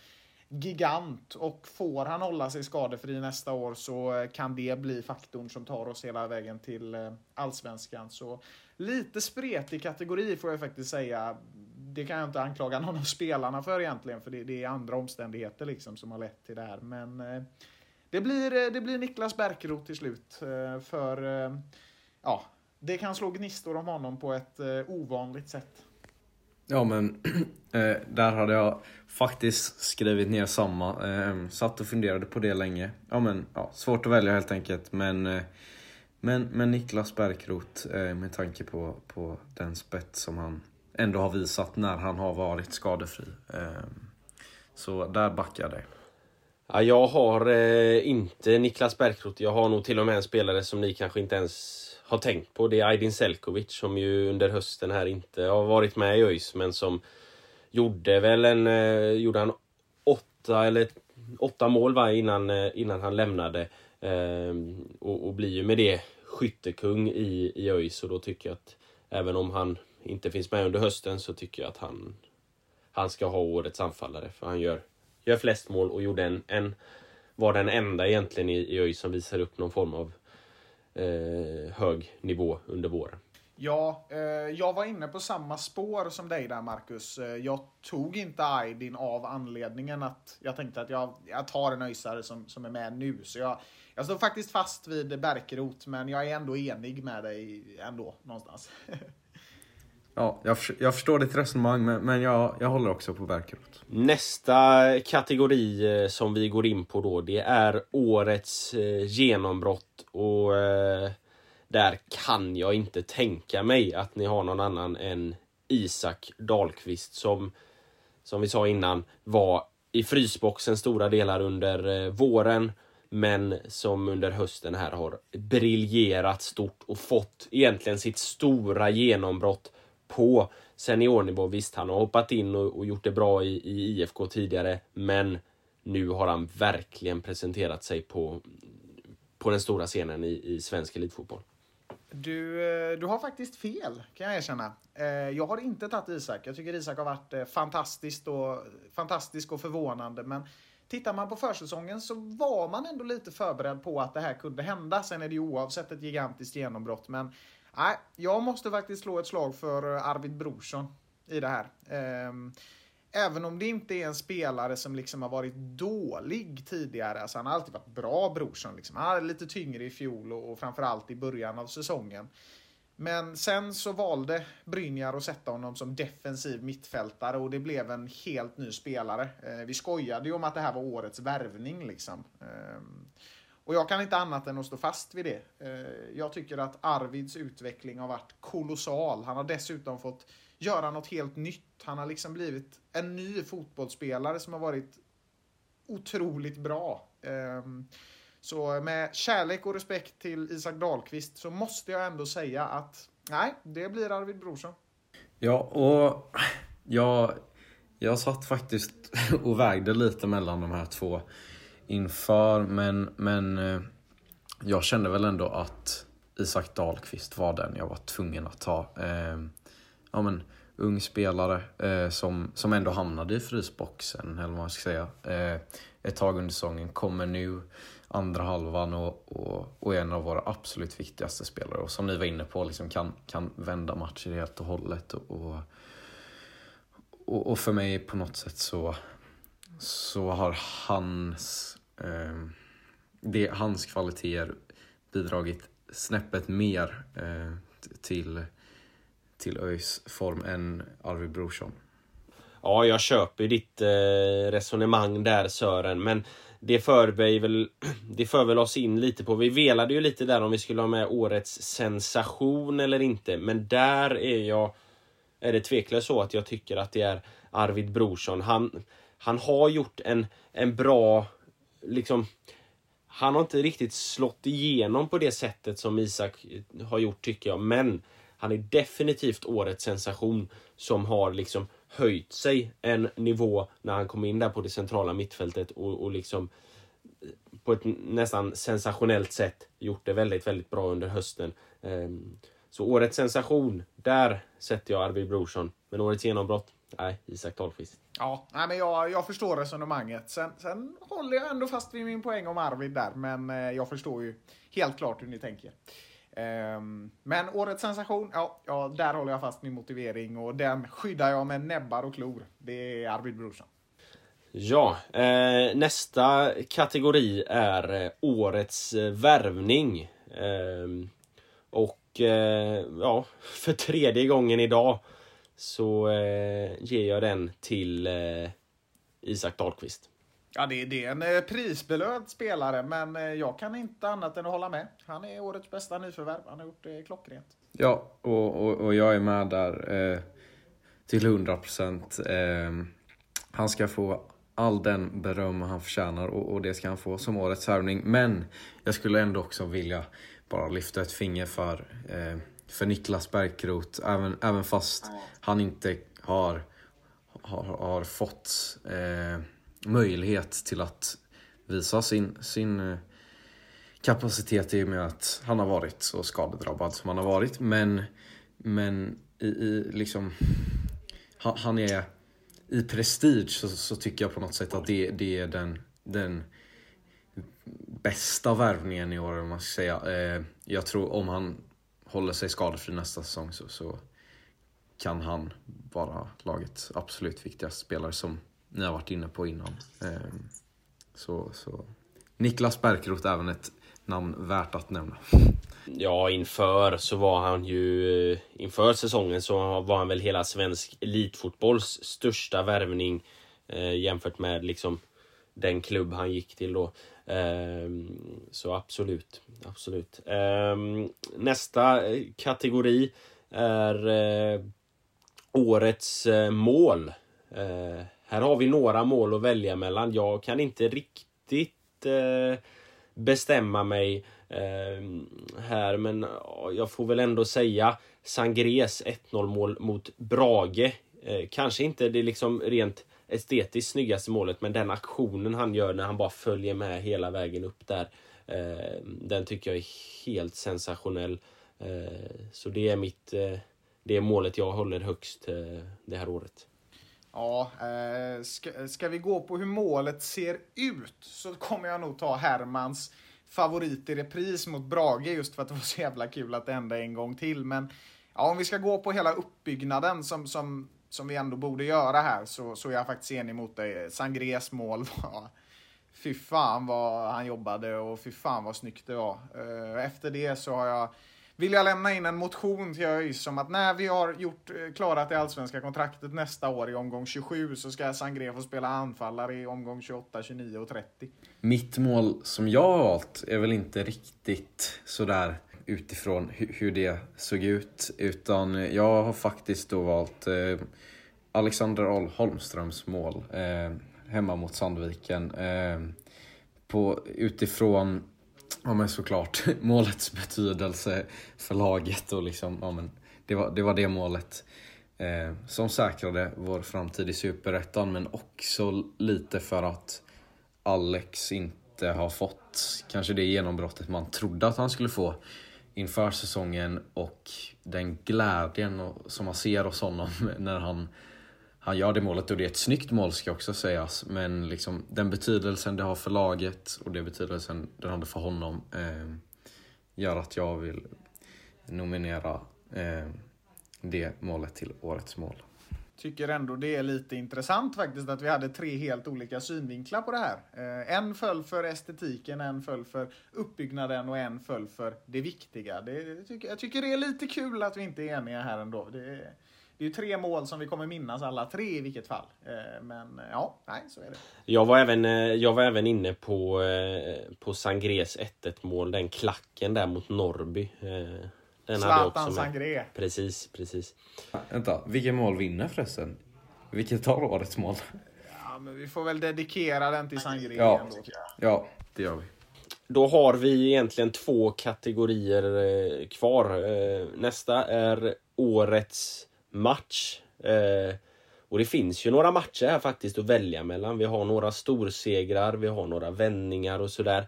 gigant. Och får han hålla sig skadefri nästa år så eh, kan det bli faktorn som tar oss hela vägen till eh, allsvenskan. Så lite spretig kategori får jag faktiskt säga. Det kan jag inte anklaga någon av spelarna för egentligen, för det, det är andra omständigheter liksom som har lett till det här. Men eh, det blir, det blir Niklas Bärkroth till slut. För ja, det kan slå gnistor om honom på ett ovanligt sätt. Ja men eh, där hade jag faktiskt skrivit ner samma. Eh, satt och funderade på det länge. Ja men ja, svårt att välja helt enkelt. Men, eh, men, men Niklas Bärkroth eh, med tanke på, på den spets som han ändå har visat när han har varit skadefri. Eh, så där backar jag dig. Ja, jag har eh, inte Niklas Bärkroth. Jag har nog till och med en spelare som ni kanske inte ens har tänkt på. Det är Aydin Selkovic som ju under hösten här inte har varit med i ÖIS men som gjorde väl en... Eh, gjorde han åtta eller åtta mål va, innan, eh, innan han lämnade. Eh, och, och blir ju med det skyttekung i, i ÖIS och då tycker jag att även om han inte finns med under hösten så tycker jag att han, han ska ha årets anfallare för han gör, gör flest mål och gjorde en, en var den enda egentligen i, i ÖIS som visar upp någon form av eh, hög nivå under våren. Ja, eh, jag var inne på samma spår som dig där Marcus. Eh, jag tog inte Aydin av anledningen att jag tänkte att jag, jag tar en öjsare som, som är med nu. Så jag, jag står faktiskt fast vid Berkerot, men jag är ändå enig med dig ändå någonstans. Ja, jag, jag förstår ditt resonemang men, men jag, jag håller också på Bärkroth. Nästa kategori eh, som vi går in på då, det är årets eh, genombrott och eh, där kan jag inte tänka mig att ni har någon annan än Isak Dahlqvist som, som vi sa innan, var i frysboxen stora delar under eh, våren men som under hösten här har briljerat stort och fått egentligen sitt stora genombrott på seniornivå. Visst, han har hoppat in och, och gjort det bra i, i IFK tidigare, men nu har han verkligen presenterat sig på, på den stora scenen i, i svensk elitfotboll. Du, eh, du har faktiskt fel, kan jag erkänna. Eh, jag har inte tagit Isak. Jag tycker Isak har varit eh, fantastiskt och, fantastisk och förvånande. Men tittar man på försäsongen så var man ändå lite förberedd på att det här kunde hända. Sen är det ju oavsett ett gigantiskt genombrott. Men Nej, jag måste faktiskt slå ett slag för eh, Arvid Brorsson i det här. Ehm, även om det inte är en spelare som liksom har varit dålig tidigare. Alltså han har alltid varit bra Brorsson. Liksom. Han hade lite tyngre i fjol och, framförallt i början av säsongen. Men sen så valde Brynjar att sätta honom som defensiv mittfältare och det blev en helt ny spelare. Eh, vi skojade ju om att det här var årets värvning liksom. Ehm, och jag kan inte annat än att stå fast vid det. Eh, jag tycker att Arvids utveckling har varit kolossal. Han har dessutom fått göra något helt nytt. Han har liksom blivit en ny fotbollsspelare som har varit otroligt bra. Eh, så med kärlek och respekt till Isak Dahlqvist så måste jag ändå säga att nej, det blir Arvid Brorsson. Ja, och jag, jag satt faktiskt och vägde lite mellan de här två inför, men, men eh, jag kände väl ändå att Isak Dahlqvist var den jag var tvungen att ta. Eh, ja, men, ung spelare eh, som, som ändå hamnade i frysboxen, eller vad man ska säga, eh, ett tag under säsongen. Kommer nu andra halvan och, och, och är en av våra absolut viktigaste spelare. Och som ni var inne på, liksom kan, kan vända matcher helt och hållet. Och, och, och för mig på något sätt så, så har hans, eh, det, hans kvaliteter bidragit snäppet mer eh, till, till ÖIS form än Arvid Brorsson. Ja, jag köper ditt eh, resonemang där Sören, men det för, väl, det för väl oss in lite på, vi velade ju lite där om vi skulle ha med årets sensation eller inte, men där är jag, är det tveklöst så att jag tycker att det är Arvid Brorsson. Han, han har gjort en, en bra, liksom, han har inte riktigt slått igenom på det sättet som Isak har gjort tycker jag, men han är definitivt årets sensation som har liksom höjt sig en nivå när han kom in där på det centrala mittfältet och, och liksom eh, på ett nästan sensationellt sätt gjort det väldigt, väldigt bra under hösten. Ehm, så årets sensation, där sätter jag Arvid Brorsson. Men årets genombrott, nej, Isak Dahlqvist. Ja, nej, men jag, jag förstår resonemanget. Sen, sen håller jag ändå fast vid min poäng om Arvid där, men eh, jag förstår ju helt klart hur ni tänker. Um, men årets sensation, ja, ja, där håller jag fast min motivering och den skyddar jag med näbbar och klor. Det är Arvid Brorsson. Ja, eh, nästa kategori är eh, årets eh, värvning. Eh, och eh, ja, för tredje gången idag så eh, ger jag den till Isak Dahlqvist. Ja, det, det är en eh, prisbelönt spelare, men eh, jag kan inte annat än att hålla med. Han är årets bästa nyförvärv. Han har gjort det klockrent. Ja, och, och, och jag är med där eh, till 100 procent. Eh, han ska få all den beröm han förtjänar och, och det ska han få som årets värvning. Men jag skulle ändå också vilja bara lyfta ett finger för, eh, för Niklas Bärkroth. Även, även fast ja. han inte har, har, har fått eh, möjlighet till att visa sin, sin eh, kapacitet i och med att han har varit så skadedrabbad som han har varit. Men, men i, i liksom... Han, han, är... I prestige så, så, tycker jag på något sätt att det, det är den, den bästa värvningen i år, om man ska säga. Eh, jag tror om han håller sig skadefri nästa säsong så, så kan han vara lagets absolut viktigaste spelare som ni har varit inne på innan. Ehm, så, så. Niklas Bärkroth även ett namn värt att nämna. Ja, inför så var han ju... Eh, inför säsongen så var han väl hela svensk elitfotbolls största värvning eh, jämfört med liksom den klubb han gick till då. Ehm, så absolut, absolut. Ehm, nästa eh, kategori är eh, årets eh, mål. Här har vi några mål att välja mellan. Jag kan inte riktigt bestämma mig ehm, här, men jag får väl ändå säga Sangres 1-0 mål mot Brage. Kanske inte det liksom rent estetiskt snyggaste målet, men den aktionen han gör när han bara följer med hela vägen upp där. Eh, den tycker jag är helt sensationell. Eh, så det är mitt eh, det är målet jag håller högst eh, det här året. Ja, eh, ska, ska, vi gå på hur målet ser ut så kommer jag nog ta Hermans favorit i repris mot Brage just för att det var så jävla kul att det hände en gång till. Men ja, om vi ska gå på hela uppbyggnaden som, som, som vi ändå borde göra här så, så är jag faktiskt enig mot dig. Sangrés mål var Fy fan vad han jobbade och fy fan vad snyggt det var. Eh, efter det så har jag vill jag lämna in en motion till ÖIS om att när vi har gjort, eh, klarat det allsvenska kontraktet nästa år i omgång 27 så ska Sangré få spela anfallare i omgång 28, 29 och 30. Mitt mål som jag har valt är väl inte riktigt sådär utifrån hur det såg ut. Utan jag har faktiskt då valt eh, Alexander Holmströms mål eh, hemma mot Sandviken. Eh, på, utifrån Ja men såklart, målets betydelse för laget och liksom, ja men det var det, var det målet eh, som säkrade vår framtid i Superettan men också lite för att Alex inte har fått kanske det genombrottet man trodde att han skulle få inför säsongen och den glädjen som man ser hos honom när han han gör det målet och det är ett snyggt mål ska också sägas. Men liksom den betydelsen det har för laget och den betydelsen det hade för honom eh, gör att jag vill nominera eh, det målet till årets mål. Tycker ändå det är lite intressant faktiskt att vi hade tre helt olika synvinklar på det här. Eh, en föll för estetiken, en föll för uppbyggnaden och en föll för det viktiga. Det, tycker, jag tycker det är lite kul att vi inte är eniga här ändå. Det, det är ju tre mål som vi kommer minnas alla tre i vilket fall. Eh, men eh, ja, nej, så är det. Jag var även, jag var även inne på, på Sangres 1-1 mål, den klacken där mot Norrby. Den Zlatan Sangré. Precis, precis. Vänta, vilket mål vinner förresten? Vilket tar årets mål? Ja, men vi får väl dedikera den till Sangré ja. ändå. Ja, det gör vi. Då har vi egentligen två kategorier kvar. Nästa är årets match. Eh, och det finns ju några matcher här faktiskt att välja mellan. Vi har några storsegrar, vi har några vändningar och sådär.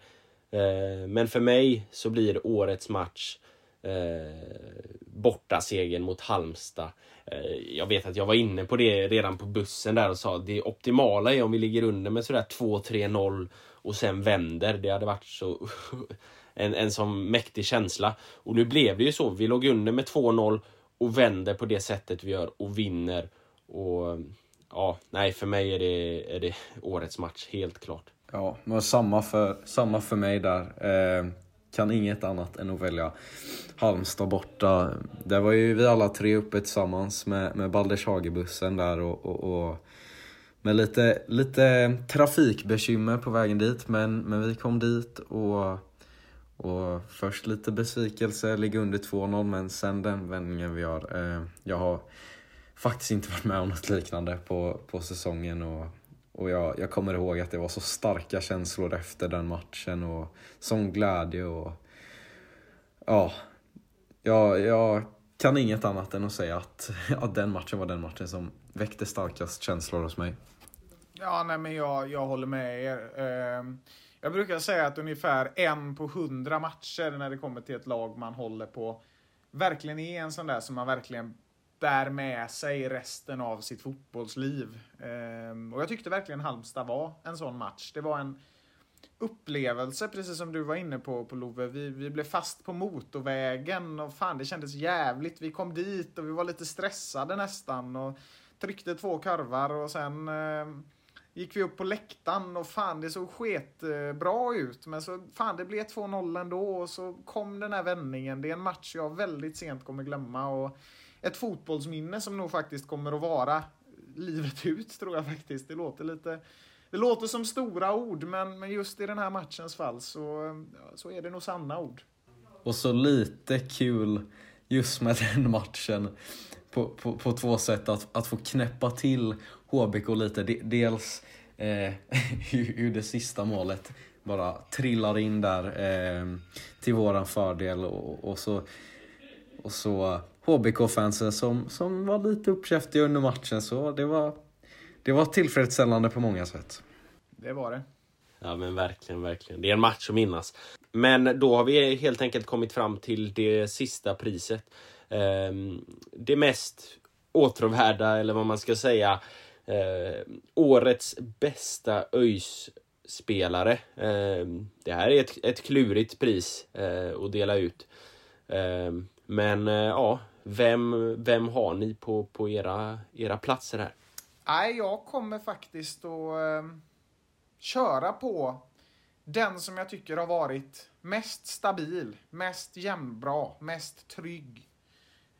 Eh, men för mig så blir årets match eh, bortasegern mot Halmstad. Eh, jag vet att jag var inne på det redan på bussen där och sa att det optimala är om vi ligger under med sådär 2-3-0 och sen vänder. Det hade varit så en, en sån mäktig känsla. Och nu blev det ju så. Vi låg under med 2-0 och vänder på det sättet vi gör och vinner. Och ja, nej för mig är det, är det årets match, helt klart. Ja, men samma för, samma för mig där. Eh, kan inget annat än att välja Halmstad borta. Där var ju vi alla tre uppe tillsammans med, med Baldershagebussen där och, och, och med lite, lite trafikbekymmer på vägen dit. Men, men vi kom dit och och först lite besvikelse, ligga under 2-0, men sen den vändningen vi gör. Eh, jag har faktiskt inte varit med om något liknande på, på säsongen och, och jag, jag kommer ihåg att det var så starka känslor efter den matchen och sån glädje och ja, jag, jag kan inget annat än att säga att, att den matchen var den matchen som väckte starkast känslor hos mig. Ja, nej men jag, jag håller med er. Ehm, jag brukar säga att ungefär en på hundra matcher när det kommer till ett lag man håller på verkligen är en sån där som man verkligen bär med sig resten av sitt fotbollsliv. Ehm, och jag tyckte verkligen Halmstad var en sån match. Det var en upplevelse, precis som du var inne på, på Love. Vi, vi blev fast på motorvägen och fan det kändes jävligt. Vi kom dit och vi var lite stressade nästan och tryckte två karvar och sen eh, gick vi upp på läktaren och fan det såg sket eh, bra ut. Men så fan det blev 2-0 ändå och så kom den här vändningen. Det är en match jag väldigt sent kommer glömma och ett fotbollsminne som nog faktiskt kommer att vara livet ut tror jag faktiskt. Det låter lite det låter som stora ord, men, men just i den här matchens fall så, så är det nog sanna ord. Och så lite kul just med den matchen på, på, på två sätt. Att, att få knäppa till HBK lite. Dels eh, hur det sista målet bara trillar in där eh, till våran fördel och, och så, och så HBK-fansen som, som var lite uppkäftiga under matchen. Så det var, det var tillfredsställande på många sätt. Det var det. Ja men verkligen, verkligen. Det är en match att minnas. Men då har vi helt enkelt kommit fram till det sista priset. Eh, det mest åtråvärda, eller vad man ska säga, eh, årets bästa ÖIS årsspelare. Eh, det här är ett, ett klurigt pris eh, att dela ut. Eh, men eh, ja, vem, vem har ni på, på era, era platser här? Nej, jag kommer faktiskt att ehm, köra på den som jag tycker har varit mest stabil, mest jämnbra, mest trygg.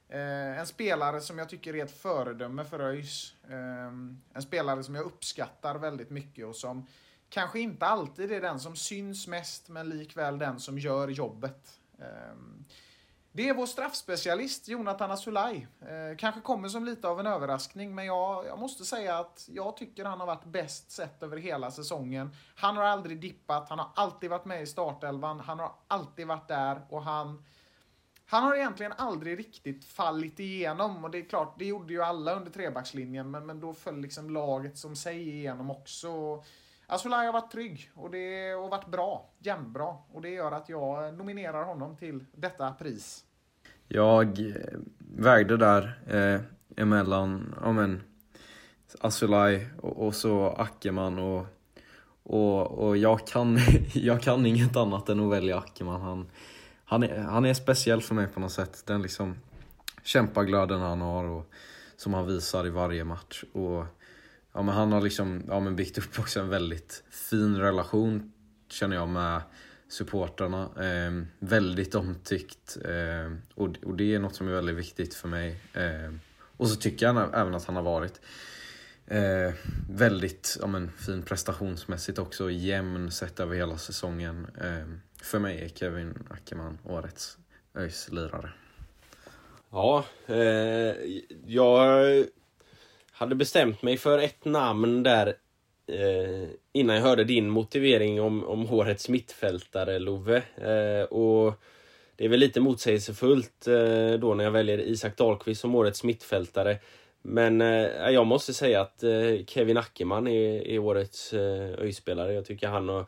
Eh, en spelare som jag tycker är ett föredöme för ÖIS. Eh, en spelare som jag uppskattar väldigt mycket och som kanske inte alltid är den som syns mest, men likväl den som gör jobbet. Eh, det är vår straffspecialist Jonathan Asulaj. Eh, kanske kommer som lite av en överraskning, men jag, jag måste säga att jag tycker han har varit bäst sett över hela säsongen. Han har aldrig dippat, han har alltid varit med i startelvan, han har alltid varit där och han han har egentligen aldrig riktigt fallit igenom och det är klart, det gjorde ju alla under trebackslinjen men, men då föll liksom laget som sig igenom också. Alltså, Asulaj har varit trygg och det har varit bra, jämnbra och det gör att jag nominerar honom till detta pris. Jag eh, vägde där eh, emellan, ja men, Asulaj och, och så Ackerman och, och, och jag, kan, jag kan inget annat än att välja Ackerman. Han, han, är, han är speciell för mig på något sätt. Den liksom kämpaglöden han har och som han visar i varje match. Och ja, men han har liksom ja, men byggt upp också en väldigt fin relation känner jag med supportrarna. Eh, väldigt omtyckt eh, och, och det är något som är väldigt viktigt för mig. Eh, och så tycker jag även att han har varit eh, väldigt ja, men, fin prestationsmässigt också, jämn sett över hela säsongen. Eh, för mig är Kevin Ackerman årets ÖIS-lirare. Ja, eh, jag hade bestämt mig för ett namn där eh, innan jag hörde din motivering om, om årets mittfältare, Love. Eh, och det är väl lite motsägelsefullt eh, då när jag väljer Isak Dahlqvist som årets mittfältare. Men eh, jag måste säga att eh, Kevin Ackerman är, är årets eh, ÖIS-spelare. Jag tycker han har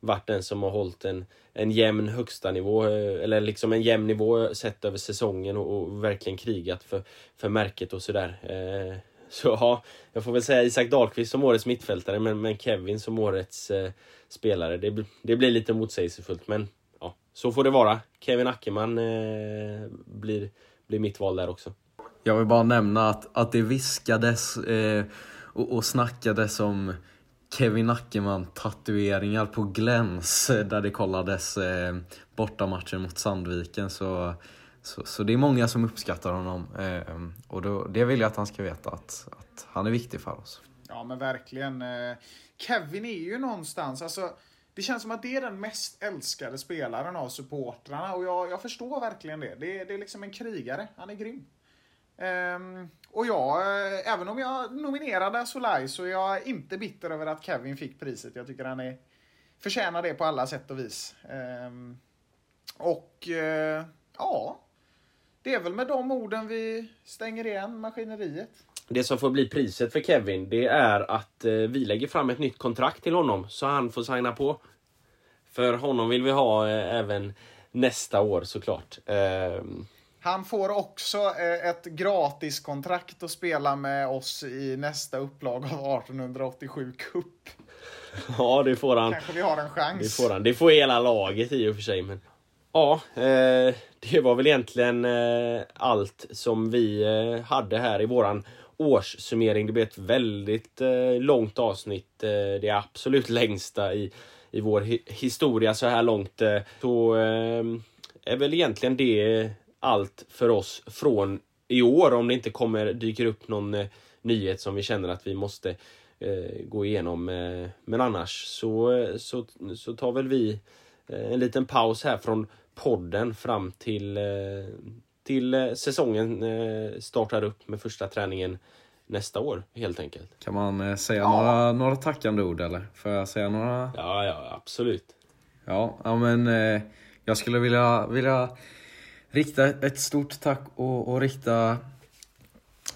varit den som har hållit en, en jämn högsta nivå eh, eller liksom en jämn nivå sett över säsongen och, och verkligen krigat för, för märket och sådär. Eh, Så ja, jag får väl säga Isak Dahlqvist som årets mittfältare men, men Kevin som årets eh, spelare. Det, det blir lite motsägelsefullt men ja, så får det vara. Kevin Ackerman eh, blir, blir mitt val där också. Jag vill bara nämna att, att det viskades eh, och, och snackades om Kevin Ackerman-tatueringar på gläns eh, där det kollades eh, bortamatchen mot Sandviken. Så, så, så, det är många som uppskattar honom. Eh, och då, det vill jag att han ska veta, att, att han är viktig för oss. Ja, men verkligen. Eh, Kevin är ju någonstans, alltså det känns som att det är den mest älskade spelaren av supportrarna och jag, jag förstår verkligen det. det. Det är liksom en krigare, han är grym. Um, och jag, eh, även om jag nominerade Solai så är jag inte bitter över att Kevin fick priset. Jag tycker han är, förtjänar det på alla sätt och vis. Um, och uh, ja, det är väl med de orden vi stänger igen maskineriet. Det som får bli priset för Kevin det är att uh, vi lägger fram ett nytt kontrakt till honom så han får signa på. För honom vill vi ha uh, även nästa år såklart. Uh, han får också eh, ett gratiskontrakt att spela med oss i nästa upplaga av 1887 Cup. Ja, det får han. Kanske vi har en chans. Det får han. Det får hela laget i och för sig. Men... Ja, eh, det var väl egentligen eh, allt som vi eh, hade här i våran årssummering. Det blev ett väldigt eh, långt avsnitt. Eh, det absolut längsta i, i vår hi historia så här långt. Eh, så är väl egentligen det allt för oss från i år om det inte kommer dyker upp någon nyhet som vi känner att vi måste gå igenom. Men annars så, så, så tar väl vi en liten paus här från podden fram till, eh, till säsongen startar upp med första träningen nästa år helt enkelt. Kan man säga ja. några, några tackande ord eller? Får jag säga några? Ja, ja absolut. Ja, ja men jag skulle vilja, vilja rikta ett stort tack och, och rikta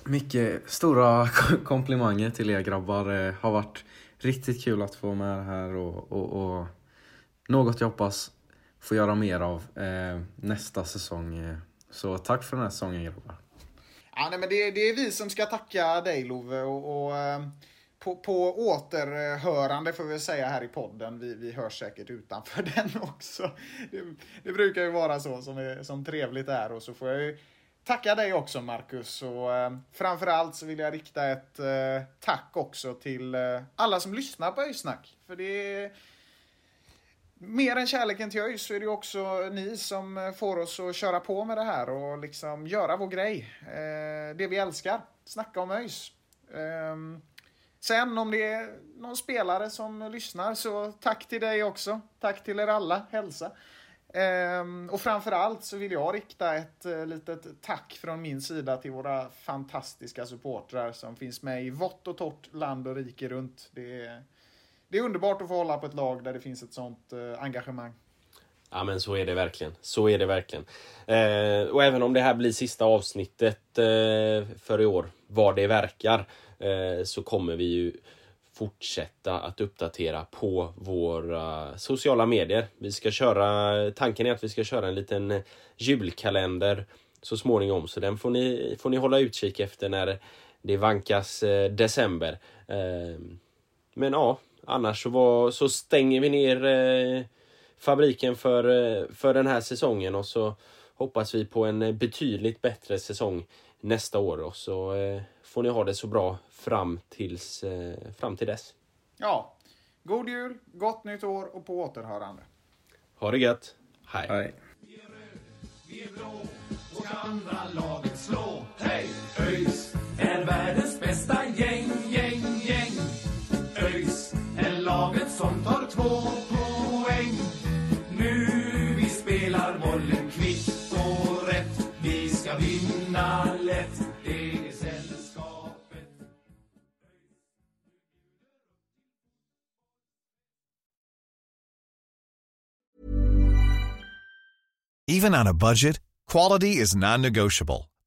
mycket stora komplimanger till er grabbar. Det har varit riktigt kul att få med här och, och, och något jag hoppas få göra mer av eh, nästa säsong. Eh. Så tack för den här säsongen grabbar. Ja, nej, men det, det är vi som ska tacka dig Love och, och på på, på återhörande får vi säga här i podden. Vi, vi hörs säkert utanför den också. Det, det brukar ju vara så som, är, som trevligt är. Och så får jag ju tacka dig också Marcus. Och eh, framförallt så vill jag rikta ett eh, tack också till eh, alla som lyssnar på Öjsnack. För det är mer än kärleken till ÖIS så är det också ni som eh, får oss att köra på med det här och liksom göra vår grej. Eh, det vi älskar. Snacka om ÖIS. Eh, sen om det är någon spelare som lyssnar så tack till dig också. Tack till er alla. Hälsa. Eh, och framförallt så vill jag rikta ett eh, litet tack från min sida till våra fantastiska supportrar som finns med i vått och torrt land och rike runt. Det är det är underbart att få hålla på ett lag där det finns ett sånt eh, engagemang. Ja men så är det verkligen. Så är det verkligen. Eh, och även om det här blir sista avsnittet eh, för i år, vad det verkar, eh, så kommer vi ju fortsätta att uppdatera på våra sociala medier. Vi ska köra, tanken är att vi ska köra en liten julkalender så småningom, så den får ni, får ni hålla utkik efter när det vankas eh, december. Eh, men ja, Annars så, var, så stänger vi ner eh, fabriken för, eh, för den här säsongen och så hoppas vi på en betydligt bättre säsong nästa år och så eh, får ni ha det så bra fram, tills, eh, fram till dess. Ja, god jul, gott nytt år och på återhörande. Ha det gött. Hej. Hej. Vi är blå och ska andra laget slå. Hej! ÖIS är världens bästa gäng, gäng, gäng. Som tar två poäng. Nu vi spelar bollen kvitt och rätt. Vi ska vinna lätt. Even on a budget, quality is non-negotiable.